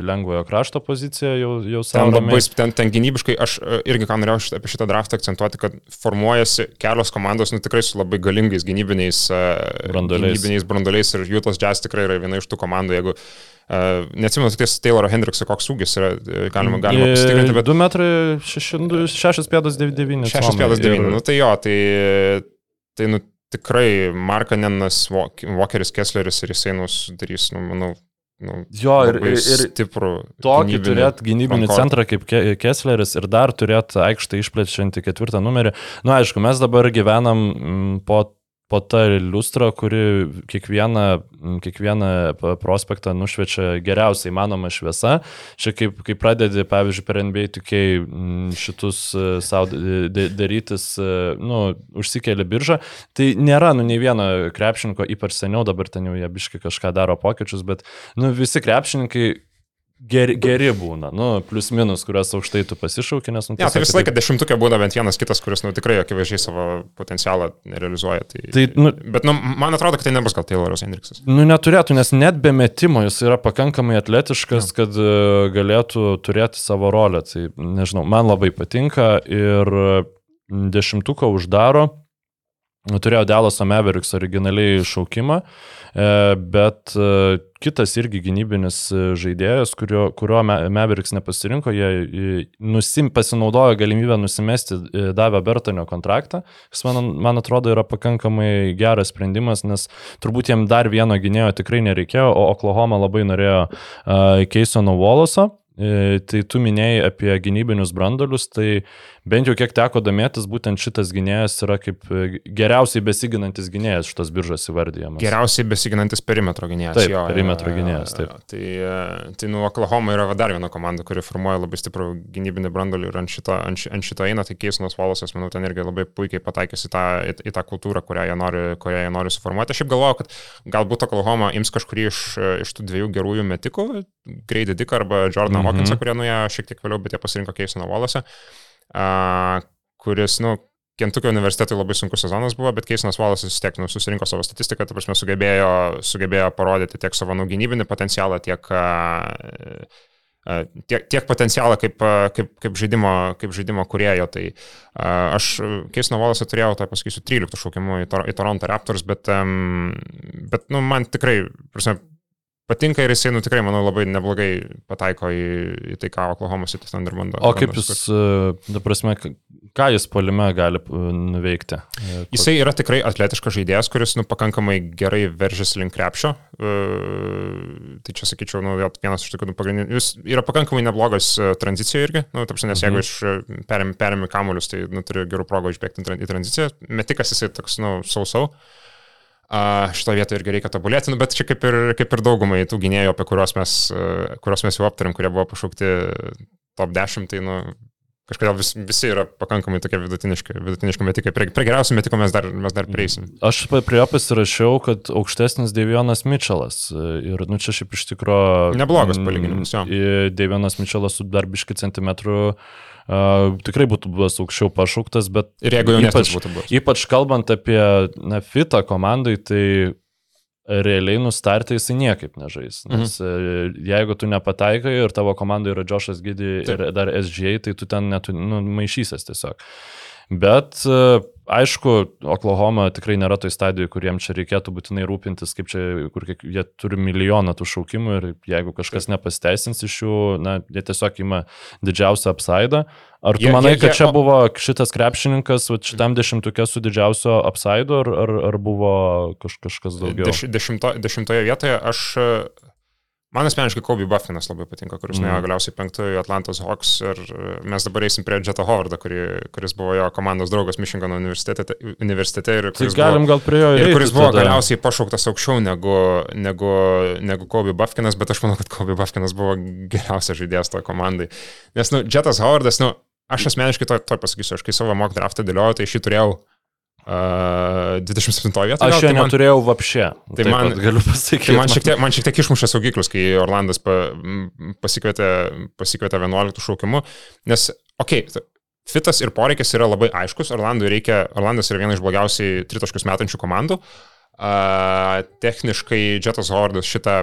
lengvojo krašto poziciją jau, jau Ten savo. labai, ten, ten gynybiškai, aš e, irgi ką norėjau šitą, apie šitą draftą akcentuoti, kad formuojasi kelios komandos, nu tikrai su labai galingais gynybiniais e, Branduoliais. gynybiniais branduoliais ir Jutas Jazz tikrai yra viena iš tų komandų, jeigu neatsimenu, ties Tayloro Hendrikso koks ūgis yra, e, galima, galima pasitikrinti, bet 2 metrai 6 pėdas 99. 6 pėdas 9, nu tai jo, tai, tai nu tikrai Markanenas, Walkeris, Kessleris ir jisai nusudarys, nu, manau, nu, Jo, ir, ir, ir stiprų. Tokį turėti gynybinį frontcourt. centrą kaip Ke- Kessleris ir dar turėti aikštę išplečiantį ketvirtą numerį. Na, aišku, mes dabar gyvenam mm, po, po tą iliustrą, kuri kiekvieną, kiekvieną prospektą nušviečia geriausiai įmanoma šviesa. Čia kaip, kaip pradedi, pavyzdžiui, per NBA tokiai šitus e, savo darytis, e, nu, užsikeli biržą. Tai nėra, nu, nei vieno krepšininko, ypač seniau, dabar ten jau jie biški kažką daro pokyčius, bet, nu, visi krepšininkai geri, geri būna, nu, plus minus, kuriuos aukštai tu pasišauki, nes, nu, Ja, tai visą laiką dešimtukė būna bent vienas kitas, kuris, nu, tikrai akivaizdžiai savo potencialą nerealizuoja. Tai, Tai, nu, Bet, nu, man atrodo, kad tai nebus gal Tayloras Hendriksas. Nu, neturėtų, nes net be metimo jis yra pakankamai atletiškas, ja. kad e, galėtų turėti savo rolę. Tai, nežinau, man labai patinka ir dešimtuką uždaro. Turėjo Delaso Mavericks originaliai šaukimą, e, bet e, kitas irgi gynybinis e, žaidėjas, kurio, kurio Mavericks nepasirinko, jie e, nusim, pasinaudojo galimybę nusimesti, e, davė Bertonio kontraktą, kas man, man atrodo yra pakankamai geras sprendimas, nes turbūt jiem dar vieno gynėjo tikrai nereikėjo, o Oklahoma labai norėjo Keisono Voloso. E, Tai tu minėjai apie gynybinius brandolius, tai bent jau kiek teko domėtis, būtent šitas gynėjas yra kaip e, geriausiai besiginantis gynėjas šitos biržos įvardyjamas. Geriausiai besiginantis perimetro gynėjas. Taip, jo, perimetro gynėjas, taip. Tai, e, tai nu, Oklahoma yra dar viena komanda, kuri formuoja labai stiprų gynybinį brandolį ir ant šito, ant, ant šito eina, tai Keisnas Volosas, manau, ten irgi labai puikiai pataikys į tą, į, į tą kultūrą, kurią jie, nori, kurią jie nori suformuoti. Aš šiaip galvoju, kad galbūt Oklahoma ims kažkurį iš, iš tų dviejų gerųjų metikų, Grady Dick arba Jordaną Mhm. mhm. Hawkinsą, kurie nuėjo šiek tiek vėliau, bet jie pasirinko Keisną Volosą, uh, kuris, nu, Kentukio universitetui labai sunkus sezonas buvo, bet Keisinas Valasas vis tiek nu, susirinko savo statistiką, ta prasme sugebėjo, sugebėjo parodyti tiek savo nu, gynybinį potencialą, tiek, tiek, tiek potencialą kaip, kaip, kaip, žaidimo, kaip žaidimo kurėjo. Tai aš Keisiną Valasą turėjau, tai pasakysiu, 13 šaukimų į, Tor į Toronto Raptors, bet, bet nu, man tikrai, prasme, patinka ir jisai, nu tikrai, manau, labai neblogai pataiko į, į tai, ką Oklahoma City Thunder bando. O kaip jūs, sukurti. ta prasme, ką jis polime gali e, nuveikti? E, Jisai yra tikrai atletiškas žaidėjas, kuris nu, pakankamai gerai veržiasi link krepšio. Uh, tai čia sakyčiau, nu, vienas iš tokių nu, pagrindinių. Jis yra pakankamai neblogas tranzicijoje irgi. Nu, tapsi, nes jeigu Mhm. iš perėmi kamuolius, tai nu, turi gerų progų išbėgti į tran- į tranziciją. Metikas jisai toks, nu, sausau. Uh, šito vietoje irgi reikia tobulėti, nu, bet čia kaip ir, kaip ir daugumai tų gynėjų, apie kuriuos mes, uh, kuriuos mes jau aptarėm, kurie buvo pašaukti top 10, tai nu, kažkodėl vis, visi yra pakankamai tokie vidutiniški, vidutiniški metikai. Prie, prie geriausių metikų mes dar, mes dar prieisim. Aš pa- prie jo pasirašiau, kad aukštesnis Devionas Mitčelas. e, Ir, nu, čia šiaip iš tikrųjų... Neblogas palyginimas, jo. Devionas Mitčelas su dar biški centimetrų uh, tikrai būtų buvęs aukščiau pašauktas, bet Ir jeigu jau Ypač- būtų buvęs. Ypač kalbant apie na, fitą komandai, tai realiai nustartai jisai niekaip nežais. Nes mhm. jeigu tu nepataikai ir tavo komandai yra Džošas Gidi ir dar SGA, tai tu ten net nu, maišysies tiesiog. Bet e, aišku, Oklahoma tikrai nėra toj stadijoje, kuriem čia reikėtų būtinai rūpintis, kaip čia, kur kiek, jie turi milijoną tų šaukimų ir jeigu kažkas nepasteisins iš jų, na, jie tiesiog ima didžiausią apsaidą. Ar tu Jie- manai, jie- kad čia buvo šitas krepšininkas vat, šitam dešimtukė su didžiausio apsaidu, ar, ar, ar buvo kaž, kažkas daugiau? Deš, dešimto, dešimtoje vietoje aš, man asmeniškai Kobe Buffinas labai patinka, kuris Mhm. nuėjo galiausiai penktųjų Atlantos Hawks ir e, mes dabar eisim prie Jeto Howardą, kuri, kuris buvo jo komandos draugas Michigano universitete, universitete ir kuris galim buvo, gal prie jo ir kuris buvo tada. galiausiai pašauktas aukščiau negu, negu, negu Kobe Buffinas, bet aš manau, kad Kobe Buffinas buvo geriausias žaidėjas toje komandai. Nes, nu, Jetas Howardas, nu, aš asmeniškai to, to pasakysiu, aš kai savo mock draftą dėliojau, tai šį turėjau uh, 27 vietoje. Aš jo tai man- neturėjau vapšė. Tai Taip man- galiu pasakyti. Tai man šiek, tiek, man šiek tiek išmušė saugiklius, kai Orlandas pa, pasikvietė, pasikvietė 11 šaukimu, nes, okei, okay, fitas ir poreikis yra labai aiškus, Orlandui reikia, Orlandas yra viena iš blogiausiai tritaškius metančių komandų. Uh, techniškai Jetas Howardas šitą,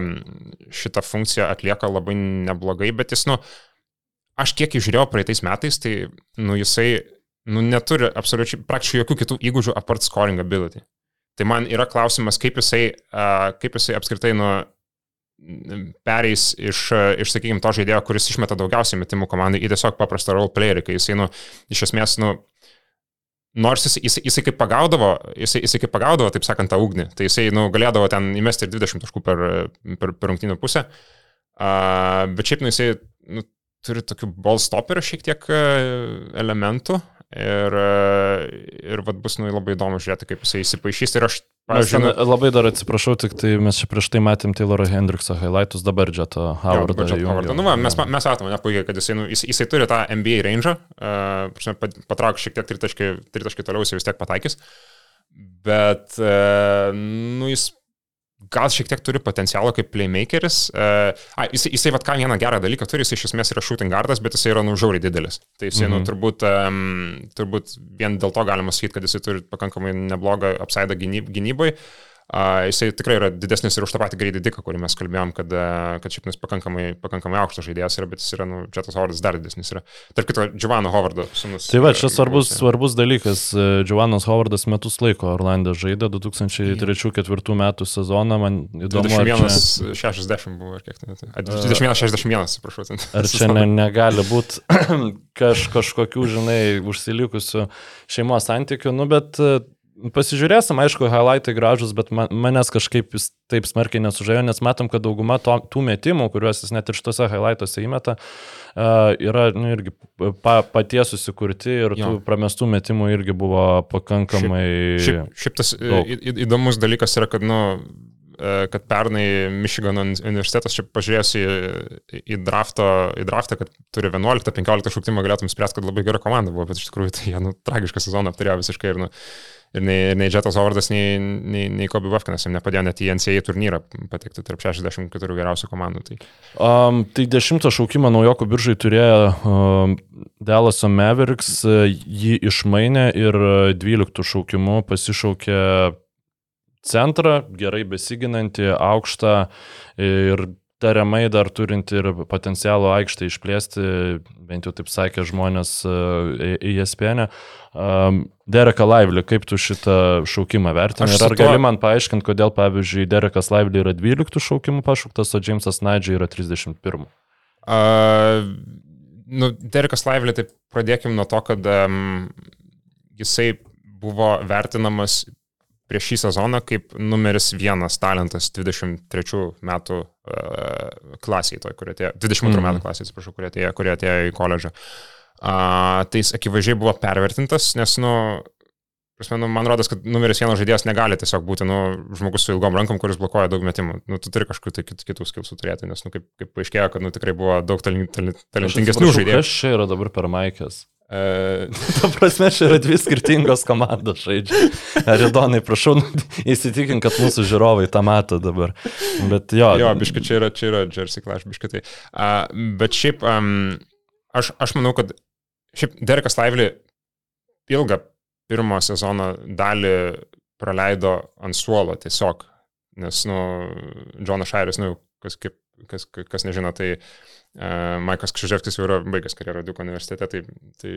šitą funkciją atlieka labai neblogai, bet jis, nu, aš kiek išžiūrėjau praeitais metais, tai, nu, jisai, nu, neturi absoliučiai praktiškai jokių kitų įgūdžių apart scoring ability. Tai man yra klausimas, kaip jisai, a, kaip jisai apskritai nu, pereis iš, iš sakykime, to žaidėjo, kuris išmeta daugiausiai metimų komandai į tiesiog paprastą role playerį, kai jisai, nu, iš esmės, nu, nors jisai, jisai, jisai kaip pagaudavo, jisai, jisai kaip pagaudavo, taip sakant, tą ugnį, tai jisai, nu, galėdavo ten įmesti ir 20 taškų per, per, per rungtynų pusę, a, bet šiaip, nu, jisai, nu, turi tokių ball stopperio šiek tiek elementų. Ir, ir vat, bus nu, labai įdomu žiūrėti, kaip jisai įsipaišys. Ir aš, pavyzdžiui, ten labai dar atsiprašau, tik tai mes čia prieš tai matėm Tayloro Hendrikso highlightus, dabar Jeto Howardą. įjungiau. Nu, va, mes, mes matome, ne puikiai, kad jisai, nu, jis, jisai turi tą NBA range, uh, patrauk šiek tiek tritaškį, tritaškį toliau, jisai vis tiek pataikys. Bet, uh, nu, jis gal šiek tiek turi potencialo kaip playmakeris. Uh, a, jisai, jisai vat ką vieną gerą dalyką turi, jisai iš esmės yra shooting guardas, bet jisai yra nužauriai didelis. Tai jisai, mhm. nu, turbūt, um, turbūt vien dėl to galima sakyti, kad jisai turi pakankamai neblogą apsaidą gynyb, gynybai. Uh, jisai tikrai yra didesnis ir už tą patį greitį diką, kurį mes kalbėjom, kad, uh, kad šiaip jis pakankamai, pakankamai aukštas žaidėjas yra, bet jis yra, nu, Jetas Howardas dar didesnis yra. Tarp kito, Giovanni Howardo sūnus. Tai va, čia e, svarbus, gausia. svarbus dalykas. Giovanas Howardas metus laiko Orlando žaidė 2003-2004 metų sezoną. Man įdomu, ar čia, 21-60 buvo, ar kiek tai. a, 21-61, atsiprašau. ar čia ne, negali būti kaž, kažkokių, žinai, užsilikusių šeimos santykių. Nu, bet e, pasižiūrėsim, aišku, highlightai gražus, bet man, manęs kažkaip jis taip smarkiai nesužajo, nes matom, kad dauguma to, tų metimų, kuriuos jis net ir šitose highlightuose įmeta, uh, yra nu, irgi pa, paties susikurti ir Jo. tų pramestų metimų irgi buvo pakankamai... Šiaip, šiaip tas daug. į- įdomus dalykas yra, kad, nu, e, kad pernai Michigano universitetas čia pažiūrėjęs į, į, drafto, į draftą, kad turi 11-15 šauktimą, galėtum spręsti, kad labai gera komanda buvo, bet iš tikrųjų tai jie nu, tragišką sezoną apturėjo visiškai ir, nu, ir nei, nei Jetas Howardas, nei, nei, nei Kobe Bufkinas jam nepadėjo net į NCAA turnyrą patekti tarp 64 geriausių komandų. Tai Um, tai dešimtą šaukimą naujokų biržai turėjo um, Dallaso Mavericks, jį išmainė ir uh, 12 šaukimu pasišaukė centrą, gerai besiginantį, aukštą ir tariamai dar turinti ir potencialų aikštę išplėsti, bent jau taip sakė žmonės į ESPN. Um, Dereka Lively, kaip tu šitą šaukimą vertini? Ir ar tuo- gali man paaiškinti, kodėl, pavyzdžiui, Derekas Lively yra 12 šaukimų pašauktas, o Jamesas Naidžiai yra 31? Uh, nu, Derekas Lively, tai pradėkim nuo to, kad um, jisai buvo vertinamas prieš šį sezoną kaip numeris vienas talentas 23 metų uh, klasiai, toj, kurie atėjo, 22 Mhm. mm. metų klasiai, atsiprašau, kurie atėjo, kurie atėjo į koledžą. Uh, tai jis akivaizdžiai buvo pervertintas, nes, nu, prasme, nu, man rodos, kad numeris vienas žaidėjas negali tiesiog būti nu, žmogus su ilgom rankom, kuris blokuoja daug metimų. Nu, tu turi kažkokių tai kit, kitų skilsų turėti, nes, nu, kaip, kaip paaiškėjo, kad nu, tikrai buvo daug talent, talent, talentingesnių žaidėjų. Kas čia yra dabar per Maikės? Uh, Ta prasme, čia yra dvi skirtingos komandos žaidžia. Aridonai, prašau, nu, įsitikink, kad mūsų žiūrovai tą mato dabar. Bet jo. jo, biškai čia yra, čia yra Jersey Clash, biškai tai. Uh, bet šiaip, um, aš, aš manau, kad šiaip Derekas Lively ilgą pirmo sezono dalį praleido ant suolo tiesiog, nes, nu, Džonas Šairis, nu, kas, kaip, kas, kas nežino, tai uh, Maikas Kšiževskis jau yra baigęs karjerą Duko universitete, tai, tai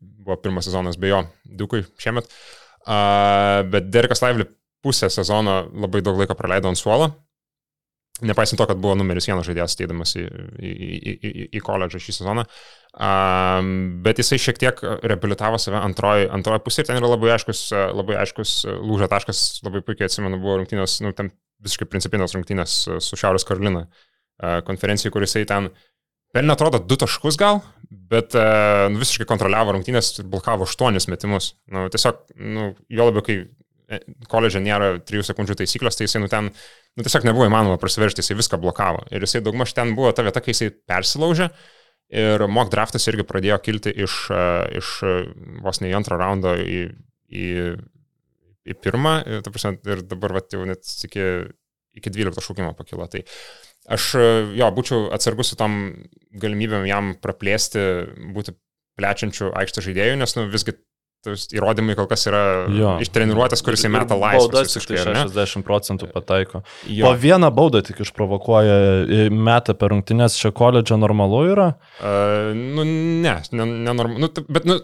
buvo pirmas sezonas be jo Dukui šiemet. Uh, bet Derekas Lively pusę sezono labai daug laiko praleido ant suolo. Nepaisant to, kad buvo numeris vienas žaidėjas ateidamas į, į, į, į, į koledžą šį sezoną. Um, bet jisai šiek tiek reabilitavo save antroji, antroji pusė ir ten yra labai aiškus, labai aiškus lūžio taškas, labai puikiai atsimenu, buvo rungtynės, nu, tam visiškai principinės rungtynės su Šiaurės Karolina uh, konferencijai, kur jisai ten pelnė atrodo du taškus gal, bet uh, nu, visiškai kontroliavo rungtynės ir blokavo aštuonis metimus. Nu, tiesiog, nu, jo labiau, kai koledže nėra 3 sekundžių taisyklės, tai jisai nu ten, nu tiesiog nebuvo įmanoma prasiveršti, jisai viską blokavo. Ir jisai daugmaž ten buvo ta vieta, kai jisai persilaužė. Ir mock draftas irgi pradėjo kilti iš, iš vos ne į antrą raundą į, į, į pirmą, ir, prasme, ir dabar vat, jau net iki, iki 12 šūkimo pakilo. Tai aš jo, būčiau atsargus su tom galimybėm jam praplėsti, būti plečiančių aikštės žaidėjų, nes nu, visgi įrodymai kol kas yra jo. ištreniruotas, kuris įmeta laisvę. Baudas tik tai 60 procentų pataiko. Jo. Po vieną baudą tik išprovokuoja, metą per rungtynės čia koledžą normalu yra? Uh, nu, ne, nenormalu. Ne, nu, bet, nu,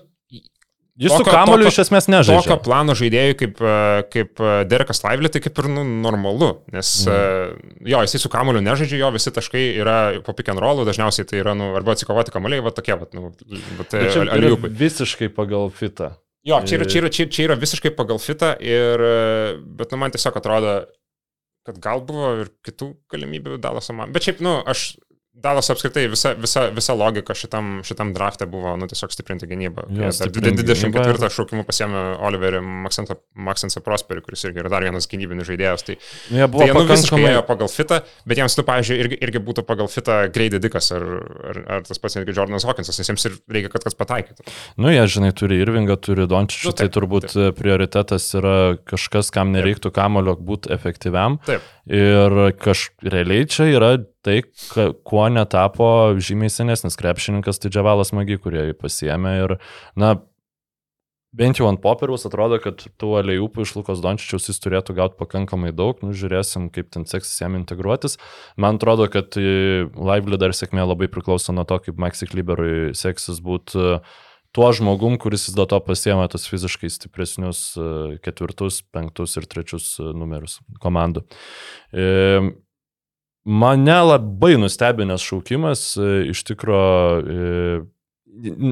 Jis tokio, su kamoliu iš esmės nežaidžia. Tokio plano žaidėjų kaip, kaip Derekas Lively, tai kaip ir nu, normalu, nes mm. jo, jisai su kamoliu nežaidžia, jo visi taškai yra po pick and rollų, dažniausiai tai yra nu, arba atsikovoti kamoliai, va tokie, va, nu, va, aliupai. Visiškai pagal fitą. Jo, čia yra, čia, yra, čia, čia yra visiškai pagal fitą, ir, bet nu, man tiesiog atrodo, kad gal buvo ir kitų galimybių Dalaso man. Bet šiaip, nu, aš Dalas apskritai visa, visa, visa logika šitam, šitam draftė buvo nu, tiesiog stiprinti gynybą. Ja, 24 šaukimų pasėmė Oliverį Maxensą Prosperį, kuris irgi yra dar vienas gynybinis žaidėjas. Tai, ja, buvo tai, nu, visiškai ėjo pagal fitą, bet jiems, nu, pavyzdžiui, irgi, irgi būtų pagal fitą Grady Dickas ar, ar, ar tas pats netgi Jordanas Hawkinsas, nes jiems ir reikia, kad kas pataikytų. Nu, jie, žinai, turi Irvingą, turi Dončičių, nu, tai turbūt taip. prioritetas yra kažkas, kam nereiktų kamulio būti efektyviam. Taip. Ir kažrealiai čia yra tai, kuo netapo žymiai senesnis krepšininkas, tai Džavalas Magi, kurie jį pasiemė. Ir, na, bent jau ant popieriaus atrodo, kad tų aliejupų iš Lukos Dončičiaus jis turėtų gauti pakankamai daug. Nu, žiūrėsim, kaip ten seksis jam integruotis. Man atrodo, kad Lively dar sėkmė labai priklauso nuo to, kaip Maxi Kliberui seksis būti uh, tuo žmogum, kuris vis dėlto pasiema tos fiziškai stipresnius e, ketvirtus, penktus ir trečius e, numerius komandų. E, mane labai nustebinęs šaukimas, iš tikrųjų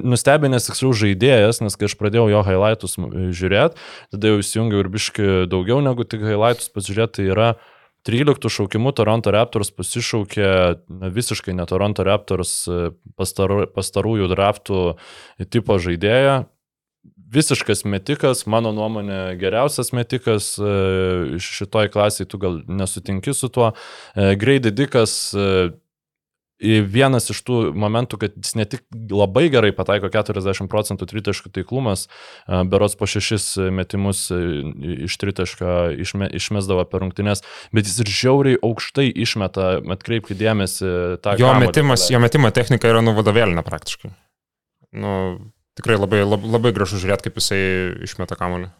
nustebinęs tiksliau žaidėjas, nes kai aš pradėjau jo highlightus žiūrėti, tada jau įsijungiau ir biški daugiau negu tik highlightus pasižiūrėti, tai yra uh, 13 šaukimų Toronto Raptors pasišaukė na, visiškai ne Toronto Raptors e, pastar, pastarųjų draftų tipo žaidėją. Visiškas metikas, mano nuomonė, geriausias metikas e, šitoj klasiai, tu gal nesutinki su tuo. E, Grady Dikas vienas iš tų momentų, kad jis ne tik labai gerai pataiko 40 procentų tritaškų taiklumas, berots po šešis metimus iš tritašką išme, išmesdavo per rungtynes, bet jis ir žiauriai aukštai išmeta, atkreipkite dėmesį tą. Jo, metimas, jo metimo technika yra nuvadovėlinė praktiškai. Nu, tikrai labai, labai, labai gražu žiūrėti, kaip jisai išmeta kamuolį.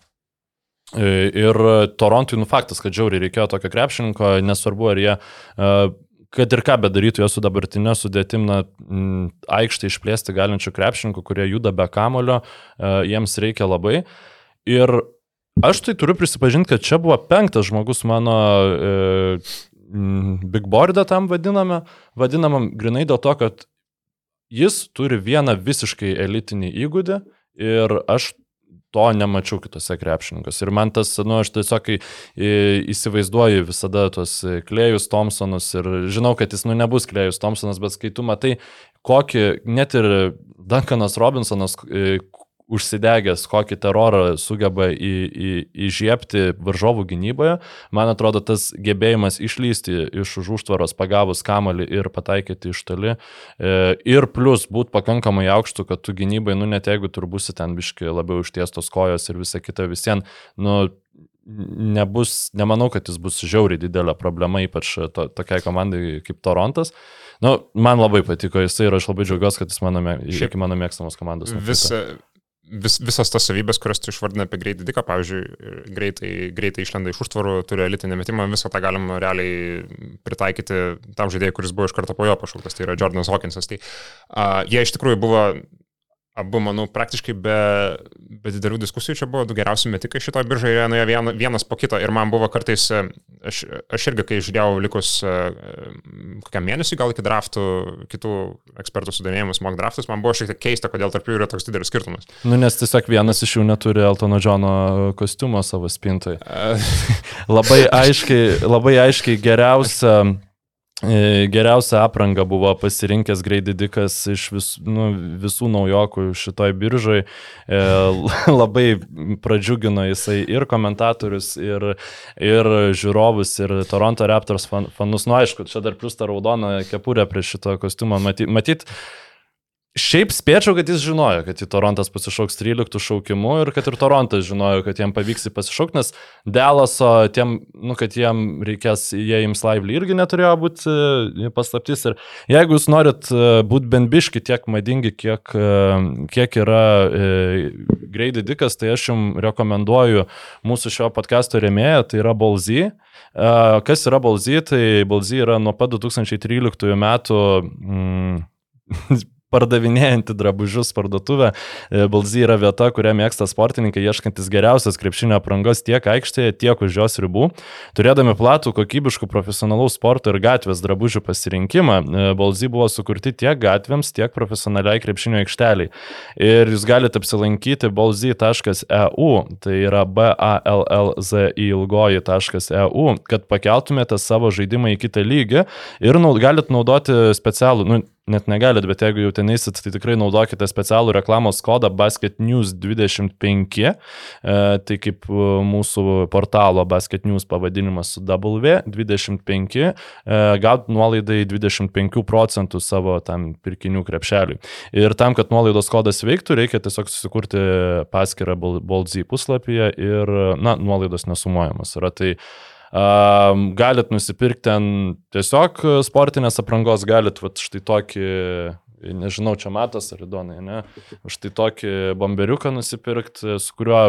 Ir Torontui, nu faktas, kad žiauriai reikėjo tokio krepšininko, nesvarbu, ar jie uh, kad ir ką bedarytų jo su dabartinė sudėtim, na, m, aikštę išplėsti galinčių krepšininkų, kurie juda be kamulio, e, jiems reikia labai. Ir aš tai turiu prisipažinti, kad čia buvo penktas žmogus mano e, big boardą tam vadiname, vadinamam grinai dėl to, kad jis turi vieną visiškai elitinį įgūdį ir aš to nemačiau kitose krepšininkuose. Ir man tas, nu, aš tiesiog įsivaizduoju visada tos Klejus Thompsonus ir žinau, kad jis, nu, nebus Klejus Thompsonas, bet kai tu matai, kokį net ir Duncanas Robinsonas, užsidegęs, kokį terorą sugeba į, į, įžiepti varžovų gynyboje, man atrodo, tas gebėjimas išlysti iš už užtvaros pagavus kamalį ir pataikyti iš toli e, ir plus būti pakankamai aukštų, kad tu gynybai, nu net jeigu tur busi ten biški labiau ištiestos kojos ir visa kita visien, nu nebus, nemanau, kad jis bus žiauriai didelė problema, ypač to, tokiai komandai kaip Torontas. Nu, man labai patiko jisai ir aš labai džiaugiuosi, kad jis mano, Šiaip, mano mėgstamos komandos. Vis, vis, visas tas savybės, kurias tu išvardinai apie greitį diką, pavyzdžiui, greitai, greitai išlenda iš užtvarų, turi elitinį metimą, visą tą galima realiai pritaikyti tam žaidėjui, kuris buvo iš karto po jo pašauktas, tai yra Jordanas Hawkinsas. Tai uh, jie iš tikrųjų buvo abu, manau, praktiškai be, be didelių diskusijų čia buvo du geriausi metikai šitoje biržoje, nuėjo vien, vienas po kito ir man buvo kartais, e, aš, aš irgi, kai žiūrėjau likus e, kokiam mėnesiui, gal iki draftų, kitų ekspertų sudėmėjimus, mock draftus, man buvo šiek tiek keista, kodėl tarp jų yra toks didelis skirtumas. Nu, nes tiesiog vienas iš jų neturi Eltono Džono kostiumo savo spintoje. labai aiškiai, labai aiškiai geriausia Geriausią aprangą buvo pasirinkęs Greididikas iš vis, nu, visų naujokų šitoj biržai. E, labai pradžiugino jisai ir komentatorius, ir, ir žiūrovus, ir Toronto Raptors fan, fanus. Nu aišku, čia dar plus ta raudona kepurė prie šito kostiumo. Matyt, matyt Šiaip spėčiau, kad jis žinojo, kad į Torontas pasišauks 13 šaukimu ir kad ir Torontas žinojo, kad jiem pavyks pasišaukti, nes Delaso, tiem, nu, kad jiem reikės, jie jiems laivly irgi neturėjo būti e, paslaptis. Ir jeigu jūs norit e, būti bent tiek madingi, kiek, e, kiek yra e, Greidi Dikas, tai aš jums rekomenduoju mūsų šio podcast'o remėją, tai yra Bolzy. Kas yra Bolzy? Tai Bolzy yra nuo pat 2013 metų mm, pardavinėjanti drabužius parduotuvę. E, Balzy yra vieta, kurią mėgsta sportininkai, ieškantis geriausios krepšinio aprangos tiek aikštėje, tiek už jos ribų. Turėdami platų, kokybiškų profesionalaus sporto ir gatvės drabužių pasirinkimą, e, Balzy buvo sukurti tiek gatvėms, tiek profesionaliai krepšinio aikšteliai. Ir jūs galite apsilankyti balzy.eu, tai yra B-A-L-L-Z ilgoji.eu, kad pakeltumėte savo žaidimą į kitą lygį ir naud, galite naudoti specialų, nu, net negalit, bet jeigu jau ten eisit, tai tikrai naudokite specialų reklamos kodą Basket News 25, e, tai kaip e, mūsų portalo Basket News pavadinimas su W25, e, gaut nuolaidai 25 procentų savo tam pirkinių krepšeliui. Ir tam, kad nuolaidos kodas veiktų, reikia tiesiog susikurti paskirą Bolzy puslapyje ir, na, nuolaidos nesumuojamas yra. Tai Um, galit nusipirkti ten tiesiog sportinės aprangos, galit vat, štai tokį, nežinau, čia matas ar įdonai, ne, štai tokį bomberiuką nusipirkti, su kuriuo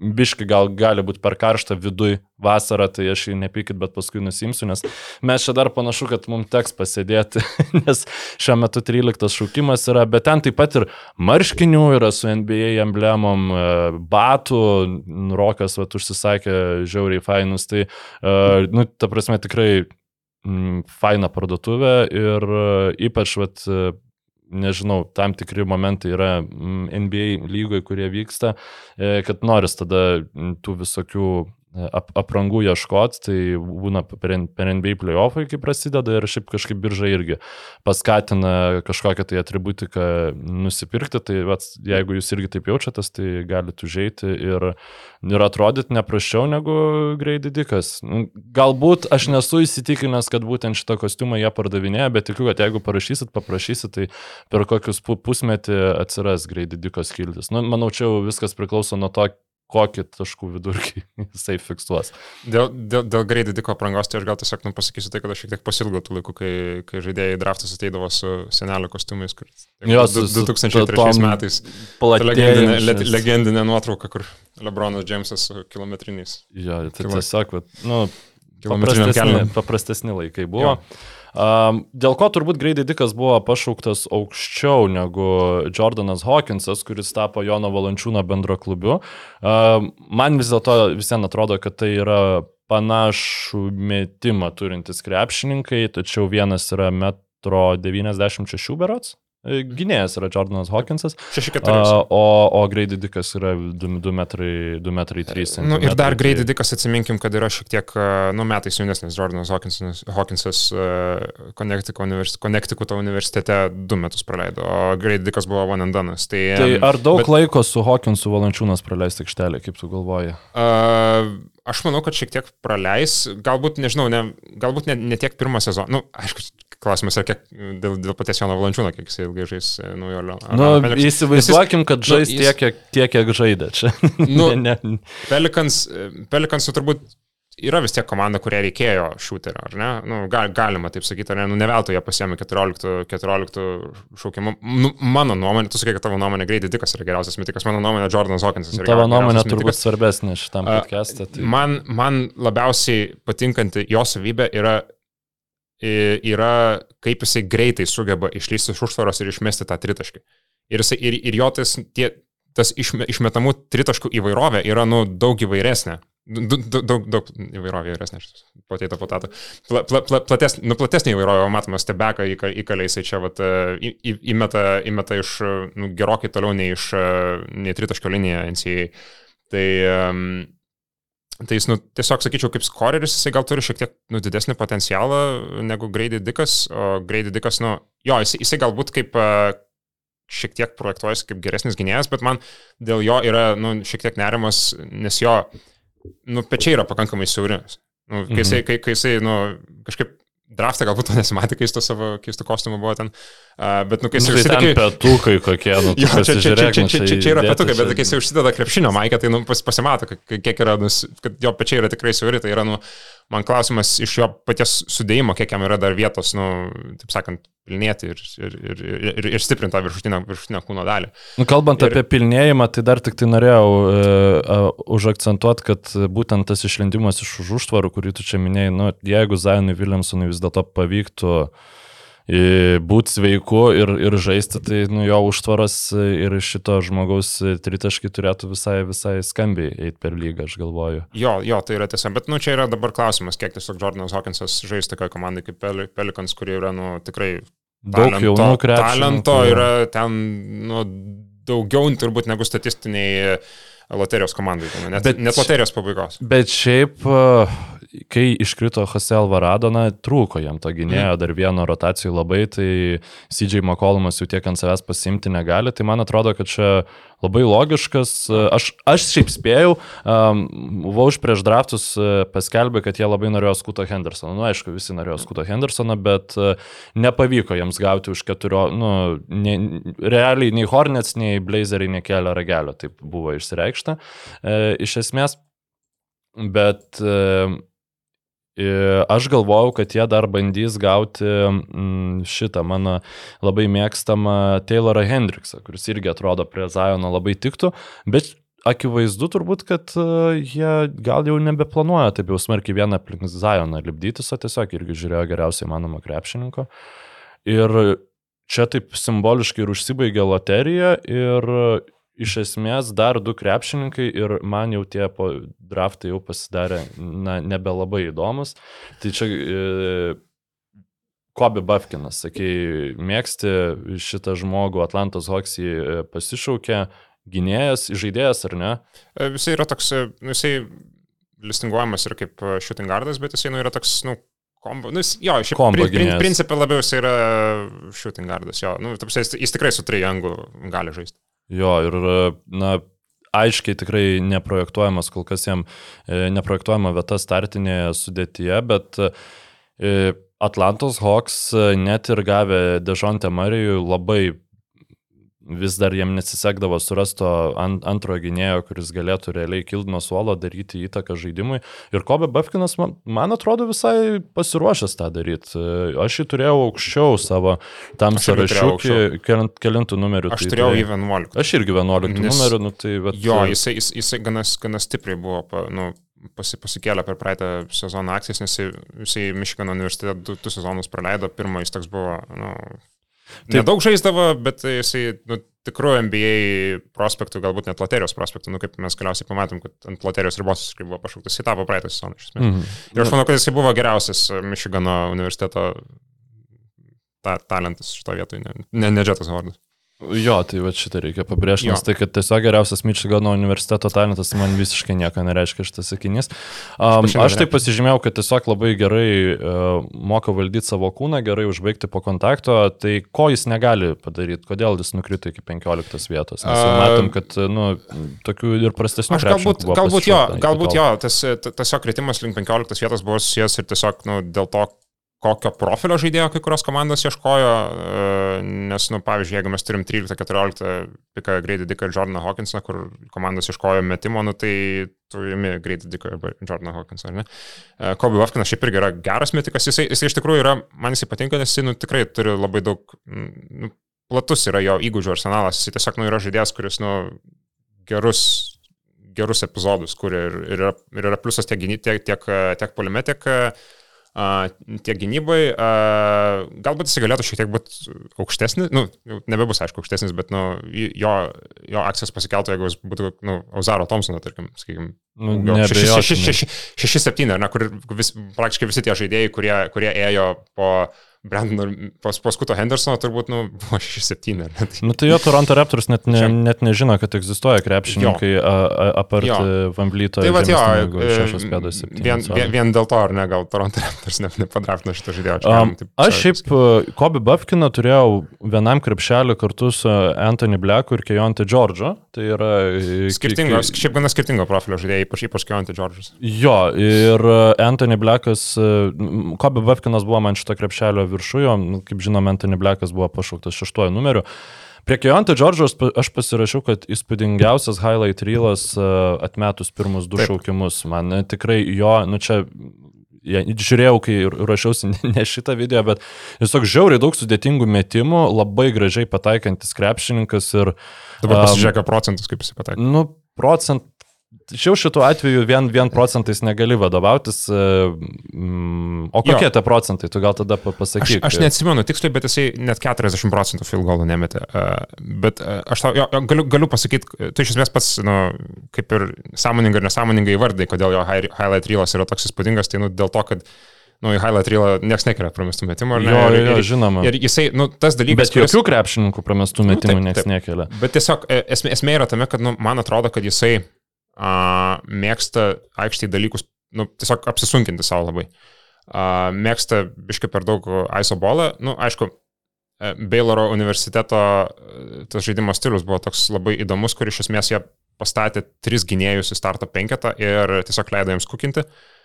biški gal gali būti per karštą viduj vasarą, tai aš jį nepykit, bet paskui nusimsiu, nes mes čia dar panašu, kad mums teks pasėdėti, nes šiuo metu 13 šaukimas yra, bet ten taip pat ir marškinių yra su NBA emblemom, e, batų, Rokas vat, užsisakė žiauriai fainus, tai, uh, nu, ta prasme, tikrai faina parduotuvė ir uh, ypač, vat, nežinau, tam tikri momentai yra mm, NBA lygoje, kurie vyksta, e, kad noris tada tų visokių ap, aprangų ieškoti, tai būna per, per NBA playoffai, kai prasideda ir šiaip kažkaip birža irgi paskatina kažkokią tai atributiką nusipirkti, tai vat, jeigu jūs irgi taip jaučiatės, tai galite užeiti ir, ir atrodyti neprašiau negu greididikas. Nu, galbūt aš nesu įsitikinęs, kad būtent šitą kostiumą jie pardavinėja, bet tikiu, kad jeigu parašysit, paprašysit, tai per kokius pusmetį atsiras greididikos kiltis. Nu, manau, čia viskas priklauso nuo to, kokį taškų vidurkį jisai fiksuos. Dėl, dėl, dėl greitai diko aprangos, tai aš gal tiesiog nu, pasakysiu tai, kad aš šiek tiek pasilgau tų laikų, kai, kai žaidėjai draftas ateidavo su senelio kostiumais, kur Jos, 2003 metais. Legendinė, le, legendinė nuotrauka, kur Lebronas Džemsas su kilometriniais. Jo, tai tiesiog, nu, paprastesni, paprastesni laikai buvo. Jo. Um, dėl ko turbūt Grady Dickas buvo pašauktas aukščiau negu Jordanas Hawkinsas, kuris tapo Jono Valančiūno bendro klubiu. Um, man vis dėlto visiems atrodo, kad tai yra panašų metimą turintis krepšininkai, tačiau vienas yra metro 96 berots, gynėjas yra Jordanas Hawkinsas. 6-4. O, o Grady Dickas yra 2 metrai 2 metrai 3 cm. Nu, ir dar Grady Dickas atsiminkim, kad yra šiek tiek, nu, metais jaunesnis Jordanas Hawkinsas, Hawkinsas uh, Connecticut universitete 2 metus praleido, o Grady Dickas buvo one and done. Tai, tai ar daug bet, laiko su Hawkinsu Valančiūnas praleisti aikštelė, kaip tu galvoji? Uh, Aš manau, kad šiek tiek praleis, galbūt, nežinau, ne, galbūt ne, ne tiek pirmą sezoną. Nu, aišku, klausimas yra kiek dėl, dėl paties Jono Valančiūno, kiek jisai ilgai žais e, naujolio. Na, nu, įsivaizduokim, kad žais nu, jis, tiek, kiek, tiek, kiek žaidė čia. Nu, ne, ne. Pelikans, Pelikansų turbūt yra vis tiek komanda, kuria reikėjo šūterio, ar ne? Nu, gal, galima taip sakyti, ar ne? Nu, ne veltui jie pasiemė 14, 14 šaukimų. Nu, mano nuomonė, tu sakai, kad tavo nuomonė greitai dikas yra geriausias metikas, mano nuomonė Jordanas Hawkinsas yra geriausias. Tavo nuomonė turbūt svarbesnė šitam podcast'e. Tai... Man, man labiausiai patinkanti jo savybė yra yra, kaip jisai greitai sugeba išlysti iš užtvaros ir išmesti tą tritaškį. Ir, jisai, ir, ir jo tas, tie, tas išme, išmetamų tritaškų įvairovė yra nu, daug įvairesnė. Daug, daug, daug įvairovė įvairesnė, potato potato. Pla, pla, pla, platesnė, nu, platesnė įvairovė, matome, stebeką įkalė jisai čia vat, į, į, įmeta, įmeta iš nu, gerokai toliau nei iš nei tritaškio liniją NCAA. Tai, um, tai jis, nu, tiesiog sakyčiau, kaip skoreris, jisai gal turi šiek tiek nu, didesnį potencialą negu Grady Dickas, o Grady Dickas, nu, jo, jisai, jisai galbūt kaip uh, šiek tiek projektuojasi kaip geresnis gynėjas, bet man dėl jo yra nu, šiek tiek nerimas, nes jo nu, pečiai yra pakankamai siauri. Nu, kai, jisai, kai, kai jisai nu, kažkaip draftą galbūt to nesimatė, kai jis to savo keistų kostiumų buvo ten. Uh, bet, nu, kai jis nu, tai užsideda... Petukai kokie, nu, jo, čia, čia, čia, čia, nu, čia, čia, čia yra petukai, bet kai jis užsideda krepšinio maikę, tai nu, pas, pasimato, kiek yra, nu, kad jo pečiai yra tikrai siauri, tai yra, nu, man klausimas iš jo paties sudėjimo, kiek jam yra dar vietos, nu, taip sakant, pilnėti ir, ir, ir, ir, ir stiprinti tą viršutinę, viršutinę kūno dalį. Nu, kalbant ir... apie pilnėjimą, tai dar tik tai norėjau uh, užakcentuoti, kad būtent tas išlendimas iš už užtvarų, kurį tu čia minėjai, nu, jeigu Zainui Williamsonui vis dėlto pavyktų būti sveiku ir, ir žaisti, tai nu, jo užtvaras ir šito žmogaus tritaškai turėtų visai, visai skambiai eiti per lygą, aš galvoju. Jo, jo, tai yra tiesa, bet nu, čia yra dabar klausimas, kiek tiesiog Jordanas Hawkinsas žais tokioje komandai kaip Pelikans, kurie yra nu, tikrai daug talento, jaunų krepšininkų. Talento yra ten nu, daugiau turbūt negu statistiniai loterijos komandai, net, bet, net loterijos pabaigos. Bet šiaip kai iškrito Jose Alvarado, na, trūko jam to gynėjo dar vieno rotacijų labai, tai CJ McCollumas jau tiek ant savęs pasimti negali, tai man atrodo, kad čia labai logiškas. Aš, aš šiaip spėjau, um, Vauž prieš draftus paskelbė, kad jie labai norėjo Skuto Hendersoną. Nu, aišku, visi norėjo Skuto Hendersoną, bet nepavyko jiems gauti už keturio, nu, ne, realiai nei Hornets, nei Blazeriai nekelia ragelio, taip buvo išsireikšta. E, iš esmės, bet e, Aš galvojau, kad jie dar bandys gauti mm, šitą mano labai mėgstamą Taylorą Hendriksą, kuris irgi atrodo prie Zajono labai tiktų, bet akivaizdu turbūt, kad e, jie gal jau nebeplanuoja taip jau smarkiai vieną aplink Zajoną lipdytis, o tiesiog irgi žiūrėjo geriausiai manomą krepšininko. Ir čia taip simboliškai ir užsibaigė loterija ir iš esmės dar du krepšininkai ir man jau tie draftai jau pasidarė na, nebelabai įdomus. Tai čia e, Kobe Bafkinas, sakai, mėgsti šitą žmogų, Atlantos Hoksį e, pasišaukė, gynėjas, žaidėjas ar ne? E, jisai yra toks, e, nu, jisai listinguojamas ir kaip shooting guardas, bet jisai nu, yra toks, nu, Kombo, nu, jis, jo, šiaip Kombo prin, prin, principė labiau jis yra shooting guardas, jo, nu, jis, jis tikrai su trijangu gali žaisti. Jo, ir, na, aiškiai tikrai neprojektuojamas, kol kas jam e, neprojektuojama vieta startinėje sudėtyje, bet e, Atlantos Hawks e, net ir gavę Dežontę Marijų labai vis dar jiem nesisekdavo surasto ant, antrojo gynėjo, kuris galėtų realiai kilti nuo suolo, daryti įtaką žaidimui. Ir Kobe Bafkinas, man, man atrodo, visai pasiruošęs tą daryti. Aš jį turėjau aukščiau savo tam kelint, kelintų numerių. Aš tai, turėjau jį 11. Aš irgi 11 Nes, numerių, nu tai... Bet, jo, jisai, jisai, jisai ganas, ganas stipriai buvo, nu, pasi, pasikėlė per praeitą sezoną akcijas, nes jisai, jisai Mišikano universitete du, du sezonus praleido, pirmą jis toks buvo, nu, Taip. Nedaug žaisdavo, bet jisai nu, tikrų NBA prospektų, galbūt net loterijos prospektų, nu, kaip mes galiausiai pamatėm, kad ant loterijos ribos jis buvo pašauktas, jis tapo praeitą sezoną. Mm -hmm. Ir aš manau, kad jisai buvo geriausias Michigano universiteto ta, talentas šito vietoje, ne, ne, ne Džetas Hordas. Jo, tai va šitą reikia pabrėžti, nes tai, kad tiesiog geriausias Mičigano universiteto talentas man visiškai nieko nereiškia šitas sakinys. Um, aš tai pasižymėjau, kad tiesiog labai gerai uh, moka valdyti savo kūną, gerai užbaigti po kontakto, tai ko jis negali padaryti, kodėl jis nukrito iki 15 vietos. Nes uh, matom, kad nu, tokių ir prastesnių. Aš galbūt, galbūt jo, galbūt jo, tas tiesiog kritimas link 15 vietos buvo susijęs ir tiesiog nu, dėl to, kokio profilio žaidėjo kai kurios komandos ieškojo, e, nes, nu, pavyzdžiui, jeigu mes turim 13-14 piką Grady Dicką ir Jordaną Hawkinsą, kur komandos ieškojo metimo, nu, tai tu įimi Grady Dicką arba Jordaną Hawkinsą, ar ne? E, Kobe Vafkinas šiaip irgi yra geras metikas, jisai, jisai iš tikrųjų yra, man jisai patinka, nes jisai, nu, tikrai turi labai daug, nu, platus yra jo įgūdžių arsenalas, jisai tiesiog, nu, yra žaidėjas, kuris, nu, gerus gerus epizodus, kur ir, ir, yra, ir yra pliusas tiek, tiek, tiek, tiek polime, tiek, Uh, tiek gynybai, galbūt jis galėtų šiek tiek būti aukštesnis, nu, nebebus aišku aukštesnis, bet nu, jo, jo akcijas pasikeltų, jeigu jis būtų, nu, Auzaro Thompsono, tarkim, sakykime, Nu, 6-7, ar ne, kur vis, praktiškai visi tie žaidėjai, kurie, kurie ėjo po Brandon, pas, paskuto Hendersono turbūt, nu, buvo 6-7, ar ne? Tai, Nu tai jo Toronto Raptors net, ne, net nežino, kad egzistuoja krepšininkai apart Jo. Vamblyto. tai va, jo, šešios e, pėdos septyni. vien, vien, vien dėl to, ar ne, gal Toronto Raptors ne, nepadraftino šito žaidėjo. Um, aš šiaip uh, Kobe Buffkiną turėjau vienam krepšelį kartu su Anthony Blacku ir Kejonte Džordžu. Tai yra... e, Skirtingos, ki- šiaip gana skirtingo profilio žaidėjai, ypač ypač Keonti Džordžas. Jo, ir Anthony Blackas, Kobe Buffkinas buvo man šito krepšelio viršuje, nu, kaip žinom, Anthony Blackas buvo pašauktas šeštuoju numeriu. Prie Kejonte Džordžo aš pa- aš pasirašiau, kad įspūdingiausias highlight reelas uh, atmetus pirmus du Taip. Šaukimus. Man e, tikrai jo, nu čia ja, žiūrėjau, kai ruošiausi ne- šitą video, bet tiesiog žiauriai daug sudėtingų metimų, labai gražiai pataikantis krepšininkas ir, Dabar pasižiūrėk procentus, kaip jis patekė. nu, procent. Tačiau šituo atveju vien, vien procentais negali vadovautis. e, mm, O kokie Jo. tie procentai, tu gal tada pa- Aš, aš neatsimenu tiksliai, bet jisai net 40 procentų field goalų nemetė. Uh, bet uh, aš tau, jo, galiu, galiu pasakyti, tu iš esmės pats, nu, kaip ir sąmoningai ir nesąmoningai vardai, kodėl jo hi- highlight reelas yra toks įspūdingas, tai nu, dėl to, kad nu, į highlight reelą niekas nekelia primestų metimų. ar ne? Jo, ir, jo, žinoma. ir jisai, nu, tas dalykas, Bet jokių krepšininkų pramestų Nu, metimų taip, niekas nekelia. Bet tiesiog e, esmė, esmė yra tame, kad nu, man atrodo, kad jisai a, mėgsta aikštėje dalykus, nu, tiesiog apsisunkinti savo labai. A, mėgsta biškai per daug ISO bolą. Nu, aišku, e, Bayloro universiteto e, tas žaidimo stilius buvo toks labai įdomus, kur iš esmės jie pastatė tris gynėjus į starto penketą ir tiesiog leido jiems kukinti. Uh,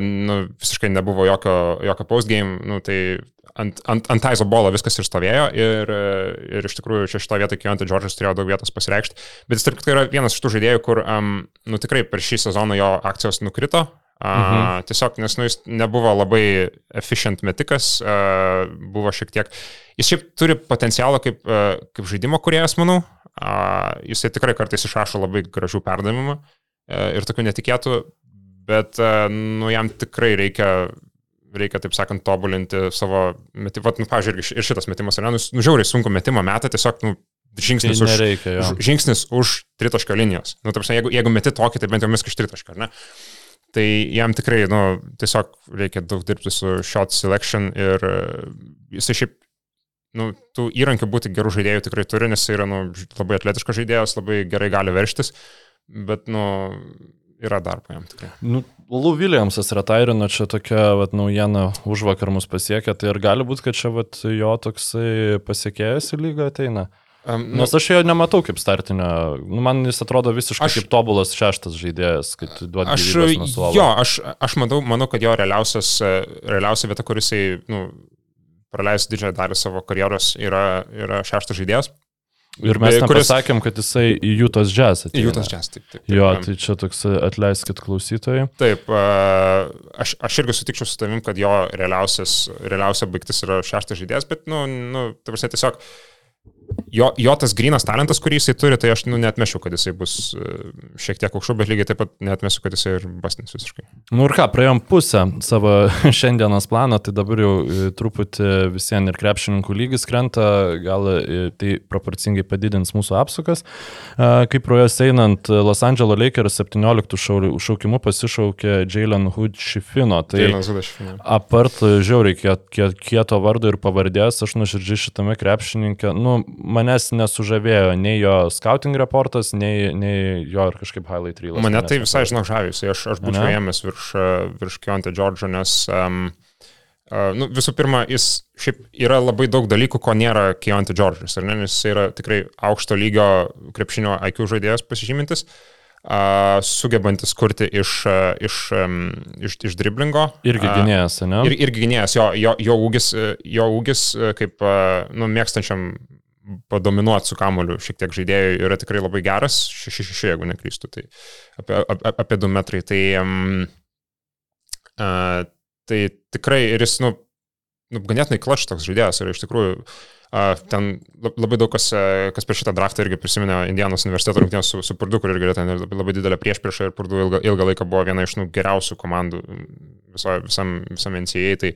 nu, visiškai nebuvo jokio, jokio postgame, nu, tai ant, ant, ant Taizo bolo viskas ir stovėjo ir, e, ir iš tikrųjų čia šito vietoje Kiontai Džordžas turėjo daug vietos pasireikšti. Bet jis tarp kitko yra vienas iš tų žaidėjų, kur um, nu, tikrai per šį sezoną jo akcijos nukrito. Uh, Mhm. Tiesiog, nes nu, jis nebuvo labai efficient metikas, uh, buvo šiek tiek. Jis šiaip turi potencialą kaip, uh, kaip žaidimo kuriejas, manau. Uh, jisai tikrai kartais išrašo labai gražių perdavimų uh, ir tokių netikėtų, bet uh, nu, jam tikrai reikia reikia, taip sakant, tobulinti savo metimą. Vat, nu, pavyzdžiui, ir šitas metimas, ne, nu, nu, žiauriai sunku metimą metą, tiesiog, nu, Tai žingsnis už, nereikia už, žingsnis už tritaškio linijos. Nu, taip, jeigu, jeigu meti tokį, tai bent jau viskas iš tritaškio, ne? Tai jam tikrai, nu, tiesiog reikia daug dirbti su shot selection ir e, jisai šiaip, nu, tų įrankių būti gerų žaidėjų tikrai turi, nes jis yra, nu, ž- labai atletiškas žaidėjas, labai gerai gali verštis, bet, nu, yra darbo jam tikrai. Nu, Lou Williamsas retairino čia tokia vat, naujiena už vakar mus pasiekė, tai ir gali būti, kad čia vat, jo toksai pasiekėjas į lygą ateina. Um, nu, Nes aš jo nematau kaip startinio, nu, man jis atrodo visiškai Aš- kaip tobulas šeštas žaidėjas, kad duodi Aš, jo, aš, aš manau, manau, kad jo realiausia vieta, kur jisai nu, praleis didžiąją dalį savo karjeros, yra, yra šeštas žaidėjas. Ir mes kuris- kuris... pasakėm, kad jisai į Jūtos jazz atėjo. Jūtas Jazz, taip. taip, taip Jo, tai čia toks atleiskit klausytojai. Taip, e, aš, aš irgi sutikčiau su tavim, kad jo realiausia baigtis yra šeštas žaidėjas, bet, nu, nu ta prasme, tiesiog jo, jo tas grinas talentas, kurį jisai turi, tai aš nu, netmešiu, kad jisai bus e, šiek tiek aukščiau, bet lygiai taip pat netmesiu, kad jisai ir basnis visiškai. Nu ir ką, praėjom pusę savo šiandienos plano, tai dabar jau e, truputį visiems ir krepšininkų lygis krenta, gal e, tai proporcingai padidins mūsų apsukas. Kaip pro jas einant, Los Angeles Lakers 17 šau- šaukimu pasišaukė Jalen Hood Šifino. Tai apart žiauriai kiet, kiet, kieto vardo ir pavardės, aš nuoširdžiai šitame krepšininkė, nu, manęs nesužavėjo nei jo scouting reportas, nei, nei jo ir kažkaip highlight reel. Mane tai visai, žinok, žavisi. Aš, aš būčiau ėmęs virš, virš Kionte Džordžo, nes um, uh, nu, visų pirma, jis šiaip yra labai daug dalykų, ko nėra Kionte Džordžas, ar ne? Nes jis yra tikrai aukšto lygio krepšinio IQ žaidėjas pasižymintis. Uh, sugebantis kurti iš, uh, iš, um, iš, iš driblingo. Irgi gynėjas, ne? Ir, irgi gynėjas, jo, jo, jo ūgis, e, jo ūgis kaip nu, mėgstančiam padominuoti su kamoliu šiek tiek žaidėjui yra tikrai labai geras, 6-6, jeigu neklystu, tai apie, apie, apie 2 metrai. Tai, um, uh, tai tikrai ir jis, nu, nu, ganėtinai klaš toks žaidėjas ir iš tikrųjų uh, ten lab- labai daug kas, kas prieš šitą draftą irgi prisiminė Indianos universiteto rungtynės su, su Purdu, kur irgi yra ten labai, labai didelė priešprieša ir Purdu ilgą, ilgą laiką buvo viena iš nu, geriausių komandų viso, visam, visam NCAA, tai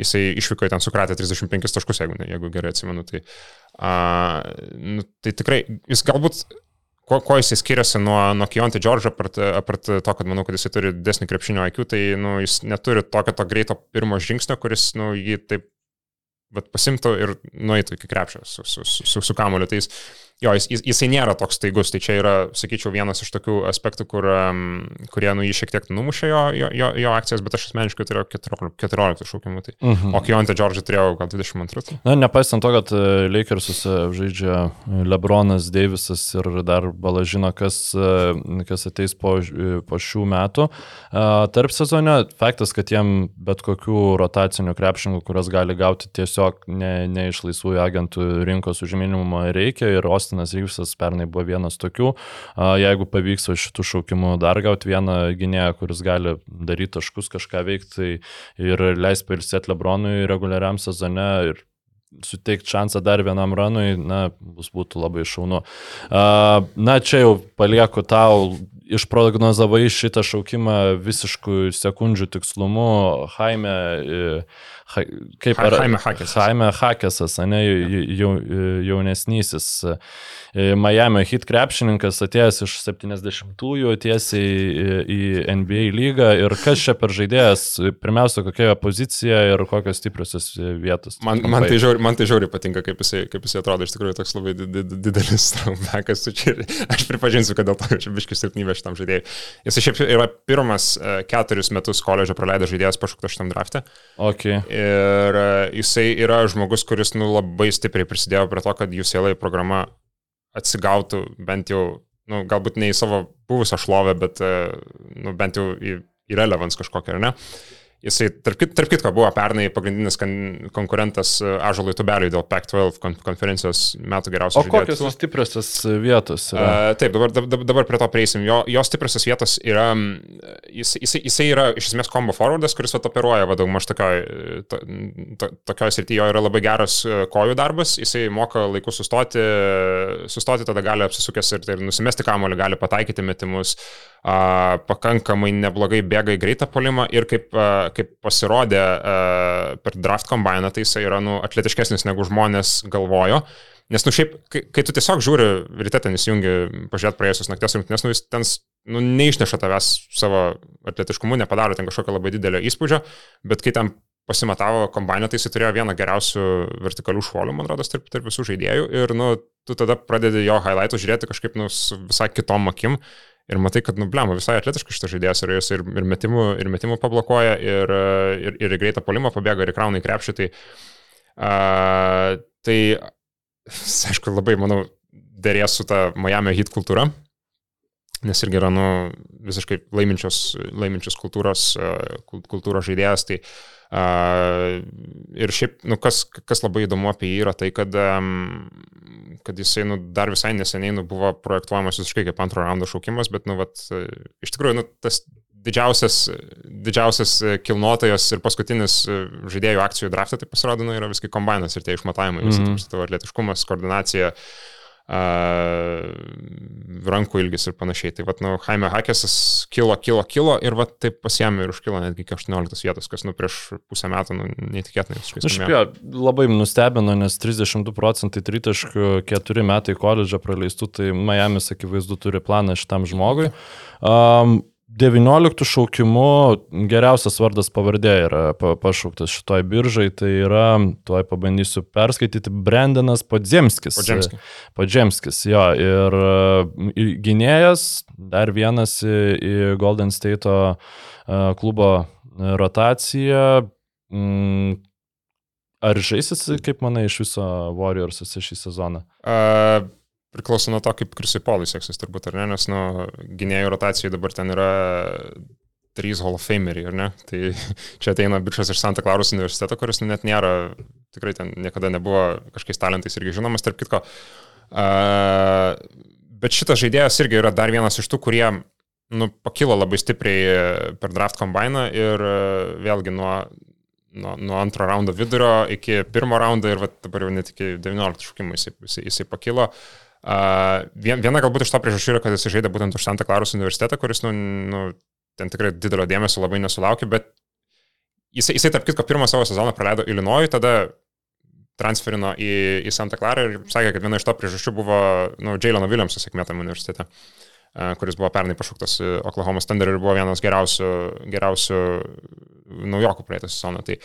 jisai išvyko ten sukratę 35 taškus, jeigu, jeigu gerai atsimenu. Tai, uh, nu, tai tikrai jis galbūt kuo, kuo jisai skiriasi nuo, nuo Kionti Džordžo, apart, apart to, kad manau, kad jisai turi desnį krepšinio IQ, tai nu, jis neturi tokio to greito pirmo žingsnio, kuris nu, jį taip vat, pasimtų ir nueitų iki krepšio su, su, su, su, kamuoliu. Tai jis, jo, jis, jis, jisai nėra toks staigus, tai čia yra, sakyčiau, vienas iš tokių aspektų, kur, um, kurie nu, jį šiek tiek numušė jo, jo, jo, jo akcijas, bet aš asmeniškai turėjau 14, 14 šaukimų. Tai. Mhm. O Kionti Džordžą turėjau gal 22. Tai. Na, nepaisant to, kad e, Lakersus e, žaidžia Lebronas, Deivisas ir dar balažino, kas, e, kas ateis po, po šių metų. E, Tarp sezone faktas, kad jiem bet kokių rotacinių krepšininkų, kurias gali gauti tiesiog ne, ne iš laisvųjų agentų rinkos už minimumą reikia ir Ostinas Ryvsas pernai buvo vienas tokių. Jeigu pavyks šitų šaukimų dar gauti vieną gynėją, kuris gali daryti taškus, kažką veikti tai ir leis pailsėti Lebronui reguliariam sezone ir suteikti šansą dar vienam ranui, na, bus būtų labai šaunu. Na, čia jau palieku tau, išprognozavai šitą šaukimą visiškų sekundžių tikslumu, Jaime, e, Ha- kaip Ha- Jaime Hakesas. Jaime Hakesas, ne, jau, jaunesnysis e, Miami hit krepšininkas atėjęs iš 70-ųjų tiesiai į- į NBA lygą ir kas čia per žaidėjas, pirmiausia, kokia jo pozicija ir kokios stipriosios vietos. Man, man, tai žiauri, man tai žiauriai patinka, kaip jisai, kaip jisai atrodo, iš tikrųjų toks labai di- di- didelis traumekas. Aš pripažinsiu, kad dėl to čia biškis silpnybė šitam žaidėjui. Jis šiaip yra pirmas e, keturis metus koledžo praleidęs žaidėjas pašauktas šitam draftė. Okay. Ir e, jisai yra žmogus, kuris nu, labai stipriai prisidėjo prie to, kad UCLA programa atsigautų bent jau, nu, galbūt ne į savo buvusią šlovę, bet e, nu, bent jau į, į relevance kažkokią, ar ne? Jisai, tarp, kit- tarp kitko, buvo pernai pagrindinis konkurentas e, Ažalui Tubeliui dėl Pac-12 kon, konferencijos metų O geriausio kokios jos stipriosios vietos yra? Uh, taip, dabar, dabar, dabar prie to prieisim. Jo, jo stipriosios vietos yra, jis, jis, jisai yra iš esmės combo forwardas, kuris operuoja vadovų aš tokioj, to, to, tokioj srityje, jo yra labai geras e, kojų darbas, jisai moka laiku sustoti, sustoti tada gali apsisukęs ir, ir nusimesti kamuolį, gali pataikyti metimus, uh, pakankamai neblogai bėga į greitą polimą ir kaip, uh, kaip pasirodė uh, per draft kombainą, tai jisai yra nu, atletiškesnis negu žmonės galvojo. Nes, nu, šiaip, kai, kai tu tiesiog žiūri, ryte ten įsijungi, pažiūrėt praėjusios nakties rungtynės, nu, jis ten, nu, neišneša tavęs savo atletiškumu, nepadaro ten kažkokio labai didelio įspūdžio, bet kai ten pasimatavo kombainę, tai jis turėjo vieną geriausių vertikalių šuolių, man rodos, tarp, tarp visų žaidėjų ir, nu, tu tada pradedi jo highlightų žiūrėti kažkaip, nu, visai kitom akim. Ir matai, kad, nu, blem, visai atletiškas šitas žaidėjas ir jis ir, ir, metimų, ir metimų pablokuoja, ir, ir, ir į greitą polimą pabėga, ir įkrauna į krepšį. Tai, uh, tai aišku, labai, manau, dėrės su ta Miami hit kultūra, nes irgi yra, nu, visiškai laiminčios, laiminčios kultūros, e, kul- kultūros žaidėjas. Tai, uh, ir šiaip, nu, kas, kas labai įdomu apie jį yra tai, kad, kad jisai, nu, dar visai neseniai, nu, buvo projektuojamas visiškai kaip antro raundo šaukimas, bet, nu, vat, iš tikrųjų, nu, tas didžiausias, didžiausias kilnotojas ir paskutinis žaidėjų akcijų draftą, tai pasirodo, nu, yra viskai kombainas ir tie išmatavimai, visi Mhm. mm. tavo atletiškumas, koordinacija, a, rankų ilgis ir panašiai. Tai vad, nu, Jaime Hakesas kilo, kilo, kilo ir vad taip pasiemė ir užkilo netgi iki 18 vietos, kas, nu, prieš pusę metų, nu, neįtikėtinai Šiaip skambėjo. jo, labai nustebino, nes 32 procentai tritaškių, 4 metai koledžą praleistų, tai Miami's akivaizdu turi planą šitam žmogui. Um, 19 šaukimų geriausias vardas pavardė yra pa- pašauktas šitoj biržai, tai yra, tuoj pabandysiu perskaityti, Brendanas Podzemskis. Podžemski. Podžemskis, jo, ir e, gynėjas, dar vienas į, į Golden State e, klubo rotaciją. Mm, Ar žaisis, kaip manai, iš viso Warriors šį sezoną? Uh, priklauso nuo to, kaip Krisui Polui seksis turbūt, ar ne, nes nu, gynėjų rotacijai dabar ten yra trys Hall of Fameriai, ar ne? Tai čia ateina bičias iš Santa Claros universiteto, kuris nu, net nėra, tikrai ten niekada nebuvo kažkokiais talentais irgi žinomas, tarp kitko. Uh, bet šitas žaidėjas irgi yra dar vienas iš tų, kurie nu, pakilo labai stipriai per draft kombainą ir uh, vėlgi nuo, nuo, nuo antro raundo vidurio iki pirmo raundo ir va, dabar jau net iki 19 šaukimų jisai, jisai, jisai pakilo. Uh, viena galbūt iš to priežasčių yra, kad jis žaidė būtent už Santa Klaros universitetą, kuris, nu, nu, ten tikrai didelio dėmesio labai nesulaukė, bet jisai, jisai tarp kitko, pirmą savo sezoną praleido Ilinojui, tada transferino į, į Santa Clarą ir sakė, kad viena iš to priežasčių buvo nu, Jailono Williamso sėkmė tam universitete, kuris buvo pernai pašauktas Oklahoma Thunder ir buvo vienas geriausių, geriausių naujokų praeitą sezoną. Tai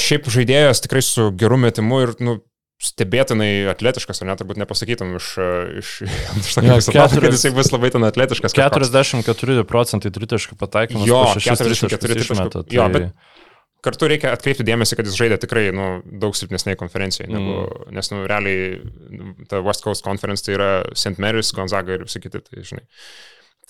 šiaip žaidėjas tikrai su geru metimu ir nu, stebėtinai atletiškas, ar net turbūt nepasakytum iš, iš, iš to, Jo, kad keturis- jisai bus labai ten atletiškas. kažkoks. 44 procentai tritaškų pataikymas. Jo, po šešis 44 tritaškus išmeta, tritaškų. Jo, tai- bet kartu reikia atkreipti dėmesį, kad jis žaidė tikrai nu, daug silpnesnėje konferencijoje, negu, Mm. nes nu, realiai nu, ta West Coast Conference tai yra St. Mary's, Gonzaga ir visi kiti, tai žinai.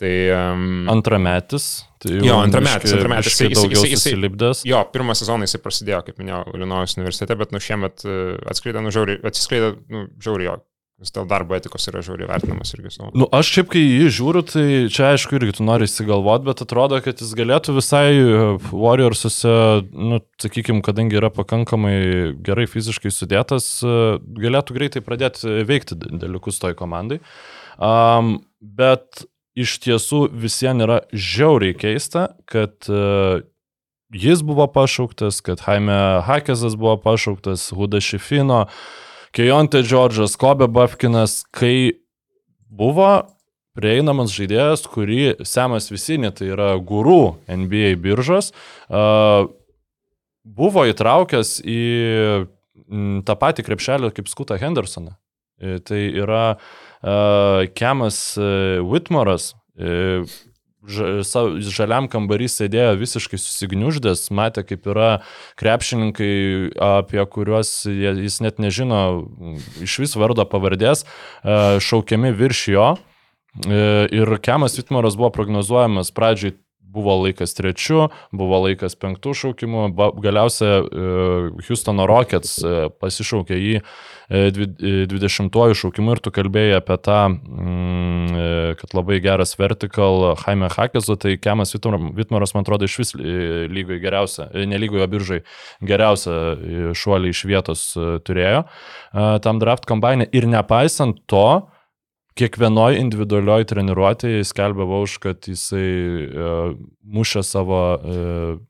Tai, um, Antrametis. Tai Jo, antrametis, biškį- antrametis. Jisai- Daugiau jisai- jisai- susilipdęs. jo, pirmą sezoną jisai prasidėjo, kaip minėjau, Illinois universitete, bet nu šiemet e, atskleidė, nu žiauriai, atsiskleidė, nu žiauriai jo. Jis dėl darbo etikos yra žiauriai vertinamas irgi savo. Nu, aš šiaip kai jį žiūriu, tai čia aišku irgi tu nori įsigalvoti, bet atrodo, kad jis galėtų visai e, Warriorsuose, nu, sakykime, kadangi yra pakankamai gerai fiziškai sudėtas, e, galėtų greitai pradėti veikti dalykus toj komandai. Um, bet iš tiesų visiems yra žiauriai keista, kad uh, jis buvo pašauktas, kad Jaime Hakesas buvo pašauktas, Huda Šifino, Kejonte Džordžas, Kobe Bafkinas, kai buvo prieinamas žaidėjas, kurį Semas Visinė, tai yra gurų NBA biržos, uh, buvo įtraukęs į tą patį krepšelį kaip Skuta Hendersoną. E, Tai yra uh, Kemas uh, Whitmoras. Sa- žaliam kambarį sėdėjo visiškai susigniuždęs, matė, kaip yra krepšininkai, apie kuriuos jis net nežino iš vis vardo pavardės, e, šaukiami virš jo. E, Ir Kemas Vitmaras buvo prognozuojamas pradžiai buvo laikas trečiu, buvo laikas penktų šaukimų, galiausia e, Houstono Rockets e, pasišaukė jį e, dvi- e, 20-ojų šaukimu ir tu kalbėjai apie tą, mm, kad labai geras vertikal Jaime Hakesu, tai Kemas Vitmar- Vitmaras, man atrodo, iš vis lygoje geriausia, e, ne lygoje biržai, geriausia šuolį iš vietos turėjo tam draft kombainė ir nepaisant to, kiekvienoj individualioj treniruotėje jis skelbia už, kad jisai uh, mušė savo uh,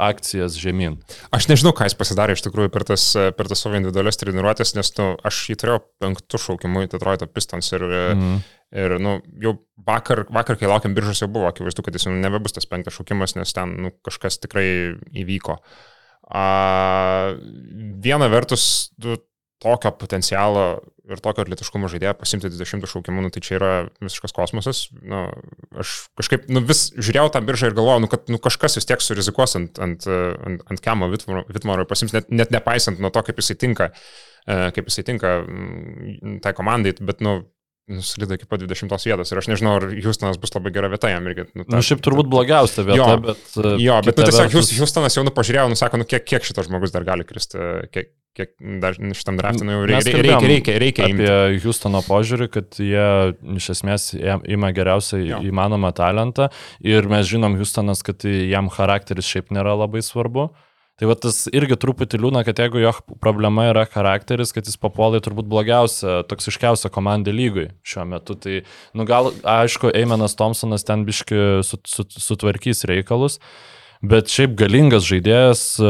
akcijas žemyn. Aš nežinau, ką jis pasidarė iš tikrųjų per tas, per tas savo individualias treniruotės, nes nu, aš jį turėjau penktų šaukimų į Detroito Pistons ir, mm. Ir nu, jau vakar, vakar, kai laukiam biržos, jau buvo akivaizdu, kad jis jau nebebus tas penktas šaukimas, nes ten nu, kažkas tikrai įvyko. A, viena vertus, tu tokio potencialo ir tokio atletiškumo žaidėjo pasimti 20 šaukimų, nu, tai čia yra visiškas kosmosas. Nu, aš kažkaip nu, vis žiūrėjau tą biržą ir galvojau, nu, kad nu, kažkas vis tiek surizikuos ant, ant, ant, ant Kemo Vitmaro ir pasims, net, net nepaisant nuo to, kaip jisai tinka, e, kaip jisai tinka mm, tai komandai, bet, nu, nuslydo iki pat 20 vietos ir aš nežinau, ar Houstonas bus labai gera vieta jam irgi. Nu, Na, šiaip turbūt blogiausia vieta, Jo, bet... Jo, bet kita nu, tiesiog vertus- Houstonas jau nu pažiūrėjo, nusako, nu kiek, kiek šitas žmogus dar gali kristi, kiek, kiek dar šitam draftui, nu reikia, reikia, reikia, reikia imti. Apie Houstono požiūrį, kad jie iš esmės ima geriausią Jo. įmanomą talentą ir mes žinom Houstonas, kad jam charakteris šiaip nėra labai svarbu. Tai va tas irgi truputį liūna, kad jeigu jo problema yra charakteris, kad jis papuolai turbūt blogiausia, toksiškiausia komanda lygui šiuo metu. Tai, nu gal, aišku, Eimenas Thompsonas ten biški sut, sut, sutvarkys reikalus. Bet šiaip galingas žaidėjas, e,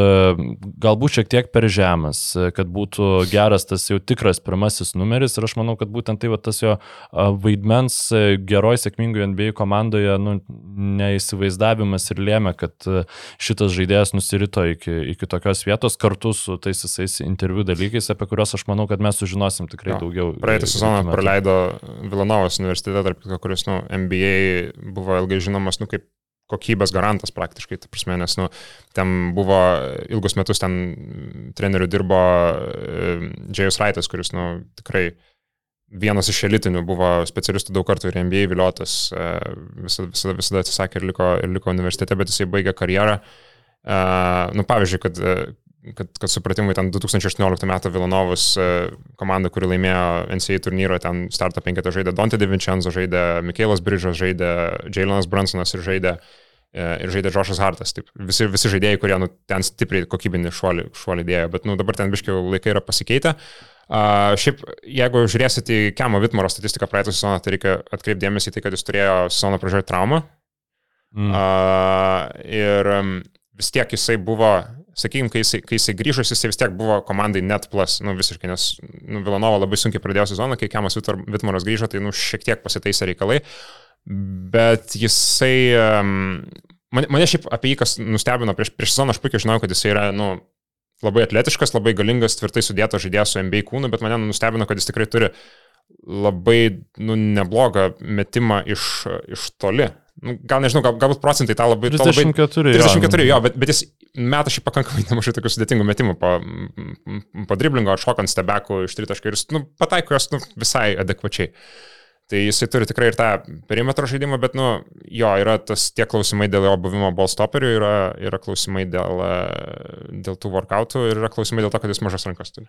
galbūt šiek tiek per žemas, e, kad būtų geras tas jau tikras pirmasis numeris ir aš manau, kad būtent tai va, tas jo a, vaidmens e, geroj sėkmingoje NBA komandoje nu, neįsivaizdavimas ir lėmė, kad e, šitas žaidėjas nusirito iki, iki tokios vietos kartu su tais visais interviu dalykais, apie kuriuos aš manau, kad mes sužinosim tikrai Jo. daugiau. Praeitą e, sezoną praleido Vilanovos universitete, tarp kuris, nu, NBA buvo ilgai žinomas, nu, kaip kokybės garantas praktiškai, ta prasme, nes, nu, ten buvo ilgus metus ten treneriu dirbo Džėjus Raitas, kuris, nu, tikrai vienas iš elitinių buvo specialistų daug kartų ir NBA viliotas, e, visada, visada, visada atsisakė ir liko, ir liko universitete, bet jisai baigė karjerą. Uh, nu, pavyzdžiui, kad, e, kad, kad supratimai, ten 2018 m. Vilanovas e, komanda, kuri laimėjo NCAA turnyrą, ten starto penketą žaidė Dante DiVincenzo, žaidė Mikėlas Bridžas, žaidė Jailonas Bransonas ir žaidė e, ir žaidė Džošas Hartas. Taip, visi, visi žaidėjai, kurie nu, ten stipriai kokybinį šuolį, šuolį dėjo, bet nu, dabar ten biškiau laikai yra pasikeitę. Uh, šiaip, jeigu žiūrėsite į Kemo Vitmaro statistiką praeitą sezoną, tai reikia atkreipdėmėsi į tai, kad jis turėjo sezono pradžioje traumą. Mm. Uh, ir um, vis tiek jisai buvo, sakykime, kai jisai, kai jisai grįžo, jisai vis tiek buvo komandai net plus, nu visiškai, nes nu, Vilanova labai sunkiai pradėjo sezoną, kai Kemas Vitmaras grįžo, tai nu šiek tiek pasitaisė reikalai, bet jisai, mane, mane šiaip apie jį kas nustebino prieš, prieš sezoną, aš puikiai žinau, kad jisai yra, nu, labai atletiškas, labai galingas, tvirtai sudėtas žaidėjas su MBA kūnu, bet mane nustebino, kad jis tikrai turi labai nu, neblogą metimą iš, iš toli. Nu, gal nežinau, gal, galbūt procentai tą labai... 34. 34, jo, bet, bet jis meta šį pakankamai nemažai tokių sudėtingų metimų po, po driblingo, šokant stebekų iš tritaškų ir nu, pataiko jos nu, visai adekvačiai. Uh, Tai jisai turi tikrai ir tą perimetro žaidimą, bet, nu, jo, yra tas tie klausimai dėl jo buvimo ballstopperių, yra, yra klausimai dėl, dėl tų workoutų ir yra klausimai dėl to, kad jis mažas rankas turi.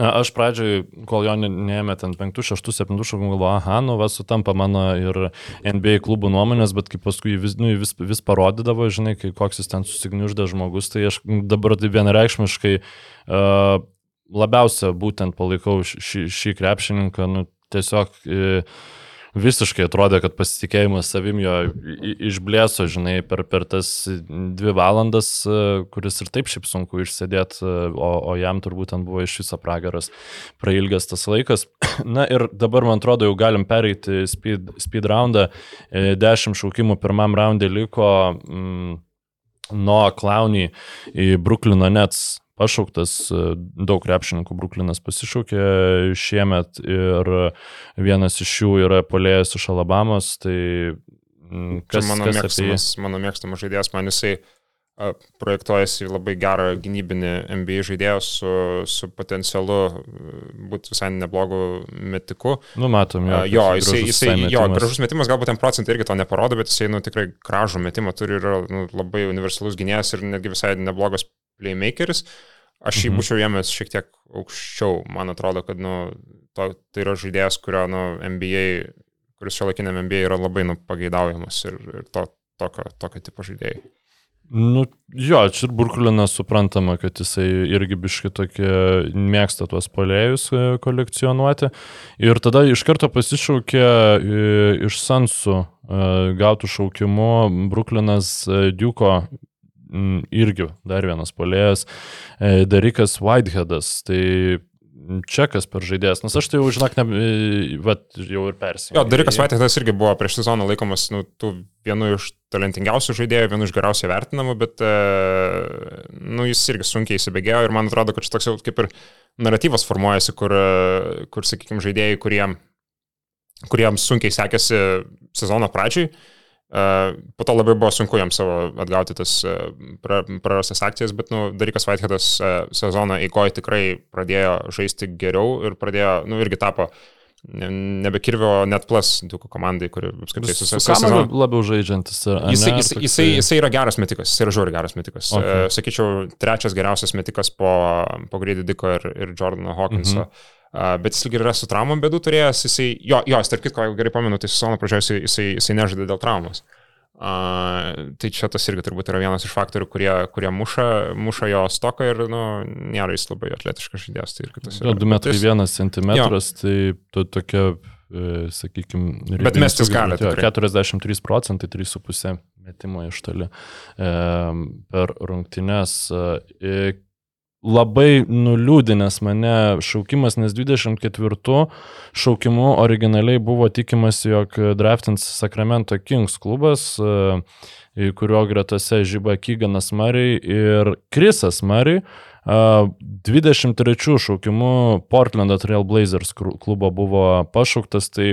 Na, aš pradžioj, kol jo neėmė ten 5, 6, 7 šakų, galvoju, aha, nu, vas sutampa mano ir NBA klubų nuomonės, bet kai paskui vis, nu, vis, vis parodydavo, žinai, kai koks jis ten susigniuždė žmogus, tai aš dabar tai vienareikšmiškai uh, labiausia būtent palaikau šį, šį krepšininką, nu, tiesiog uh, visiškai atrodė, kad pasitikėjimas savim jo išblėso, žinai, per, per tas dvi valandas, e, kuris ir taip šiaip sunku išsėdėti, e, o, o jam turbūt ten buvo iš viso pragaras prailgas tas laikas. Na ir dabar, man atrodo, jau galim pereiti speed, speed roundą. E, dešimt šaukimų pirmam raundė liko. Mm, nuo Klaunį į Bruklino Nets pašauktas, daug krepšininkų Bruklinas pasišaukė šiemet ir vienas iš jų yra polėjęs iš Alabamos, tai kas, mano, kas mėgstamas, mano mėgstamas žaidėjas, man jisai projektuojasi labai gerą gynybinį NBA žaidėją su, su potencialu būti visai neblogu metiku. Nu, matom, jo. Jo, jisai, jisai, metimas. jo, gražus metimas, galbūt ten procentai irgi to neparodo, bet jisai, nu, tikrai gražų metimą turi ir nu, labai universalus gynėjas ir netgi visai neblogas playmakeris. Aš jį mhm. būčiau jėmęs šiek tiek aukščiau. Man atrodo, kad nu, to, tai yra žaidėjas, kurio nu, NBA, kuris šio laikinėme NBA yra labai nu, pageidaujamas ir, ir to, tokio, tokio tipo žaidėjai. Nu, jo, čia ir Burkulinas suprantama, kad jisai irgi biški tokie mėgsta tuos polėjus e, kolekcionuoti. Ir tada iš karto pasišaukė e, iš Sansų e, gautų šaukimų Bruklinas Diuko irgi dar vienas polėjas, e, Darikas Whiteheadas. Tai čekas per žaidėjas, nes aš tai jau, žinok, ne, e, vat, jau ir persijau. Jo, Darikas Whiteheadas irgi buvo prieš sezoną laikomas nu, vienu iš talentingiausių žaidėjų, vienu iš geriausiai vertinamų, bet e, nu, jis irgi sunkiai įsibėgėjo ir man atrodo, kad šis toks jau kaip ir naratyvas formuojasi, kur, kur sakykime, žaidėjai, kuriem, kuriems sunkiai sekėsi sezono pradžiui, Po to labai buvo sunku jam savo atgauti tas prarastas akcijas, bet, nu, dalykas Whiteheadas sezoną įgoje tikrai pradėjo žaisti geriau ir pradėjo, nu, irgi tapo nebe Kirvio net plus Duko komandai, kuri apskritai su sezoną labiau žaidžiantis. Jisai, jisai, jisai, jisai yra geras metikas, jisai yra žiūri geras metikas. Okay. Sakyčiau, trečias geriausias metikas po, po Grady Diko ir, ir Jordano Hawkinso. Mhm. Uh, bet jis ir yra su traumom bėdų turėjęs, jisai, jo, jo, tarp kitko, jeigu gerai pamenu, tai sezono pradžioje jisai, jisai, jisai nežaidė dėl traumos. Uh, tai čia tas irgi turbūt yra vienas iš faktorių, kurie, kurie muša, muša jo stoką ir, nu, nėra jis labai atletiškas žaidėjas. Tai ir kitas. 2 metrai 1 cm, tai to, tokia, e, sakykime, bet mestis gali. 43 procentai, 3,5 metimo iš toli e, per rungtynes. E, labai nuliūdinęs mane šaukimas, nes 24 šaukimu originaliai buvo tikimas, jog draftins Sacramento Kings klubas, e, kurio gretose žyba Kyganas Murray ir Krisas Murray. 23 šaukimu Portlando Trail Blazers klubo buvo pašauktas, tai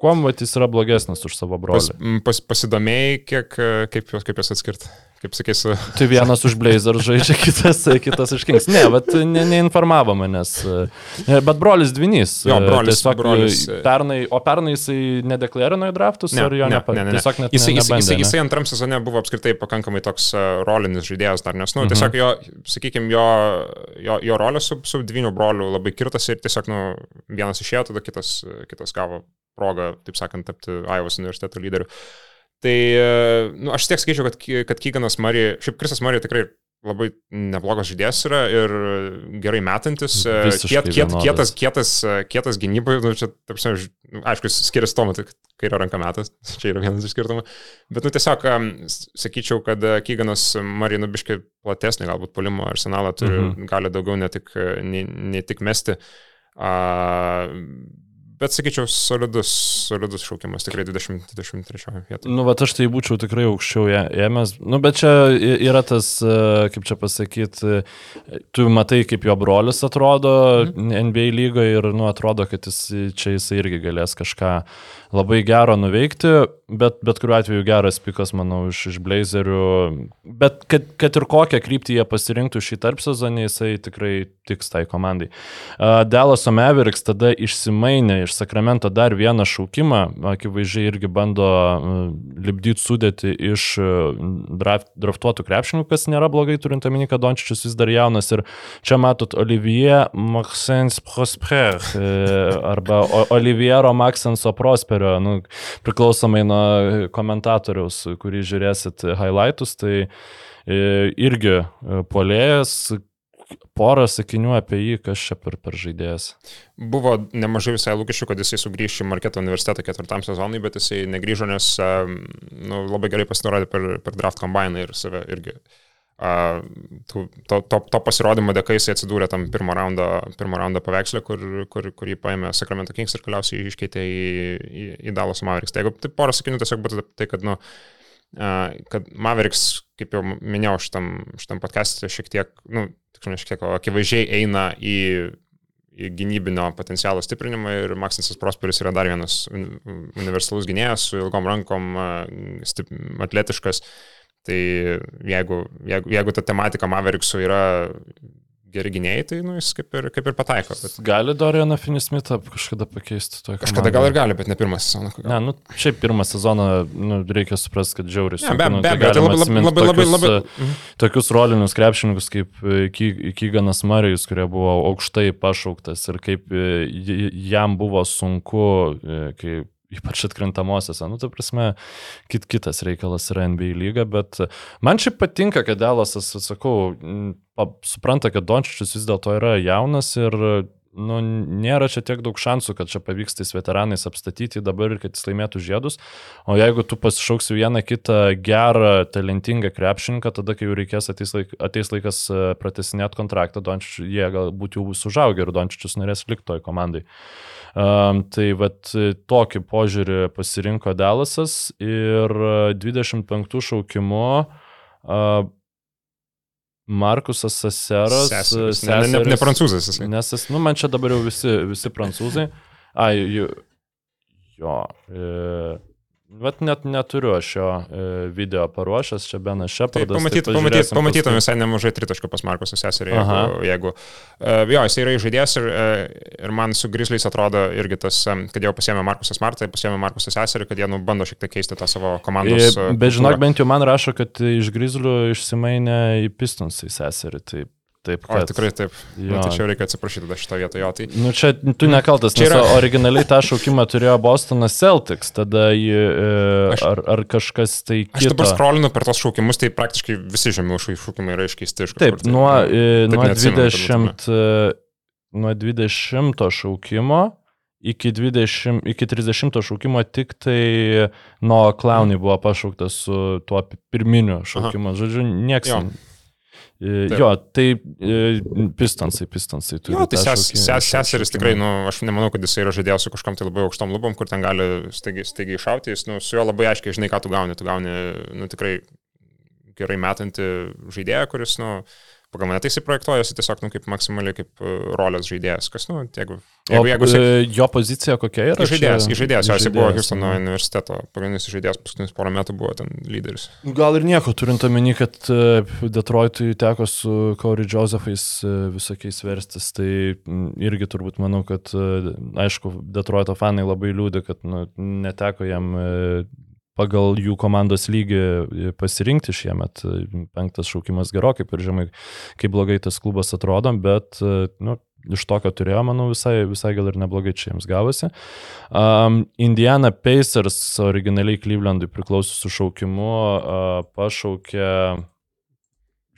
kuom jis yra blogesnis už savo brolį? Pas, pas, pasidomėjai, kiek, kaip, kaip juos atskirti? Kaip sakysiu. Tai vienas už Blazer žaidžia, kitas, kitas už Kings. Ne, bet ne, neinformavo manęs. E, bet brolis Dvinys. Jo, brolis. Tiesiog, brolis. Pernai, o pernai jisai nedeklarino į draftus, ne, ar jo ne, nepa, ne, ne, ne. tiesiog net jisai, nebandė, jisai, ne? jisai antram sezone buvo apskritai pakankamai toks uh, rolinis žaidėjas dar, nes, nu, mhm. tiesiog jo, sakykime, jo, jo, jo rolė su, su Dviniu broliu labai kirtas ir tiesiog, nu, vienas išėjo, tada kitas, kitas gavo progą, taip sakant, tapti Aivos universiteto lyderiu. Tai, nu, aš tiek skaičiau, kad, kad Kyganas Mari, šiaip Krisas Mari tikrai labai neblogas žaidėjas yra ir gerai metantis, kiet, kiet, kietas, kietas, kietas gynybai, nu, čia, taip sakant, aišku, skiriasi to, tai kai yra ranka metas, čia yra vienas iš skirtumų, bet, nu, tiesiog, sakyčiau, kad e, Kyganas Mari, nu, biškai platesnį galbūt polimo arsenalą turi, Mhm. gali daugiau ne tik, ne, ne tik mesti. A, bet, sakyčiau, solidus, solidus šaukimas, tikrai 20-23 vietoje. Nu, bet aš tai būčiau tikrai aukščiau ėmęs. Nu, bet čia yra tas, e, kaip čia pasakyti, tu matai, kaip jo brolis atrodo NBA lygoje ir, nu, atrodo, kad jis čia jisai irgi galės kažką labai gero nuveikti, bet bet kuriuo atveju geras pikas, manau, iš, iš Blazerių. Bet kad, kad ir kokią kryptį jie pasirinktų šį tarp sezonį, jisai tikrai tiks tai komandai. Uh, Delaso Mavericks tada išsimainė iš Sakramento dar vieną šaukimą, akivaizdžiai irgi bando lipdyti sudėti iš uh, draft, draftuotų krepšininkų, kas nėra blogai, turint omeny, kad Dončičius vis dar jaunas. Ir čia matot Olivier Maxens Prosper uh, arba Oliviero Maxenso Prosperio, nu, priklausomai nuo komentatoriaus, kurį žiūrėsit highlightus, tai e, irgi e, polėjas, porą sakinių apie jį, kas čia per, per žaidėjas. Buvo nemažai visai lūkesčių, kad jisai sugrįš į Marketo universitetą ketvirtam sezonui, bet jisai negryžo, nes nu, labai gerai pasirodė per, per draft kombainą ir save irgi. tų- To, to, to pasirodymo dėka jisai atsidūrė tam pirmo raundo, pirmo raundo paveikslė, kur, kur, kur jį paėmė Sacramento Kings ir galiausiai iškeitė į, į, į Dallas Mavericks. Tai jeigu tai porą sakinių tiesiog būtų tai, kad, nu, a, kad Mavericks, kaip jau minėjau šitam, šitam podcast'e, šiek tiek, nu, tiksliau, šiek tiek, akivaizdžiai eina į į gynybinio potencialo stiprinimą ir Maxinsas Prosperis yra dar vienas uni- universalus gynėjas su ilgom rankom, stip, atletiškas. Tai jeigu, jeigu, jeigu ta tematika Mavericksų yra geri gynėjai, tai nu, jis kaip ir, kaip ir pataiko. Bet Gali Dorianą Finismitą kažkada pakeisti toje kažkada gal ir gali, bet ne pirmą sezoną. Ne, nu, šiaip pirmą sezoną nu, reikia suprasti, kad žiauriai Ne, be nu, be tai abejo, tai labai, labai, labai, labai, tokius, labai. e, tokius rolinius krepšininkus kaip e, Ky- Kyganas Marijus, kurie buvo aukštai pašauktas ir kaip e, jam buvo sunku, e, kai ypač atkrintamosiose, nu, ta prasme, kit, kitas reikalas yra NBA lyga, bet man šiaip patinka, kad Delasas, sakau, supranta, kad Dončičius vis dėlto yra jaunas ir nu, nėra čia tiek daug šansų, kad čia pavyks tais veteranais apstatyti dabar ir kad jis laimėtų žiedus. O jeigu tu pasišauksi vieną kitą gerą, talentingą krepšininką, tada kai jau reikės ateis, laik, ateis laikas e, pratesinėti kontraktą, Dončičius, jie galbūt jau bus užaugę ir Dončičius norės likti toj komandai. Um, tai vat e, tokį požiūrį pasirinko Dalasas ir e, 25 šaukimu uh, Markusas Saseras. Seseris. Ne, ne, ne, ne prancūzas jisai. Nes nu, man čia dabar jau visi, visi prancūzai. Ai, jo. jo e, Vat net neturiu aš jo e, video paruošęs, čia Benas Tai Šepardas. pamatyt, pamatyt, pamatytum visai nemažai tritaškų pas Markusą seserį. Jeigu, jeigu uh, jo, jis yra žaidėjas ir, uh, ir man su Grizzliais atrodo irgi tas, kad jau pasėmė Markusas Martą, pasėmė Markusą seserį, kad jie nu, bando šiek tiek keisti tą savo komandos. uh, Bet žinok, bent jau man rašo, kad iš Grizlių išsimainė į Pistons į seserį. Taip, taip O, kad, tikrai taip. Jo. Nu, tačiau reikia atsiprašyti tada šitą vietą jo. Tai, Nu čia tu nekaltas, nes yra- originaliai tą šaukimą turėjo Bostonas Celtics, tada jį, e, Aš- ar, ar kažkas tai aš dabar kito. skrolinu per tos šaukimus, tai praktiškai visi žemiau šaukimai yra iškeisti iš Taip, kažkur. Tai, nuo, nu, e, taip nuo, neatsimenu, kad 20, e, nuo 20 šaukimo iki, 20, iki 30 šaukimo tik tai nuo klaunai buvo pašauktas su tuo pi- pirminiu šaukimu. Žodžiu, nieks. Jo. Taip. Jo, tai pistonsai, pistonsai turi. Jo, tai ses, ses, seseris tikrai, nu, aš nemanau, kad jis yra žaidėjas su kažkam tai labai aukštom lubom, kur ten gali staigiai, staigiai iššauti, jis, nu, su juo labai aiškiai žinai, ką tu gauni. Tu gauni, nu, tikrai gerai metantį žaidėją, kuris, nu, pagal mane tai jis projektuojasi tiesiog, nu, kaip maksimaliai kaip uh, rolės žaidėjas. Kas, nu, jeigu, jeigu, jeigu jisai... e, jo pozicija kokia yra? Žaidėjas, Čia- žaidėjas, jo, jisai buvo Houstono universiteto pagrindinis žaidėjas, paskutinis porą metų buvo ten lyderis. Gal ir nieko, turint omeny, kad e, Detroitui teko su Corey Josephais e, visokiais verstis, tai irgi turbūt manau, kad, e, aišku, Detroito fanai labai liūdė, kad nu, neteko jam e, pagal jų komandos lygį pasirinkti šiemet. Penktas šaukimas gerokai per žemai, kaip blogai tas klubas atrodo, bet, nu, iš to, ką turėjo, manau, visai, visai gal ir neblogai čia jiems gavosi. Um, Indiana Pacers originaliai Clevelandui priklausiusiu šaukimu uh, pašaukė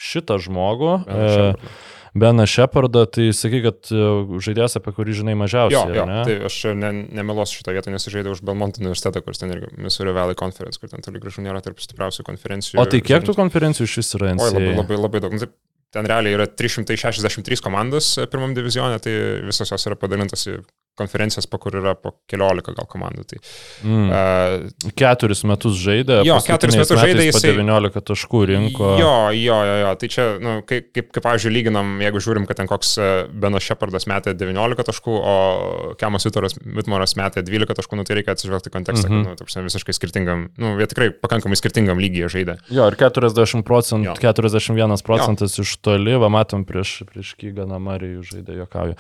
šitą žmogų. Uh, Beną Shepardą, tai sakai, kad e, žaidėjas, apie kurį žinai mažiausiai. Jo, jo, ne? tai aš ne, nemeluosiu šitą vietą, nes žaidžiau už Belmont universitetą, kuris ten irgi Missouri Valley Conference, kur ten toli gražu nėra tarp stipriausių konferencijų. O tai kiek tų konferencijų iš vis yra Oi, NCAA? labai, labai, labai daug. Nu, tai Ten realiai yra 363 komandos e, pirmam divizione, tai visos jos yra padalintos į konferencijas, po kur yra po keliolika gal komandų. Tai, Mm. uh, Keturis metus žaidė. Jo, keturis metus žaidė, jisai- 19 taškų rinko. Jo, jo, jo, jo. Tai čia, nu, kaip, kaip, kaip pavyzdžiui, lyginam, jeigu žiūrim, kad ten koks e, Benas Šepardas metė 19 taškų, o Kemas Vitmoras metė 12 taškų, nu, tai reikia atsižvelgti kontekstą, Mhm. mm -hmm. kad, nu, ta prasme, visiškai skirtingam, nu, jie tikrai pakankamai skirtingam lygyje žaidė. Jo, ir 40 procentų, Jo. 41 procentas iš toli, va matom prieš, prieš Kyganą Marijų žaidė, jokauju.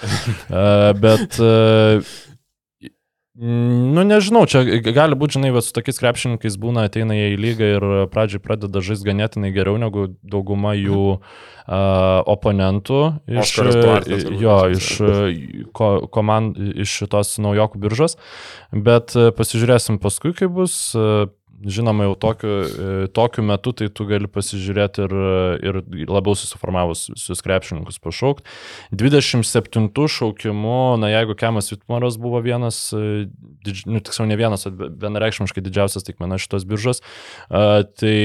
uh, bet, uh, nu nežinau, čia gali būti, žinai, va, su tokiais krepšininkais būna, ateina jie į lygą ir pradžiai pradeda žaisti ganėtinai geriau negu dauguma jų uh, oponentų. Iš, turbūt jo, iš, ko, komand, iš šitos naujokų biržos. Bet uh, pasižiūrėsim paskui, kaip bus. Uh, Žinoma, jau tokiu, e, tokiu metu tai tu gali pasižiūrėti ir, ir labiau susiformavus visus krepšininkus pašaukti. 27 šaukimu, na jeigu Kemas Vitmaras buvo vienas, e, didž, nu, tiksliau ne vienas, vienareikšmiškai didžiausias taikmena šitos biržos, tai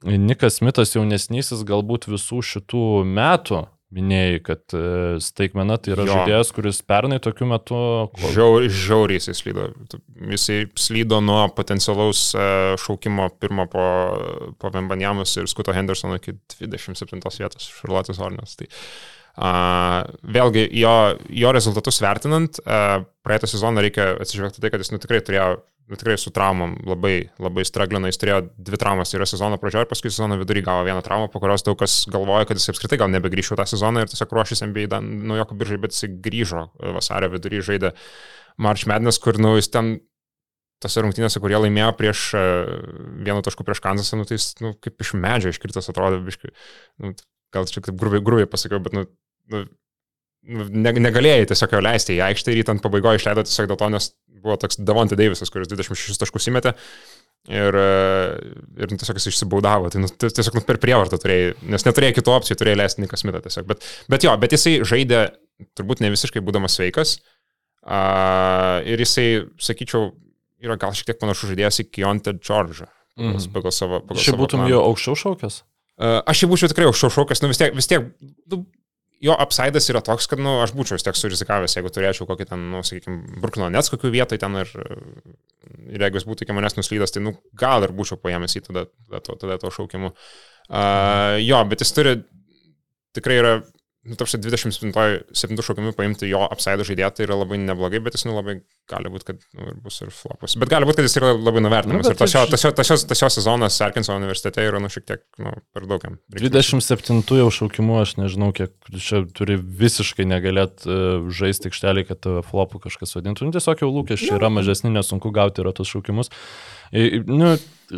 Nikas Mitas jaunesnysis galbūt visų šitų metų minėjai, kad e, staigmena tai yra Jo. žaidėjas, kuris pernai tokiu metu... Žiaur, žiauriai jisai slydo. Jisai slydo nuo potencialaus e, šaukimo pirmo po, po Vembanjamus ir Skuto Hendersono iki 27 vietos Šarlotės Hornės. Tai, Uh, vėlgi, jo, jo rezultatus vertinant, uh, praeitą sezoną reikia atsižvelgti tai, kad jis nu, tikrai turėjo, tikrai su traumom labai, labai straglina, jis turėjo dvi traumas, yra sezono pradžioje ir paskui sezono vidury gavo vieną traumą, po kurios daug kas galvoja, kad jis apskritai gal nebegrįžtų tą sezoną ir tiesiog ruošėsi NBA naujoko biržai, bet jis grįžo vasario vidury žaidė March Madness, kur nu, jis ten tose rungtynėse, kurie laimėjo prieš e, vienu tašku prieš Kansasą, nu, tai jis nu, kaip iš medžio iškritas atrodė, biškai, nu, gal čia taip grubiai, grubiai pasakiau, bet nu, nu, negalėjai tiesiog jo leisti į aikštę ir jį ten pabaigoje išleido tiesiog dėl to, nes buvo toks Davonte Davisas, kuris 26 taškus įmetė. Ir, e, ir nu, tiesiog jis išsibaudavo, tai nu, ti- tiesiog nu, per prievartą turėjai, nes neturėjai kitų opcijų, turėjai leisti Nikas Mitą tiesiog. Bet, bet jo, bet jisai žaidė turbūt ne visiškai būdamas sveikas. Uh, ir jisai, sakyčiau, yra gal šiek tiek panašus žaidėjas į Kionte Džordžą. Pagal, Mhm. pagal savo... Pagal Šiaip būtum planą. jo aukščiau šaukęs? Aš jau būčiau tikrai aukščiau šaukęs, nu vis tiek, vis tiek nu, jo apsaidas yra toks, kad nu, aš būčiau vis tiek surizikavęs, jeigu turėčiau kokį ten, nu, sakykime, Bruklino Nets kokių vietoj ten ir, ir jeigu jis būtų iki manęs nuslydęs, tai nu, gal ir būčiau paėmęs į tada, tada, tada to šaukimu. Uh, jo, bet jis turi, tikrai yra, nu, tarsi 27 šaukimi paimti jo apsaidą žaidėją, tai yra labai neblogai, bet jis nu, labai gali būti, kad nu, ir bus ir flopas. Bet gali būti, kad jis yra labai nuvertinamas. Nu, ir tas jo, tas, jo, tas, jo, tas jo sezonas Arkinso universitete yra, nu, šiek tiek, nu, per daug jam. reikšmės. 27 jau šaukimu, aš nežinau, kiek čia turi visiškai negalėt uh, žaisti aikštelį, kad tave flopu kažkas vadintų. Nu, tiesiog jau lūkesčiai yra mažesni, nesunku gauti yra tos šaukimus. I- nu,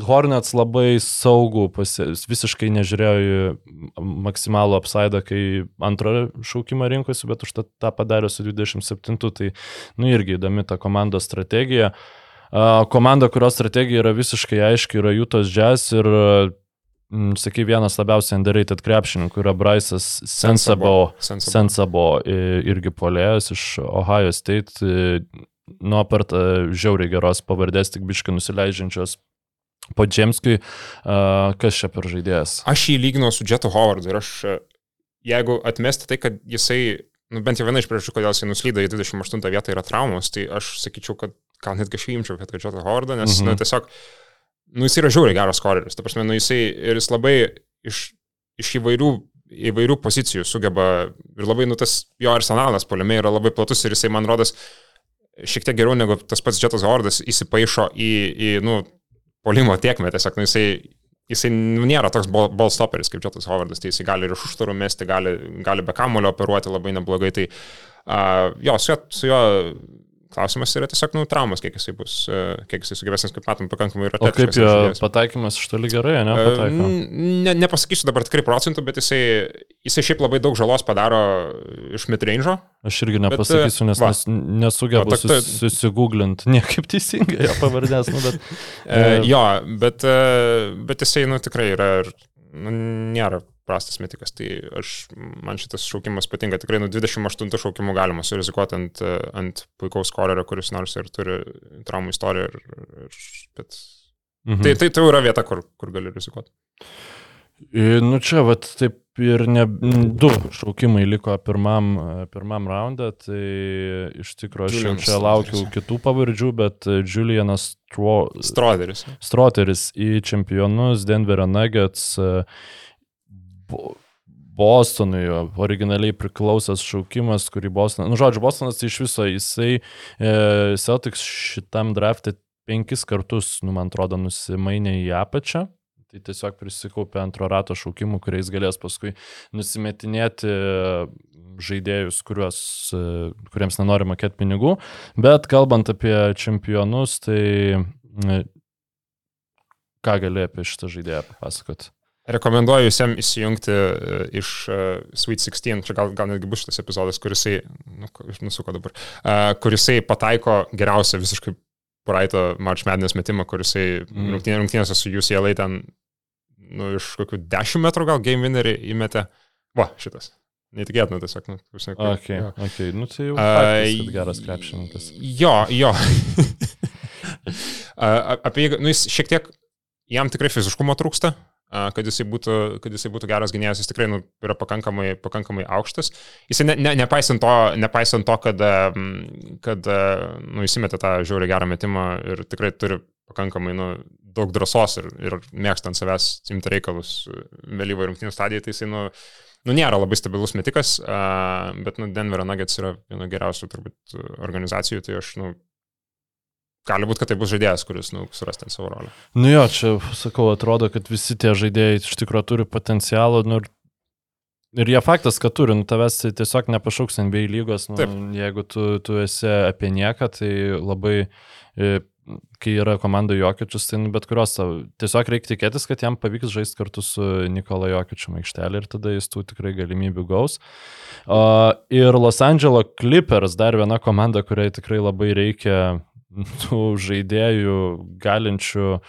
Hornets labai saugų, pasi, visiškai nežiūrėjo į maksimalų apsaidą, kai antrą šaukimą rinkosi, bet užtat tą padarė su 27, tai nu irgi įdomi ta komandos strategija. Komanda, kurios strategija yra visiškai aiški, yra Jutos Jazz ir sakai, vienas labiausiai underrated krepšininkų yra Bryce'as Sensabo. Sensabo. Sensabo irgi polėjas iš Ohio State. I, Nuo apart e, žiauriai geros pavardės, tik biškai nusileidžiančios po Džemskiui. Uh, kas čia per žaidėjas? Aš jį lyginau su Jetu Howardu ir aš, e, jeigu atmesti tai, kad jisai, nu, bent jau viena iš priežasčių, kodėl jisai nuslydo į 28 vietą yra traumos, tai aš sakyčiau, kad gal netgi aš jį imčiau vietoj Jeto Howardo, nes, Mhm. nu, tiesiog, nu, jis yra žiauriai geras koreris. Ta prasme, nu, jisai ir jis labai iš, iš įvairių įvairių pozicijų sugeba ir labai, nu, tas jo arsenalas poliame yra labai platus ir jisai, man rodos, šiek tiek geriau negu tas pats Jetas Howardas įsipaišo į, į nu, polimo tiekmę, tiesiog, nu, jisai, jisai nu, nėra toks ball, stopperis kaip Jetas Howardas, tai jisai gali ir iš užtarų mesti, gali, gali be kamulio operuoti labai neblogai, tai uh, jo, su su juo klausimas yra tiesiog, nu, traumas, kiek jisai bus, e, kiek jisai sugebės, nes kaip matom, pakankamai yra O kaip jo pataikymas iš toli gerai, ne? E. Ne, nepasakysiu dabar tikrai procentų, bet jisai, jisai šiaip labai daug žalos padaro iš midrange'o. Aš irgi bet, nepasakysiu, nes va. nes, nesugebu Va, tak- sus, susigūglinti niekaip teisingai jo pavardės, nu, bet... E, jo, bet, e, bet jisai, nu, tikrai yra nu, nėra prastas metikas. Tai aš, man šitas šaukimas patinka. Tikrai nuo 28 šaukimų galima surizikuoti ant, e, ant puikaus korerio, kuris nors ir turi traumų istoriją. Ir, ir, bet... Mhm. Tai, tai tai yra vieta, kur, kur gali rizikuoti. I, Nu čia, vat, taip ir ne, du šaukimai liko pirmam, e, pirmam raundą, tai iš tikrųjų aš jau čia laukiu Stroderis. kitų pavardžių, bet e, Julianas Stro, Stroderis. Stroteris į čempionus Denverio Nuggets e, Bostonui originaliai priklausęs šaukimas, kurį Bostonas, nu žodžiu, Bostonas tai iš viso, jisai e, Celtics šitam draftė penkis kartus, nu man atrodo, nusimainė į apačią. Tai tiesiog prisikaupė antro rato šaukimų, kuriais galės paskui nusimetinėti žaidėjus, kuriuos, e, kuriems nenori mokėti pinigų. Bet kalbant apie čempionus, tai e, ką gali apie šitą žaidėją papasakot? Rekomenduoju visiems įsijungti e, iš e, Sweet 16, čia gal, gal netgi bus šitas epizodas, kurisai, nu, nusuko dabar, uh, kurisai pataiko geriausią visiškai praeitą March Madness metimą, kurisai Mm. rungtynė, rungtynėse su UCLA ten, nu, iš kokių 10 metrų gal game winnerį įmetė. Va, šitas. Neįtikėtina tiesiog, nu, kur- Okay, jo. okay. Nu, tai jau faktas, kad geras krepšininkas. Jo, jo. A, apie jį, nu, jis šiek tiek, jam tikrai fiziškumo trūksta, kad jisai būtų, kad jisai būtų geras gynėjas, jis tikrai nu, yra pakankamai, pakankamai aukštas. Jisai ne, ne, nepaisant, to, nepaisant to, kad, kad e, nu, įsimetė tą žiauriai gerą metimą ir tikrai turi pakankamai nu, daug drąsos ir, ir mėgsta ant savęs imti reikalus vėlyvo rungtynių stadijoje, tai jisai nu, nu, nėra labai stabilus metikas, bet nu, Denverio Nuggets yra viena geriausių turbūt organizacijų, tai aš, nu, gali būti, kad tai bus žaidėjas, kuris, nu, suras ten savo rolę. Nu jo, čia, sakau, atrodo, kad visi tie žaidėjai iš tikrųjų turi potencialą. Nu, ir, ir jie faktas, kad turi, nu, tavęs tai tiesiog nepašauks NBA lygos. Nu, Taip. jeigu tu, tu esi apie nieką, tai labai, e, kai yra komanda Jokiečius, tai nu, bet kurios. Tiesiog reikia tikėtis, kad jam pavyks žaisti kartu su Nikola Jokiečiu aikštelė ir tada jis tų tikrai galimybių gaus. Uh, ir Los Angeles Clippers, dar viena komanda, kuriai tikrai labai reikia tų žaidėjų galinčių e,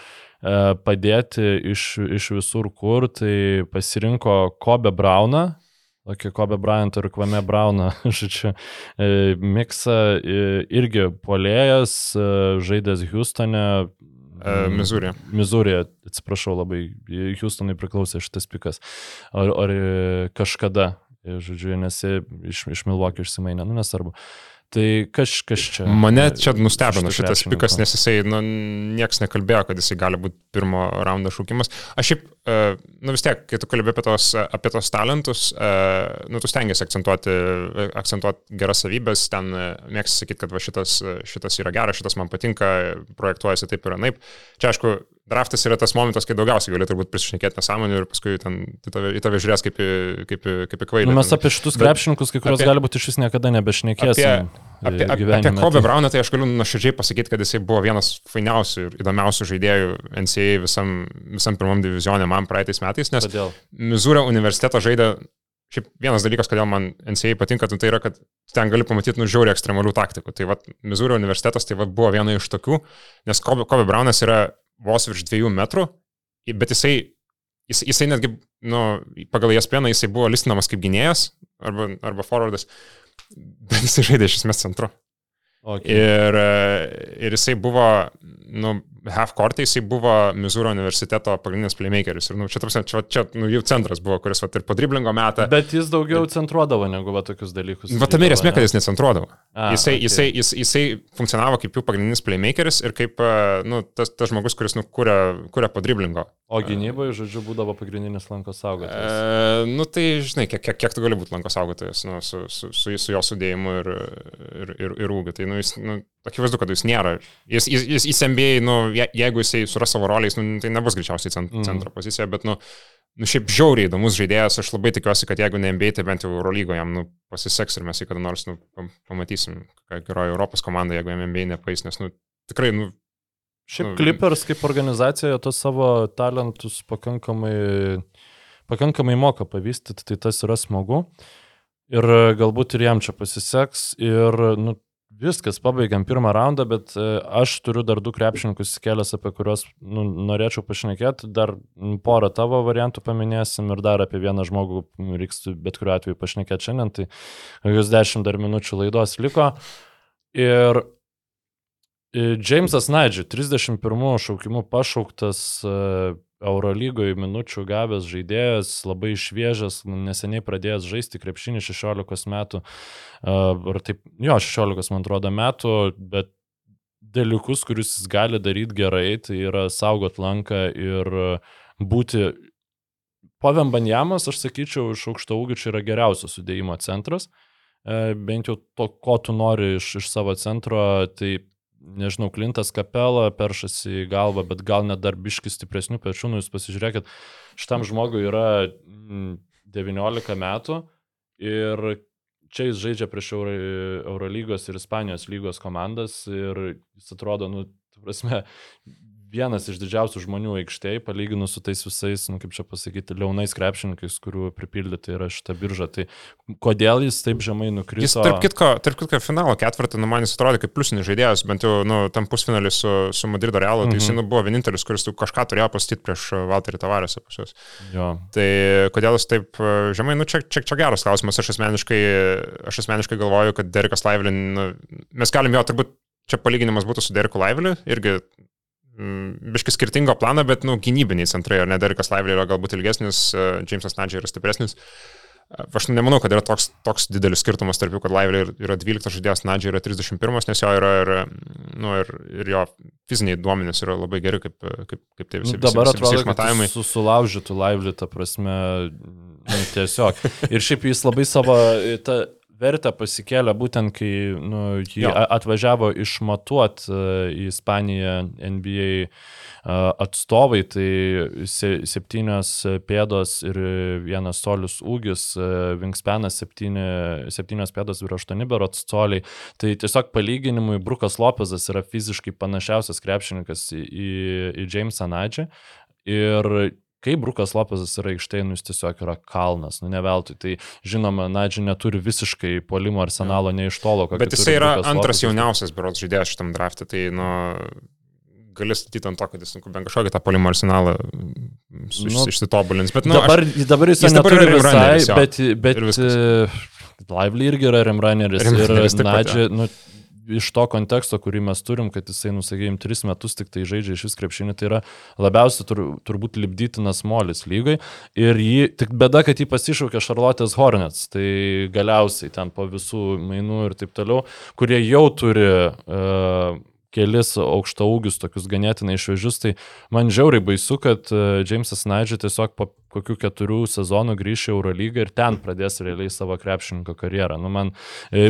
padėti iš, iš visur kur, tai pasirinko Kobe Brauną, tokį Kobe Bryant ir Kvame Brauną, žodžiu, e, miksą, irgi polėjas, e, žaidęs Houstone. Missouri. Mizūrėje, atsiprašau labai, Houstonui priklausė šitas pikas. Ar, ar kažkada, žodžiu, nes iš, iš Milvokio išsimainė, nu nesvarbu. Tai kaž, kas čia? Mane čia nustebino šitas pikas, nes jisai, nu, nieks nekalbėjo, kad jisai gali būti pirmo raundo šaukimas. Aš šiaip, e, nu vis tiek, kai tu kalbė apie tos, apie tos talentus, e, nu, tu stengiasi akcentuoti, akcentuoti geras savybės, ten e, mėgsti sakyti, kad va šitas, šitas yra geras, šitas man patinka, projektuojasi taip ir anaip. Čia, aišku, draftas yra tas momentas, kai daugiausiai gali turbūt prisišnekėti nesąmonį ir paskui ten į tave, į tave žiūrės kaip į, kaip į, kaip į kvailį. Nu, mes ten. apie šitus krepšininkus, kai kuriuos apie- gali būti iš vis niekada nebešnekėsim. Apie, apie, apie Kobe Brauną tai aš galiu nuoširdžiai pasakyti, kad jisai buvo vienas fainiausių ir įdomiausių žaidėjų NCAA visam, visam pirmam divizionė man praeitais metais, nes Kodėl? Misūrio universitetą žaidė, šiaip vienas dalykas, kodėl man NCAA patinka, tai yra, kad ten gali pamatyti nu žiauriai ekstremalių taktikų. Tai vad, Misūrio universitetas tai vad buvo viena iš tokių, nes Kobe, Kobe Braunas yra vos virš dviejų metrų, bet jisai, jis, jisai netgi, nu, pagal ESPN jisai buvo listinamas kaip gynėjas arba, arba forwardas, bet jisai žaidė iš esmės centru. Okay. Ir, ir jisai buvo, nu, half court jisai buvo Misūro universiteto pagrindinis playmakeris. Ir, nu, čia, tarsi, čia, čia nu, jau centras buvo, kuris, va, ir po driblingo metą. Bet jis daugiau centruodavo negu va tokius dalykus. Va, tame ir esmė, kad jis necentruodavo. A, Jisai, okei. jisai, jis, jisai funkcionavo kaip jų pagrindinis playmakeris ir kaip nu, tas, tas žmogus, kuris nu, kuria, kuria po driblingo. O gynyboje, žodžiu, būdavo pagrindinis lankos saugotojas. E, nu tai, žinai, kiek, kiek, kiek tu gali būti lankos saugotojas nu, su, su, su, su jo sudėjimu ir, ir, ir, ir ūgiu. Tai, nu, jis, nu, akivaizdu, kad jis nėra. Jis, jis, jis, MBA, nu, je, jeigu jisai suras savo roliais, nu, tai nebus greičiausiai cent, Mhm. centro pozicija, bet, nu, nu, šiaip žiauriai įdomus žaidėjas, aš labai tikiuosi, kad jeigu ne MBA, tai bent jau Eurolygo jam, nu, pasiseks ir mes jį kada nors, nu, pam- pamatysim, ką geroji Europos komanda, jeigu jam MBA nepaės, nes, nu, tikrai, nu, Šiaip Nu, Clippers kaip organizacija tos savo talentus pakankamai, pakankamai moka pavystyti, tai tas yra smagu. Ir galbūt ir jam čia pasiseks. Ir nu, viskas, pabaigiam pirmą raundą, bet e, aš turiu dar du krepšininkus kelias, apie kuriuos nu, norėčiau pašnekėti. Dar porą tavo variantų paminėsim ir dar apie vieną žmogų reiks bet kuriuo atveju pašnekėti šiandien. Tai kokius dešimt dar minučių laidos liko. Ir E, Džeimsas Naidži, 31 šaukimu pašauktas e, Eurolygoje minučių gavęs žaidėjas, labai šviežias, neseniai pradėjęs žaisti krepšinį 16 metų, e, ar taip, jo, 16 man atrodo metų, bet dalykus, kuriuos jis gali daryti gerai, tai yra saugot lanką ir būti Pavembanjamas, aš sakyčiau, iš aukšto ūgio čia yra geriausias sudėjimo centras. E, Bent jau to, ko tu nori iš, iš savo centro, tai nežinau, Klintas Kapela peršasi į galvą, bet gal net dar biškis stipresnių pečių, nu jūs pasižiūrėkit, šitam žmogui yra mm, 19 metų ir čia jis žaidžia prieš Euro, Eurolygos ir Ispanijos lygos komandas ir jis atrodo, nu, prasme, vienas iš didžiausių žmonių aikštėje, palyginus su tais visais, nu, kaip čia pasakyti, liaunais krepšininkais, kurių pripildyti yra šita birža. Tai kodėl jis taip žemai nukrito? Jis, tarp kitko, tarp kitko finalo ketvirtą, nu, man jis atrodė kaip pliusinis žaidėjas, bent jau, nu, tam pusfinalį su, su Madrido Realu, tai Mhm. jis nu, buvo vienintelis, kuris kažką turėjo pastyti prieš Valterį Tavarėsą pas juos. Jo. Tai kodėl jis taip e, žemai, nu, čia, čia, čia geras klausimas, aš asmeniškai, aš asmeniškai galvoju, kad Derekas Laivelin, nu, mes galim jo, turbūt čia palyginimas būtų su Dereku Laiveliu, irgi biškai skirtingo plano, bet, nu, gynybiniai centrai, ar ne, Derekas Laiveliu yra galbūt ilgesnis, e, Jamesas Nadžiai yra stipresnis. Aš nemanau, kad yra toks, toks didelis skirtumas tarp jų, kad Laivė yra 12 žaidėjas, Nadžiai yra 31, nes jo yra ir, nu, ir, ir jo fiziniai duomenys yra labai geri, kaip, kaip, kaip tai visi, Nu, dabar visi, visi, visi atrodo, kad išmatavimai. jis su, sulaužytų laivlį, ta prasme, nu, tiesiog. Ir šiaip jis labai savo e, tą vertę pasikėlė būtent, kai nu, jį Jo. atvažiavo išmatuot e, į Ispaniją NBA e, atstovai, tai se, septynios pėdos ir vienas solius ūgis, e, vingspenas septyni, septynios pėdos ir aštuoni berots coliai. Tai tiesiog palyginimui Brukas Lopezas yra fiziškai panašiausias krepšininkas į, į, į Jamesą Nadžią. Ir kai Brukas Lopezas yra aikštėje, nu jis tiesiog yra kalnas, nu ne veltui. Tai žinoma, Nadži neturi visiškai polimo arsenalo ne iš tolo. Bet jisai yra Brukas antras Lopezas. jauniausias berots žaidėjas šitam draftui, tai, nu, gali statyti ant to, kad jis, nu, bent kažkokį tą polimo arsenalą mm, Nu, išsitobulins. Bet, nu, dabar, aš, dabar jis, jis jis dabar yra visai, jo. bet, bet Ir e, Lively irgi yra rimrunneris. Ir pat, Nadži, nu, iš to konteksto, kurį mes turim, kad jisai, nusakėjim, tris metus tik tai žaidžia iš vis krepšinį, tai yra labiausiai tur, turbūt libdytinas molis lygai. Ir jį, tik bėda, kad jį pasišaukė Charlotte's Hornets, tai galiausiai ten po visų mainų ir taip toliau, kurie jau turi uh, kelis aukšta ūgius, tokius ganėtinai šviežius, tai man žiauriai baisu, kad uh, Jamesas Naidži tiesiog po kokių keturių sezonų grįš į Eurolygą ir ten pradės realiai savo krepšininko karjerą. Nu, man e,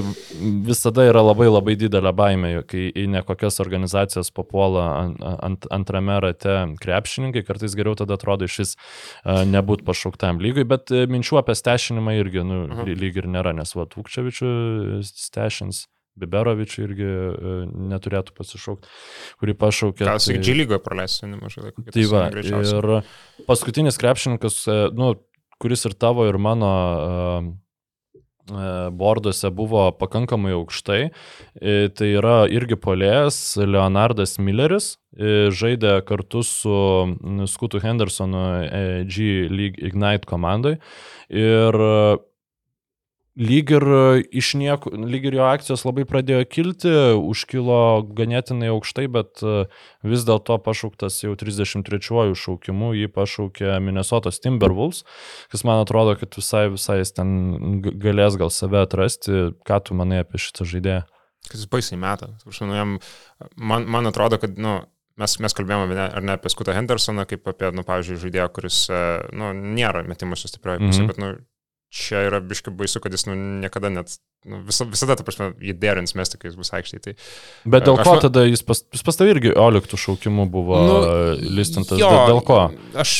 visada yra labai labai didelė baimė, kai į nekokias organizacijas papuola ant, ant, antrame rate krepšininkai, kartais geriau tada atrodo iš vis uh, nebūt pašauktam lygui, bet e, minčių apie stešinimą irgi nu, ly- lyg ir nėra, nes va, Vukčevičių stešins. Biberovičių irgi e, neturėtų pasišaukti, kurį pašaukė. gal tai- G lygoje praleis nemažai laiko. Tai va, ir paskutinis krepšininkas, e, nu, kuris ir tavo, ir mano uh, borduose buvo pakankamai aukštai, e, tai yra irgi polėjas Leonardas Milleris, e, žaidė kartu su Skutu Hendersonu e, G League Ignite komandai ir e, lyg ir iš nieko, lyg ir jo akcijos labai pradėjo kilti, užkilo ganėtinai aukštai, bet e, vis dėlto pašauktas jau 33-uoju šaukimu, jį pašaukė Minnesotos Timberwolves, kas man atrodo, kad visai, visai jis ten galės gal save atrasti. Ką tu manai apie šitą žaidėją? kad jis baisiai metą. Nu, man, man atrodo, kad nu, mes, mes kalbėjome ne- ar ne apie Skutą Hendersoną, kaip apie, nu, pavyzdžiui, žaidėją, kuris e, nu, nėra metimuose stiprioje pusėje, Mhm. bet nu, čia yra biški baisu, kad jis nu, niekada net, nu, visada, visada, ta prasme, jį derins mesti, kai jis bus aikštėje. Tai, Bet dėl ko ma- tada jis pas, jis pas tavai irgi Oliktų šaukimu buvo Nu, listintas? Dėl, dėl ko? Aš,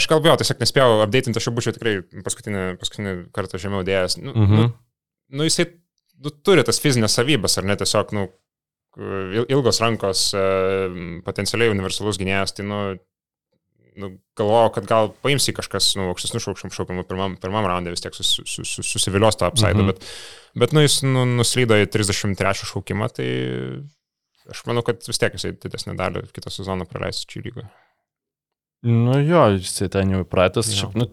aš kalbėjau, tiesiog nespėjau updatinti, aš jau būčiau tikrai paskutinį, paskutinį kartą žemiau dėjęs. Nu, Mhm. nu, nu jisai nu, turi tas fizinės savybės, ar ne, tiesiog, nu, il- ilgos rankos, e, potencialiai universalus gynėjas, tai, nu, nu, galvojau, kad gal paims į kažkas, nu, aukštesnių šaukščių šaukimų pirmam, pirmam raundė vis tiek sus, sus, sus, susivilios tą apsaidą, Mhm. bet, bet, nu, jis nu, nuslydo į 33 šaukimą, tai aš manau, kad vis tiek jisai didesnį dalį kitą sezoną praleis čia lygoje. Nu jo, jisai ten jau įpratęs. Šiaip, nu,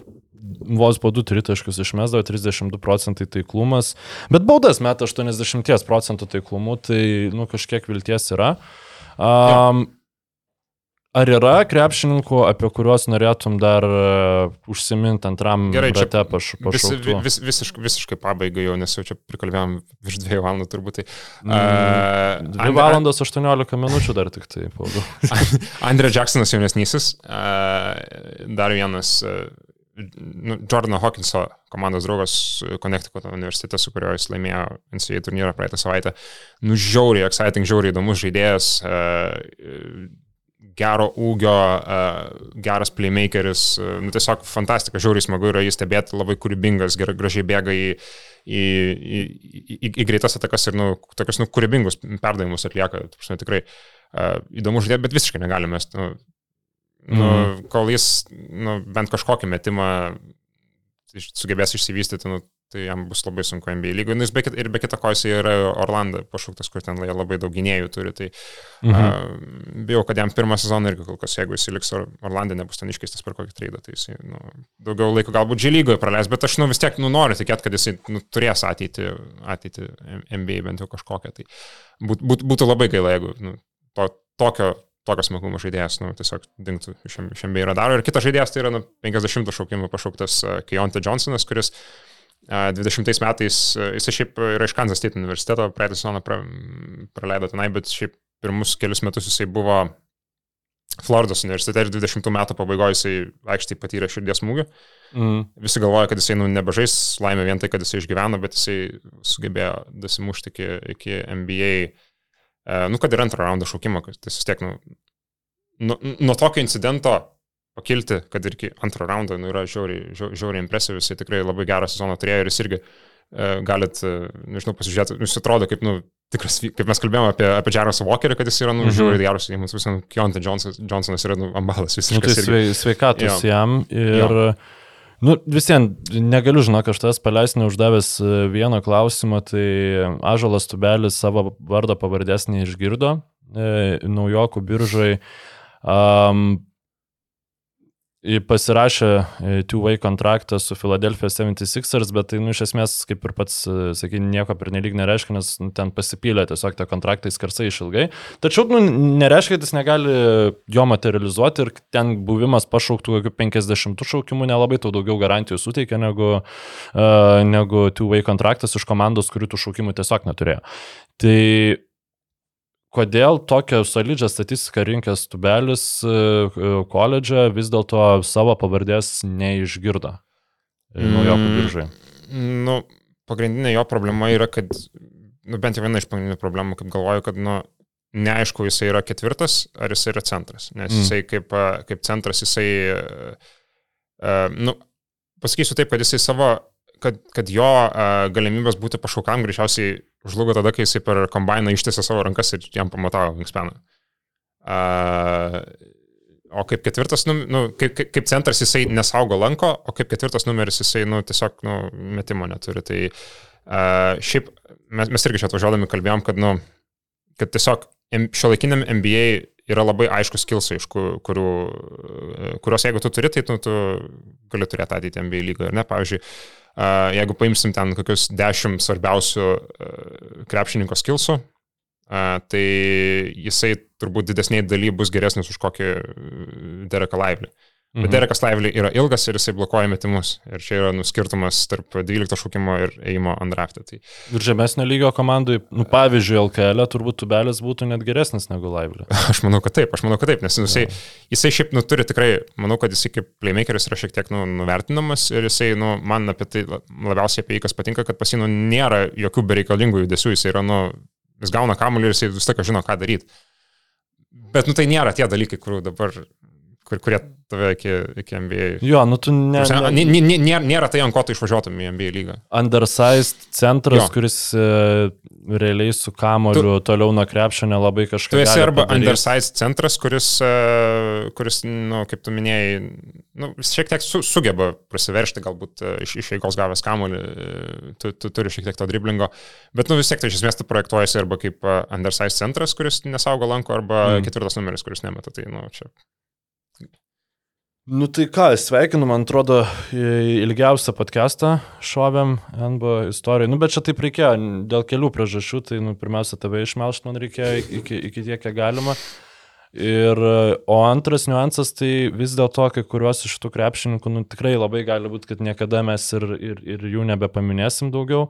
vos po 2-3 taškus išmesdavo 32 procentai taiklumas, bet baudas meta 80 procentų taiklumu, tai nu, kažkiek vilties yra. Um, ar yra krepšininkų, apie kuriuos norėtum dar uh, užsiminti antram Gerai, rate paš, Vis, pašauktų? vis, visiškai, visiškai pabaigai jau, nes jau čia prikalbėjom virš dviejų valandų turbūt. Tai, Mm, Dvi valandos 18 minučių dar tik tai. Andrė Jacksonas jaunesnysis, uh, dar vienas uh, nu, Jordano Hawkinso komandos draugas Connecticut universitete, su kuriuo jis laimėjo NCAA turnyrą praeitą savaitę. Nu, žiauriai, exciting, žiauriai įdomus žaidėjas. Gero ūgio, uh, geras playmakeris, uh, nu tiesiog fantastika, žiauriai smagu yra jį stebėti, labai kūrybingas, gerai, gražiai bėga į, į, į, į, į greitas atakas ir, nu, tokius, nu, kūrybingus perdavimus atlieka, prasme, tikrai uh, įdomu žiūrėti, bet visiškai negalime nu, nu, Mhm. kol jis, nu, bent kažkokį metimą sugebės išsivystyti, nu, tai jam bus labai sunku NBA lygoje. Nu, be, ir be kita ko jis yra Orlando pašauktas, kur ten labai daug gynėjų turi. Tai Mhm. uh, bijau, kad jam pirmą sezoną irgi kol kas, jeigu jis liks Or- Orlande, nebus ten iškeistas per kokį traidą, tai jis nu, daugiau laiko galbūt G lygoje praleis, bet aš nu, vis tiek nu, noriu tikėti, kad jis nu, turės ateitį, ateitį NBA bent jau kažkokią. Tai būt, būt, būtų labai gaila, jeigu nu, to, tokio tokio smagumo žaidėjas, nu, tiesiog dinktų iš M- iš NBA radaro. Ir kitas žaidėjas tai yra nu, 50 šaukimų pašauktas Keonte Johnsonas, kuris uh, 20 metais, uh, jisai šiaip yra iš Kansas State universiteto, praeitą sezoną pra, praleido tenai, bet šiaip pirmus kelius metus jisai buvo Floridos universitete ir 20 metų pabaigoje jisai aikštai patyrė širdies smūgį. Mm. Visi galvoja, kad jisai nu, nebežais laimė vien tai, kad jisai išgyveno, bet jisai sugebėjo dasimušti iki, iki NBA, e, nu, kad ir antrą raundą šaukimo, kad jis vis tiek, nu, nu, nuo tokio incidento pakilti, kad ir iki antro raundo, nu, yra žiauriai, žiau- žiauriai impresyvus, jisai tikrai labai gerą sezoną turėjo ir jis irgi e, galit, e, nežinau, pasižiūrėti, nu, jis atrodo kaip, nu, tikras, kaip mes kalbėjome apie, apie Jarosą Walkerį, kad jis yra, nu, Mhm. žiauriai geras, jiems visam Kionte Johnsonas, Johnsonas yra, nu, ambalas Nu, visiškai. tai svei, sveikatos Jo. jam ir nu, visiems negaliu, žinok, aš tas paleis neuždavęs e, vieno klausimo, tai Ažalas Tubelis savo vardo pavardės neišgirdo e, naujokų biržai. Um, pasirašė e, two-way kontraktą su Philadelphia 76ers, bet tai, nu, iš esmės, kaip ir pats, e, sakai, nieko per nelik nereiškia, nes nu, ten pasipylė tiesiog tie kontraktai skarsai išilgai. Tačiau, nu, nereiškia, kad jis negali jo materializuoti ir ten buvimas pašauktų kokių 50 šaukimų nelabai tau daugiau garantijų suteikia negu, uh, negu two-way kontraktas iš komandos, kurių tų šaukimų tiesiog neturėjo. Tai kodėl tokią solidžią statistiką rinkęs tubelis e, e, koledže vis dėlto savo pavardės neišgirdo e, naujokų Mm. biržai. Nu, pagrindinė jo problema yra, kad, nu, bent jau viena iš pagrindinių problemų, kaip galvoju, kad, nu, neaišku, jisai yra ketvirtas ar jisai yra centras. Nes Mm. jisai kaip, kaip centras, jisai, uh, nu, pasakysiu taip, kad jisai savo, kad, kad jo uh, galimybės būti pašaukam greičiausiai žlugo tada, kai jisai per kombainą ištiesė savo rankas ir jam pamatavo vingspeną. Uh, O kaip ketvirtas, nu, nu, kaip, kaip- kaip centras jisai nesaugo lanko, o kaip ketvirtas numeris jisai nu, tiesiog nu, metimo neturi. Tai uh, šiaip mes, mes irgi čia atvažiuodami kalbėjom, kad, nu, kad tiesiog šio laikiniam NBA yra labai aiškus kilsai, iš ku- kurių, e, kurios jeigu tu turi, tai nu, tu gali turėti ateitį NBA lygoje. Ne? Pavyzdžiui, jeigu paimsim ten kokius dešimt svarbiausių uh, krepšininko skilsų, Uh, tai jisai turbūt didesniai daly bus geresnis už kokį uh, Dereką Laivlį. Bet Mhm. Derekas Lively yra ilgas ir jisai blokuoja metimus. Ir čia yra nuskirtumas tarp 12 šaukimo ir ėjimo andraftą. Tai Ir žemesnio lygio komandai, nu, pavyzdžiui, LKL e turbūt tubelis būtų net geresnis negu Lively. aš manau, kad taip, aš manau, kad taip, nes jisai, jisai šiaip nu, turi tikrai, manau, kad jisai kaip playmakeris yra šiek tiek nu, nuvertinamas ir jisai, nu, man apie tai labiausiai apie jį kas patinka, kad pas jį nu, nėra jokių bereikalingų judesių, jisai yra, nu, jis gauna kamuolį ir jisai vis tiek žino, ką daryti. Bet, nu, tai nėra tie dalykai, kurių dabar, kur, kurie tave iki, iki NBA. Jo, nu tu ne. Prasme, ne nė- nė- Nėra, tai, ant ko tu išvažiuotum į NBA lygą. undersized centras, Jo. kuris e, realiai su kamoliu tu, toliau nuo krepšio nelabai kažką. Tu esi arba padaryt. undersized centras, kuris, e, kuris nu, kaip tu minėjai, nu, šiek tiek su, sugeba prasiveršti, galbūt e, iš, iš eigos gavęs kamuolį, e, tu, tu turi šiek tiek to driblingo, bet nu, vis tiek tai iš esmės tu projektuojasi arba kaip e, undersized centras, kuris nesaugo lanko, arba mm. ketvirtas numeris, kuris nemeta. Tai, nu, čia. Nu tai ką, sveikinu, man atrodo, ilgiausią podcastą šovėm NBO istorijai. Nu bet čia taip reikėjo, dėl kelių priežasčių. Tai, nu, pirmiausia, tave išmelšt man reikėjo iki, iki tiek, kiek galima. Ir, o antras niuansas, tai vis dėlto kai kuriuos iš tų krepšininkų, nu, tikrai labai gali būti, kad niekada mes ir, ir, ir jų nebepaminėsim daugiau.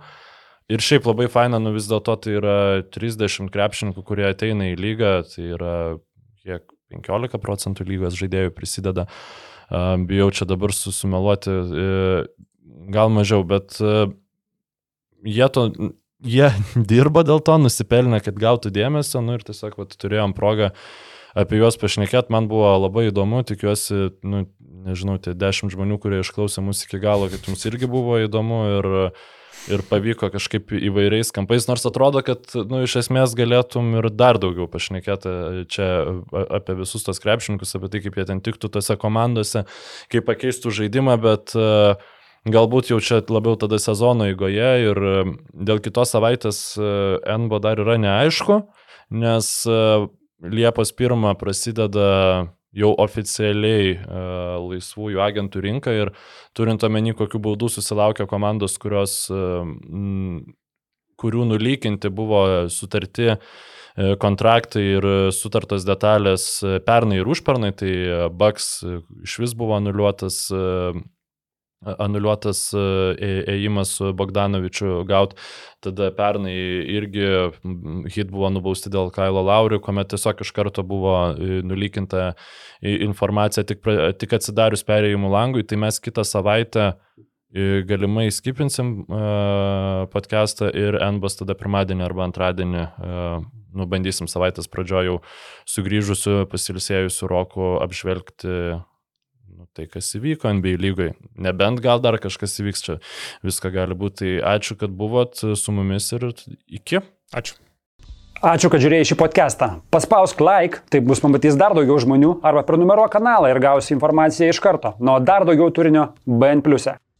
Ir šiaip labai faina, nu vis dėlto tai yra 30 krepšininkų, kurie ateina į lygą, tai yra kiek 15 procentų lygos žaidėjų prisideda. Bijau čia dabar susimeluoti, e, gal mažiau, bet e, jie, to, jie dirba dėl to, nusipelnė, kad gautų dėmesio, nu ir tiesiog vat, turėjom progą apie juos pašnekėti, man buvo labai įdomu, tikiuosi, nu, nežinau, tie dešimt žmonių, kurie išklausė mūsų iki galo, kad jums irgi buvo įdomu ir, ir pavyko kažkaip įvairiais kampais, nors atrodo, kad, nu, iš esmės galėtum ir dar daugiau pašnekėti čia apie visus tos krepšininkus, apie tai, kaip jie ten tiktų tose komandose, kaip pakeistų žaidimą, bet Galbūt jau čia labiau tada sezono eigoje ir dėl kitos savaitės NBO dar yra neaišku, nes Liepos 1 prasideda jau oficialiai uh, laisvųjų agentų rinka ir turint omeny, kokiu baudų susilaukia komandos, kurios, uh, m, kurių nulykinti buvo sutarti e, kontraktai ir sutartos detalės e, pernai ir užpernai, tai e, Bucks e, iš vis buvo anuliuotas e, anuliuotas e, ėjimas su Bogdanovičiu gaut. Tada pernai irgi hit buvo nubausti dėl Kailo Laurių, kuomet tiesiog iš karto buvo e, nulykinta informacija tik, tik atsidarius perėjimų langui. Tai mes kitą savaitę e, galimai skipinsim uh, podcastą ir NBAS tada pirmadienį arba antradienį nu, bandysim savaitės pradžioje jau sugrįžusiu, pasilsėjusiu roku apžvelgti tai, kas įvyko NBA lygai. Nebent gal dar kažkas įvyks čia. Viską gali būti. Tai ačiū, kad buvot su mumis ir iki. Ačiū. Ačiū, kad žiūrėjai šį podcastą. Paspausk like, taip bus pamatys dar daugiau žmonių, arba prenumeruok kanalą ir gausi informaciją iš karto. Nuo dar daugiau turinio BN ⁇. e.